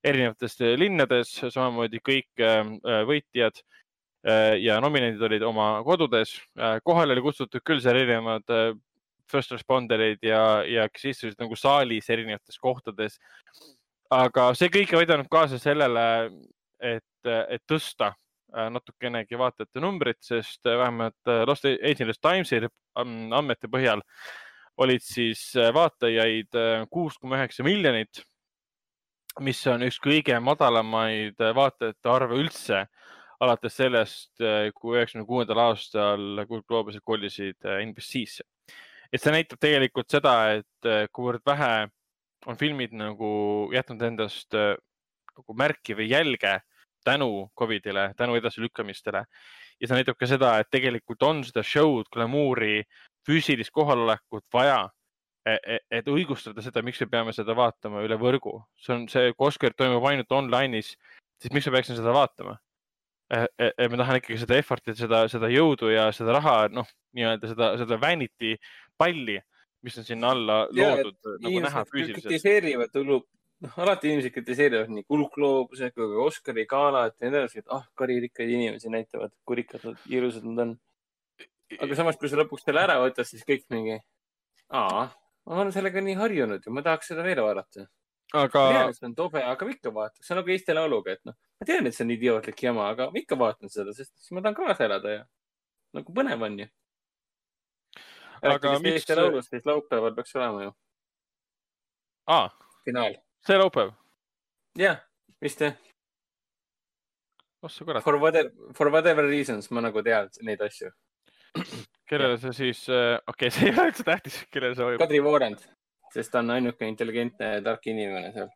erinevates linnades, samamoodi kõik võitjad Äh, ja nominendid olid oma kodudes. Äh, kohale oli kutsutud küll seal erinevad äh, first responder'id ja, ja kes istusid nagu saalis erinevates kohtades. aga see kõik ei aidanud kaasa sellele, et, et tõsta äh, natukenegi vaatajate numbrit, sest vähemalt Los Angeles Timesi andmete põhjal olid siis vaatajaid kuus koma üheksa miljonit, mis on üks kõige madalamaid vaatajate arve üldse alates sellest, äh, kui üheksakümne kuuendal aastal kuldgloobused kolisid äh, NBC-sse. et see näitab tegelikult seda, et äh, kuivõrd vähe on filmid nagu jätnud endast nagu märki või jälge tänu Covidile, tänu edasilükkamistele. ja see näitab ka seda, et tegelikult on seda show'd, glamuuri, füüsilist kohalolekut vaja e, e, et õigustada seda, miks me peame seda vaatama üle võrgu. see on see, kui Oscar toimub ainult online'is, siis miks ma peaksin seda vaatama? Eh, eh, eh, ma tahan ikkagi seda effort'it, seda, seda jõudu ja seda raha, noh, nii-öelda seda, seda vanity palli, mis on sinna alla ja, loodud nagu näha füüsiliselt. kritiseerivad noh, alati inimesed kritiseerivad nii kuldgloobuse kui ka Oscari galat ja nii edasi, et ah, karirikkaid inimesi näitavad, kui rikkad nad, ilusad nad on. aga samas, kui sa lõpuks selle ära võtad, siis kõik mingi, aa, ma olen sellega nii harjunud ja ma tahaks seda veel vaadata aga. et see on tobe, aga ikka vaatan, see on nagu Eesti Lauluga, et noh, ma tean, et see on idiootlik jama, aga ma ikka vaatan seda, sest siis ma tahan kaasa elada ja nagu põnev on ju. aga miks? Eesti Laulust, siis laupäeval peaks olema ju. aa. finaal. see laupäev? jah, vist jah. oh sa kurat. For whatever, for whatever reasons ma nagu tean neid asju. kellele see siis, äh, okei okay,, see ei ole üldse tähtis, kellele see hoiab. Kadri Voorend sest ta on ainuke intelligentne ja tark inimene seal.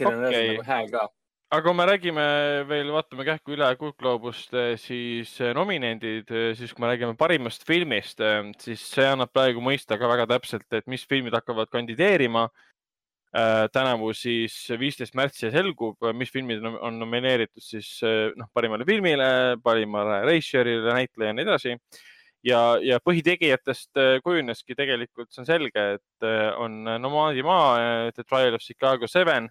Kellel on okay. nagu hääl ka. aga kui me räägime veel, vaatame kähku üle Kuldgloobust, siis nominendid, siis kui me räägime parimast filmist, siis see annab praegu mõista ka väga täpselt, et mis filmid hakkavad kandideerima tänavu siis viisteist märtsi selgub, mis filmid on nomineeritud siis noh, parimale filmile, parimale reisijale, näitlejale ja nii edasi ja, ja põhitegijatest kujuneski tegelikult, see on selge, et on Nomaadi maa, The Trial of Chicago Seven.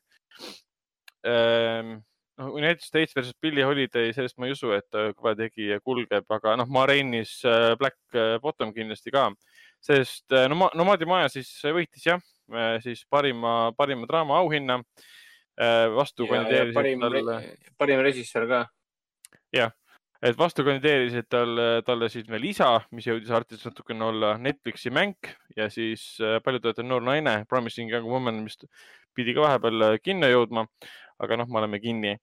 Ähm, noh, United States versus Billie Holiday, sellest ma ei usu, et kõva tegija kulgeb, aga noh, Marainis Black Bottom kindlasti ka, sest Nomaadi maja siis võitis jah, siis parima, parima draama auhinna. vastu kandideerisid parim, talle. parim režissöör ka. jah et vastu kandideerisid talle, talle siis veel isa, mis jõudis artis natukene olla Netflixi mäng ja siis äh, paljutöötav noor naine, Promising Young Woman, mis pidi ka vahepeal äh, kinno jõudma. aga noh, me oleme kinni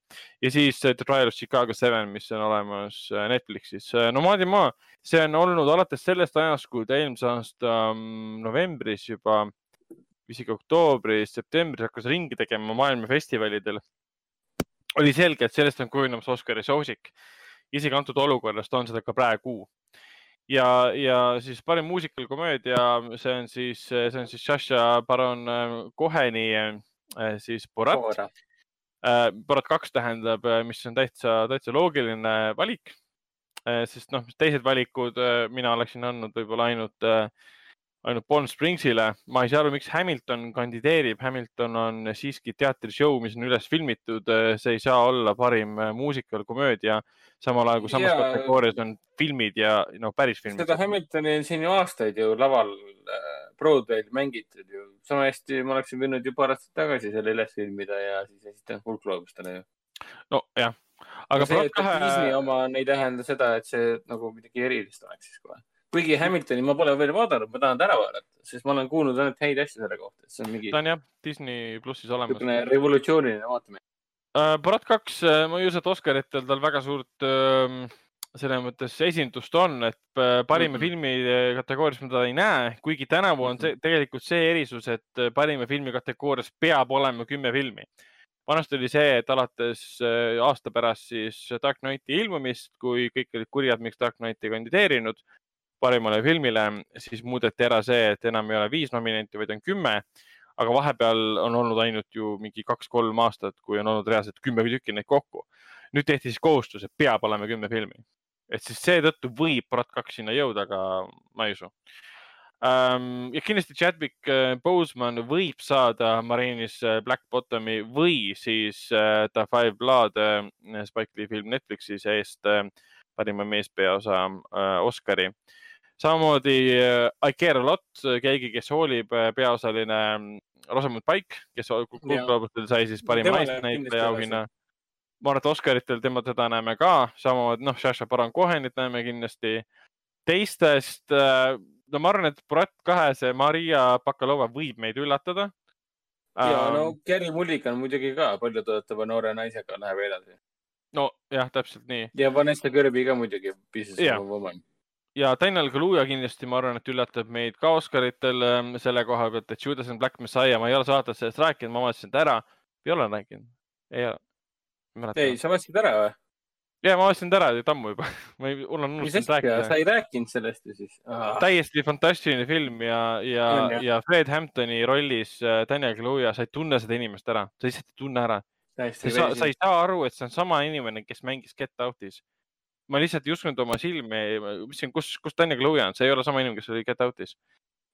ja siis äh, The Trial of Chicago Seven, mis on olemas Netflixis. Nomaadimaa, see on olnud alates sellest ajast, kui ta eelmise aasta mm, novembris juba, isegi oktoobris, septembris hakkas ringi tegema maailmafestivalidel. oli selge, et sellest on kujunemas Oscari soosik isegi antud olukorras ta on seda ka praegu. Ja, ja siis parim muusikal komöödia, see on siis, see on siis Sasha Baron Coheni äh, siis Borat. Borat kaks tähendab, mis on täitsa, täitsa loogiline valik. sest noh, teised valikud mina oleksin andnud võib-olla ainult äh, ainult Palm Springsile. ma ei saa aru, miks Hamilton kandideerib. Hamilton on siiski teatrishow, mis on üles filmitud. see ei saa olla parim muusikal komöödia, samal ajal kui samas ja, kategoorias on filmid ja no päris filmid. seda Hamiltoni on siin ju aastaid ju laval äh, Broadway'l mängitud ju. sama hästi ma oleksin võinud ju paar aastat tagasi selle üles filmida ja siis esitanud kuldgloobustele ju. nojah. aga no see, et. Disney oma ei tähenda seda, et see nagu midagi erilist oleks siis kohe kuigi Hamiltoni ma pole veel vaadanud, ma tahan ta ära vaadata, sest ma olen kuulnud ainult häid asju selle kohta, et see on mingi. ta on jah Disney plussis olemas. niisugune revolutsiooniline vaatamine uh,. Borat kaks, äh, ma ei usu, et Oscaritel tal väga suurt uh, selles mõttes esindust on, et äh, parima mm -hmm. filmi kategoorias ma teda ei näe, kuigi tänavu on see mhm. tegelikult see erisus, et parima filmi kategoorias peab olema kümme filmi. vanasti oli see, et alates aasta pärast siis Dark Knighti ilmumist, kui kõik olid kurjad, miks Dark Knight ei kandideerinud, parimale filmile, siis muudeti ära see, et enam ei ole viis nominenti, vaid on kümme. aga vahepeal on olnud ainult ju mingi kaks-kolm aastat, kui on olnud reaalselt kümme tükki neid kokku. nüüd tehti siis kohustus, et peab olema kümme filmi. et siis seetõttu võib Brat kaks sinna jõuda, aga ma ei usu ja kindlasti Chadwick äh, Boseman võib saada Marinis äh, Black Bottomi või siis uh, The Five Blood Spike Lee film Netflixis eest parima meespeaosa äh, Oscari. Samamoodi I care a lot, keegi, kes hoolib, peaosaline Rosamund Pike, kes Kuldglobustel sai siis parima naisnäitleja auhinna. ma arvan, et Oscaritel tema, teda näeme ka, samamoodi noh, Sasha Baron Cohenit näeme kindlasti. teistest, no ma arvan, et Brat kahe see Maria Bakalova võib meid üllatada ja no Gary Mulligan muidugi ka paljutõotava noore naisega läheb edasi. nojah, täpselt nii. ja Vanessa Kirby ka muidugi, Business of Woman. Ja Daniel Kaluuya kindlasti, ma arvan, et üllatab meid ka Oscaritel ähm, selle koha pealt, et Judas and Black Messiah, ma ei ole saates sellest rääkinud, ma vaatasin ta ära. ei ole rääkinud? ei ole. ei, sa vaatasid ära või? ja ma vaatasin ta ära ammu juba [laughs] ma ei, mul on unustanud rääkida. sa ei rääkinud sellest ju siis täiesti fantastiline film ja, ja, ja Fred Hamptoni rollis äh, Daniel Kaluuya, sa ei tunne seda inimest ära, sa lihtsalt ei tunne ära. sa, sa ei saa aru, et see on sama inimene, kes mängis Get Out'is. Ma lihtsalt ei uskunud oma silmi, mõtlesin, kus, kus Daniel Kaluuya on, see ei ole sama inimene, kes oli Get Out'is.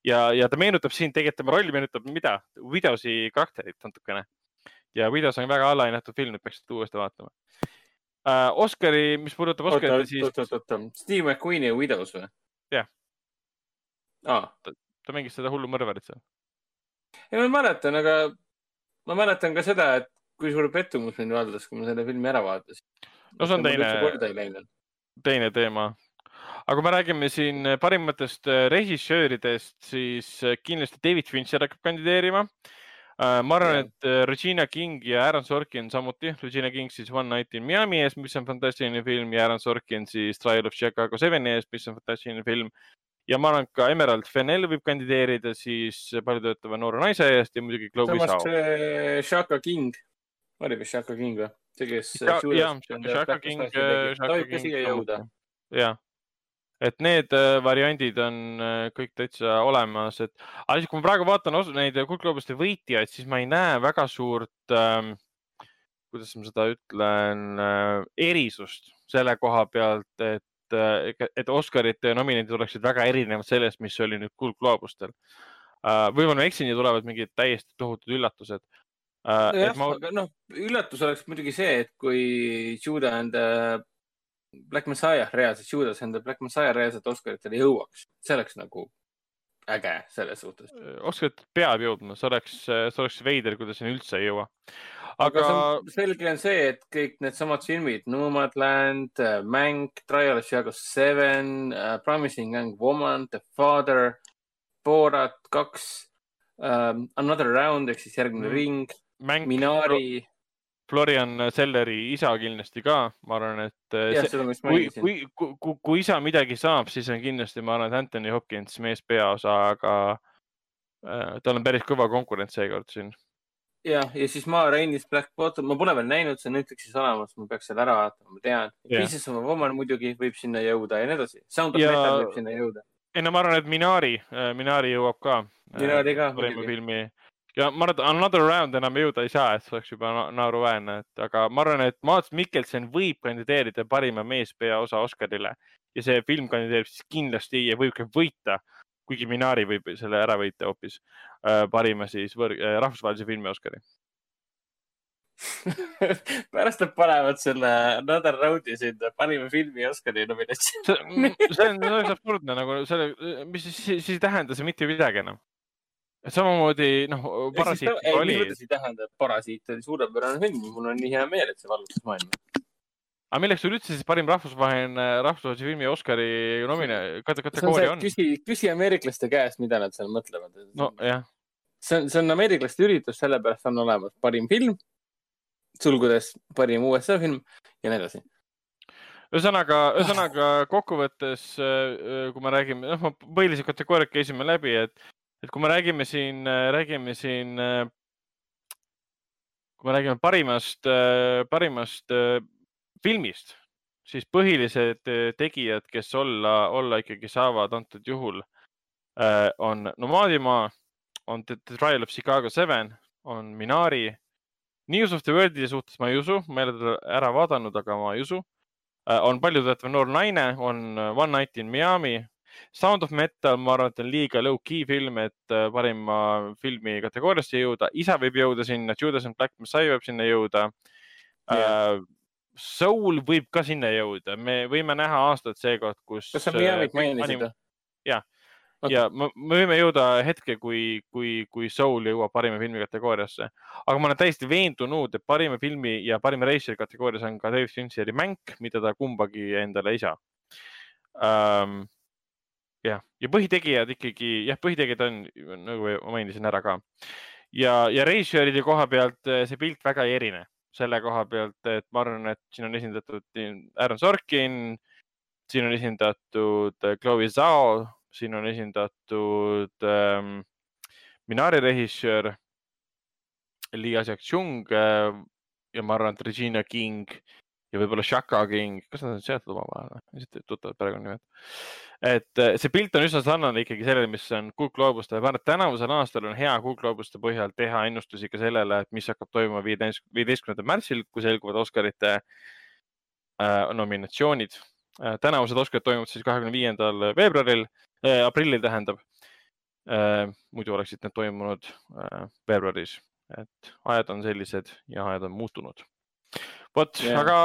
ja, ja ta meenutab siin, tegelikult tema roll meenutab mida? Widowsi karakterit natukene. ja Widows on väga alahinnatud film, et peaks seda uuesti vaatama uh,. Oscari, mis puudutab Oscarit, siis. oot, oot, oot, Steve McQueen'i Widows või? jah ah.. Ta, ta mängis seda hullu mõrvarit seal. ei, ma mäletan, aga ma mäletan ka seda, et kui suur pettumus mind valdas, kui ma selle filmi ära vaatasin. no see on teine, teine teema. aga kui me räägime siin parimatest režissööridest, siis kindlasti David Fincher hakkab kandideerima ma arvan, et Regina King ja Aaron Sorkin samuti. Regina King siis One Night in Miami ees, mis on fantastiline film ja Aaron Sorkin siis Trial of Chicago Seveni ees, mis on fantastiline film. ja ma arvan, ka Emerald Fennell võib kandideerida siis paljutöötava noore naise eest ja muidugi Chloe Zhao. samas Shaka King, oli vist Shaka King või? See, kes. jah, Shaka King, Shaka King. jah et need äh, variandid on äh, kõik täitsa olemas, et aga siis, kui ma praegu vaatan neid kuldgloobuste võitjaid, siis ma ei näe väga suurt ähm,, kuidas ma seda ütlen äh,, erisust selle koha pealt, et äh,, et Oscarite nominendid oleksid väga erinevad sellest, mis oli nüüd kuldgloobustel äh,. võib-olla ma eksin ja tulevad mingid täiesti tohutud üllatused äh,. jah, ma... aga noh, üllatus oleks muidugi see, et kui Judah and Black Messiah reaalselt, Judas and the Black Messiah reaalselt Oscaritele jõuaks, see oleks nagu äge selles suhtes. Oscarit peab jõudma, see oleks, see oleks veider, kui ta sinna üldse ei jõua. aga, aga on, selge on see, et kõik needsamad filmid, Nomadland, Mäng, Trial of Chicago Seven uh,, Promising Young Woman, The Father, Borat kaks um,, Another Round ehk siis järgmine mm. ring, Minari Florian Selleri isa kindlasti ka, ma arvan, et eh, ja, see, kui, kui, kui, kui isa midagi saab, siis on kindlasti, ma arvan, et Anthony Hopkins mees peaosa, aga äh, tal on päris kõva konkurents seekord siin. ja, ja siis Ma Rainis Black Bottom, ma pole veel näinud, see on Netflixis olemas, ma peaks selle ära vaatama, ma tean. Pieces of a Woman muidugi võib sinna jõuda ja nii edasi. Sound of ja... Metal võib sinna jõuda. ei no ma arvan, et Minari, äh, Minari jõuab ka. Minari ka. filmi ja ma arvan, et another round enam jõuda ei saa, et see oleks juba naeruväärne, et aga ma arvan, et Mads Mikkelson võib kandideerida parima meespeaosa Oscarile ja see film kandideerib siis kindlasti ja võib ka võita, kuigi Minari võib selle ära võita hoopis äh, parima siis võr- äh,, rahvusvahelise filmi Oscari [laughs] pärast nad panevad selle Another Round'i sinna parima filmi Oscari nominatsiooni. see on, see on absurdne nagu selle, mis siis, siis ei tähenda see mitte midagi enam samamoodi noh, Parasiit ei, oli. ei tähenda, et Parasiit oli suurepärane film, mul on nii hea meel, et see vallutas maailma. aga milleks sul üldse siis parim rahvusvaheline, rahvusvahelise filmi Oscari nomine-, kategooria on? küsi, küsi ameeriklaste käest, mida nad seal mõtlevad. nojah. see on, see on ameeriklaste üritus, sellepärast on olemas parim film, sulgudes parim USA film ja nii edasi ühesõnaga, ühesõnaga kokkuvõttes, kui me räägime, noh, ma põhilised kategooriad käisime läbi, et et kui me räägime siin, räägime siin, kui me räägime parimast, parimast filmist, siis põhilised tegijad, kes olla, olla ikkagi saavad antud juhul, on Nomaadimaa, on The Trial of Chicago Seven, on Minari. News of the World'i suhtes ma ei usu, ma ei ole teda ära vaadanud, aga ma ei usu. on palju töötav noor naine, on One Night in Miami, Sound of Metal, ma arvan, et on liiga low-key film, et äh, parima filmi kategooriasse jõuda. isa võib jõuda sinna, Judas and Black Messiah võib sinna jõuda yeah.. Uh, Soul võib ka sinna jõuda, me võime näha aastat seekord, kus. kas sa Miami't mainisid jah, ja me, me võime jõuda hetke, kui, kui, kui Soul jõuab parima filmi kategooriasse. aga ma olen täiesti veendunud, et parima filmi ja parima reisijari kategoorias on ka David Fincheri Mänk, mida ta kumbagi endale ei saa um,. Jah, ja põhitegijad ikkagi, jah, põhitegijad on, nagu ma mainisin ära ka. ja, ja reisijäride koha pealt eh, see pilt väga ei erine selle koha pealt, et ma arvan, et siin on esindatud Aaron Sorkin, siin on esindatud eh, Chloe Zhao siin on esindatud ähm, Minari režissöör Li Asjak-Chung äh, ja ma arvan, et Regina King ja võib-olla Shaka King, kas nad on seotud omavahel või? lihtsalt tuttavad perekonnanimed. et äh, see pilt on üsna sarnane ikkagi sellele, mis on kuldgloobustel. ma arvan, et tänavusel aastal on hea kuldgloobuste põhjal teha ennustusi ka sellele, et mis hakkab toimuma viieteistkümnendal märtsil, kui selguvad Oscarite äh, nominatsioonid äh,. tänavused Oscarid toimuvad siis kahekümne viiendal veebruaril äh,, aprillil tähendab äh,. muidu oleksid need toimunud äh, veebruaris, et ajad on sellised ja ajad on muutunud. Vot yeah., aga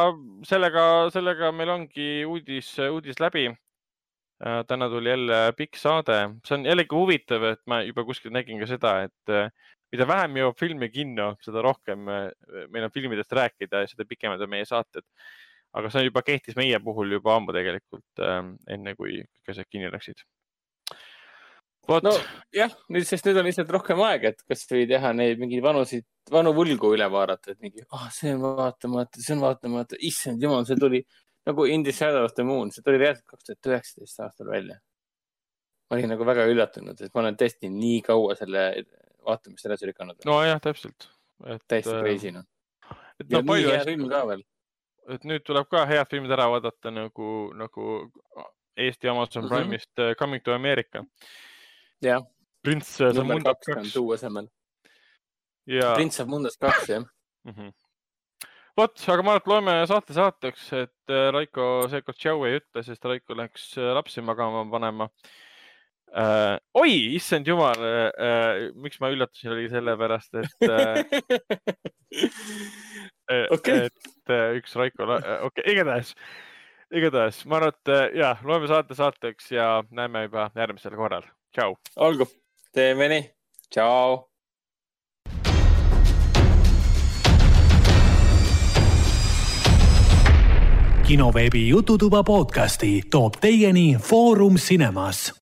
sellega, sellega meil ongi uudis, uudis läbi äh,. täna tuli jälle pikk saade, see on jällegi huvitav, et ma juba kuskil nägin ka seda, et äh, mida vähem jõuab filmi kinno, seda rohkem äh, meil on filmidest rääkida ja seda pikemad on meie saated aga see juba kehtis meie puhul juba ammu tegelikult enne kui kõik asjad kinni läksid nojah, nüüd, sest nüüd on lihtsalt rohkem aega, et kasvõi teha neid mingeid vanusid, vanu võlgu üle vaadata, et mingi, oh,, see on vaatamata, see on vaatamata, issand jumal, see tuli nagu In the Shadow of the Moon, see tuli reaalselt kaks tuhat üheksateist aastal välja. ma olin nagu väga üllatunud, et ma olen tõesti nii kaua selle vaatamist edasi lükanud. nojah, täpselt. täiesti äh, crazy noh. et no palju hästi. et nüüd tuleb ka head filmid ära vaadata nagu, nagu Eesti Amazon mm -hmm. Prime'ist uh, Coming to America jah. prints saab mundast kaks. tuu asemel ja.... prints saab mundast kaks, jah mm -hmm. vot, aga ma arvan, et loeme saate saateks, et äh, Raiko seekord tšau ei ütle, sest Raiko läks äh, lapsi magama panema äh,. oi, issand jumal äh,, miks ma üllatusin, oli sellepärast, et äh, [laughs] okay. et äh, üks Raiko, okei okay,, igatahes, igatahes ma arvan, et ja loeme saate saateks ja näeme juba järgmisel korral tšau. olgu, teeme nii, tšau. kinoveebi Jututuba podcasti toob teieni Foorum Cinemas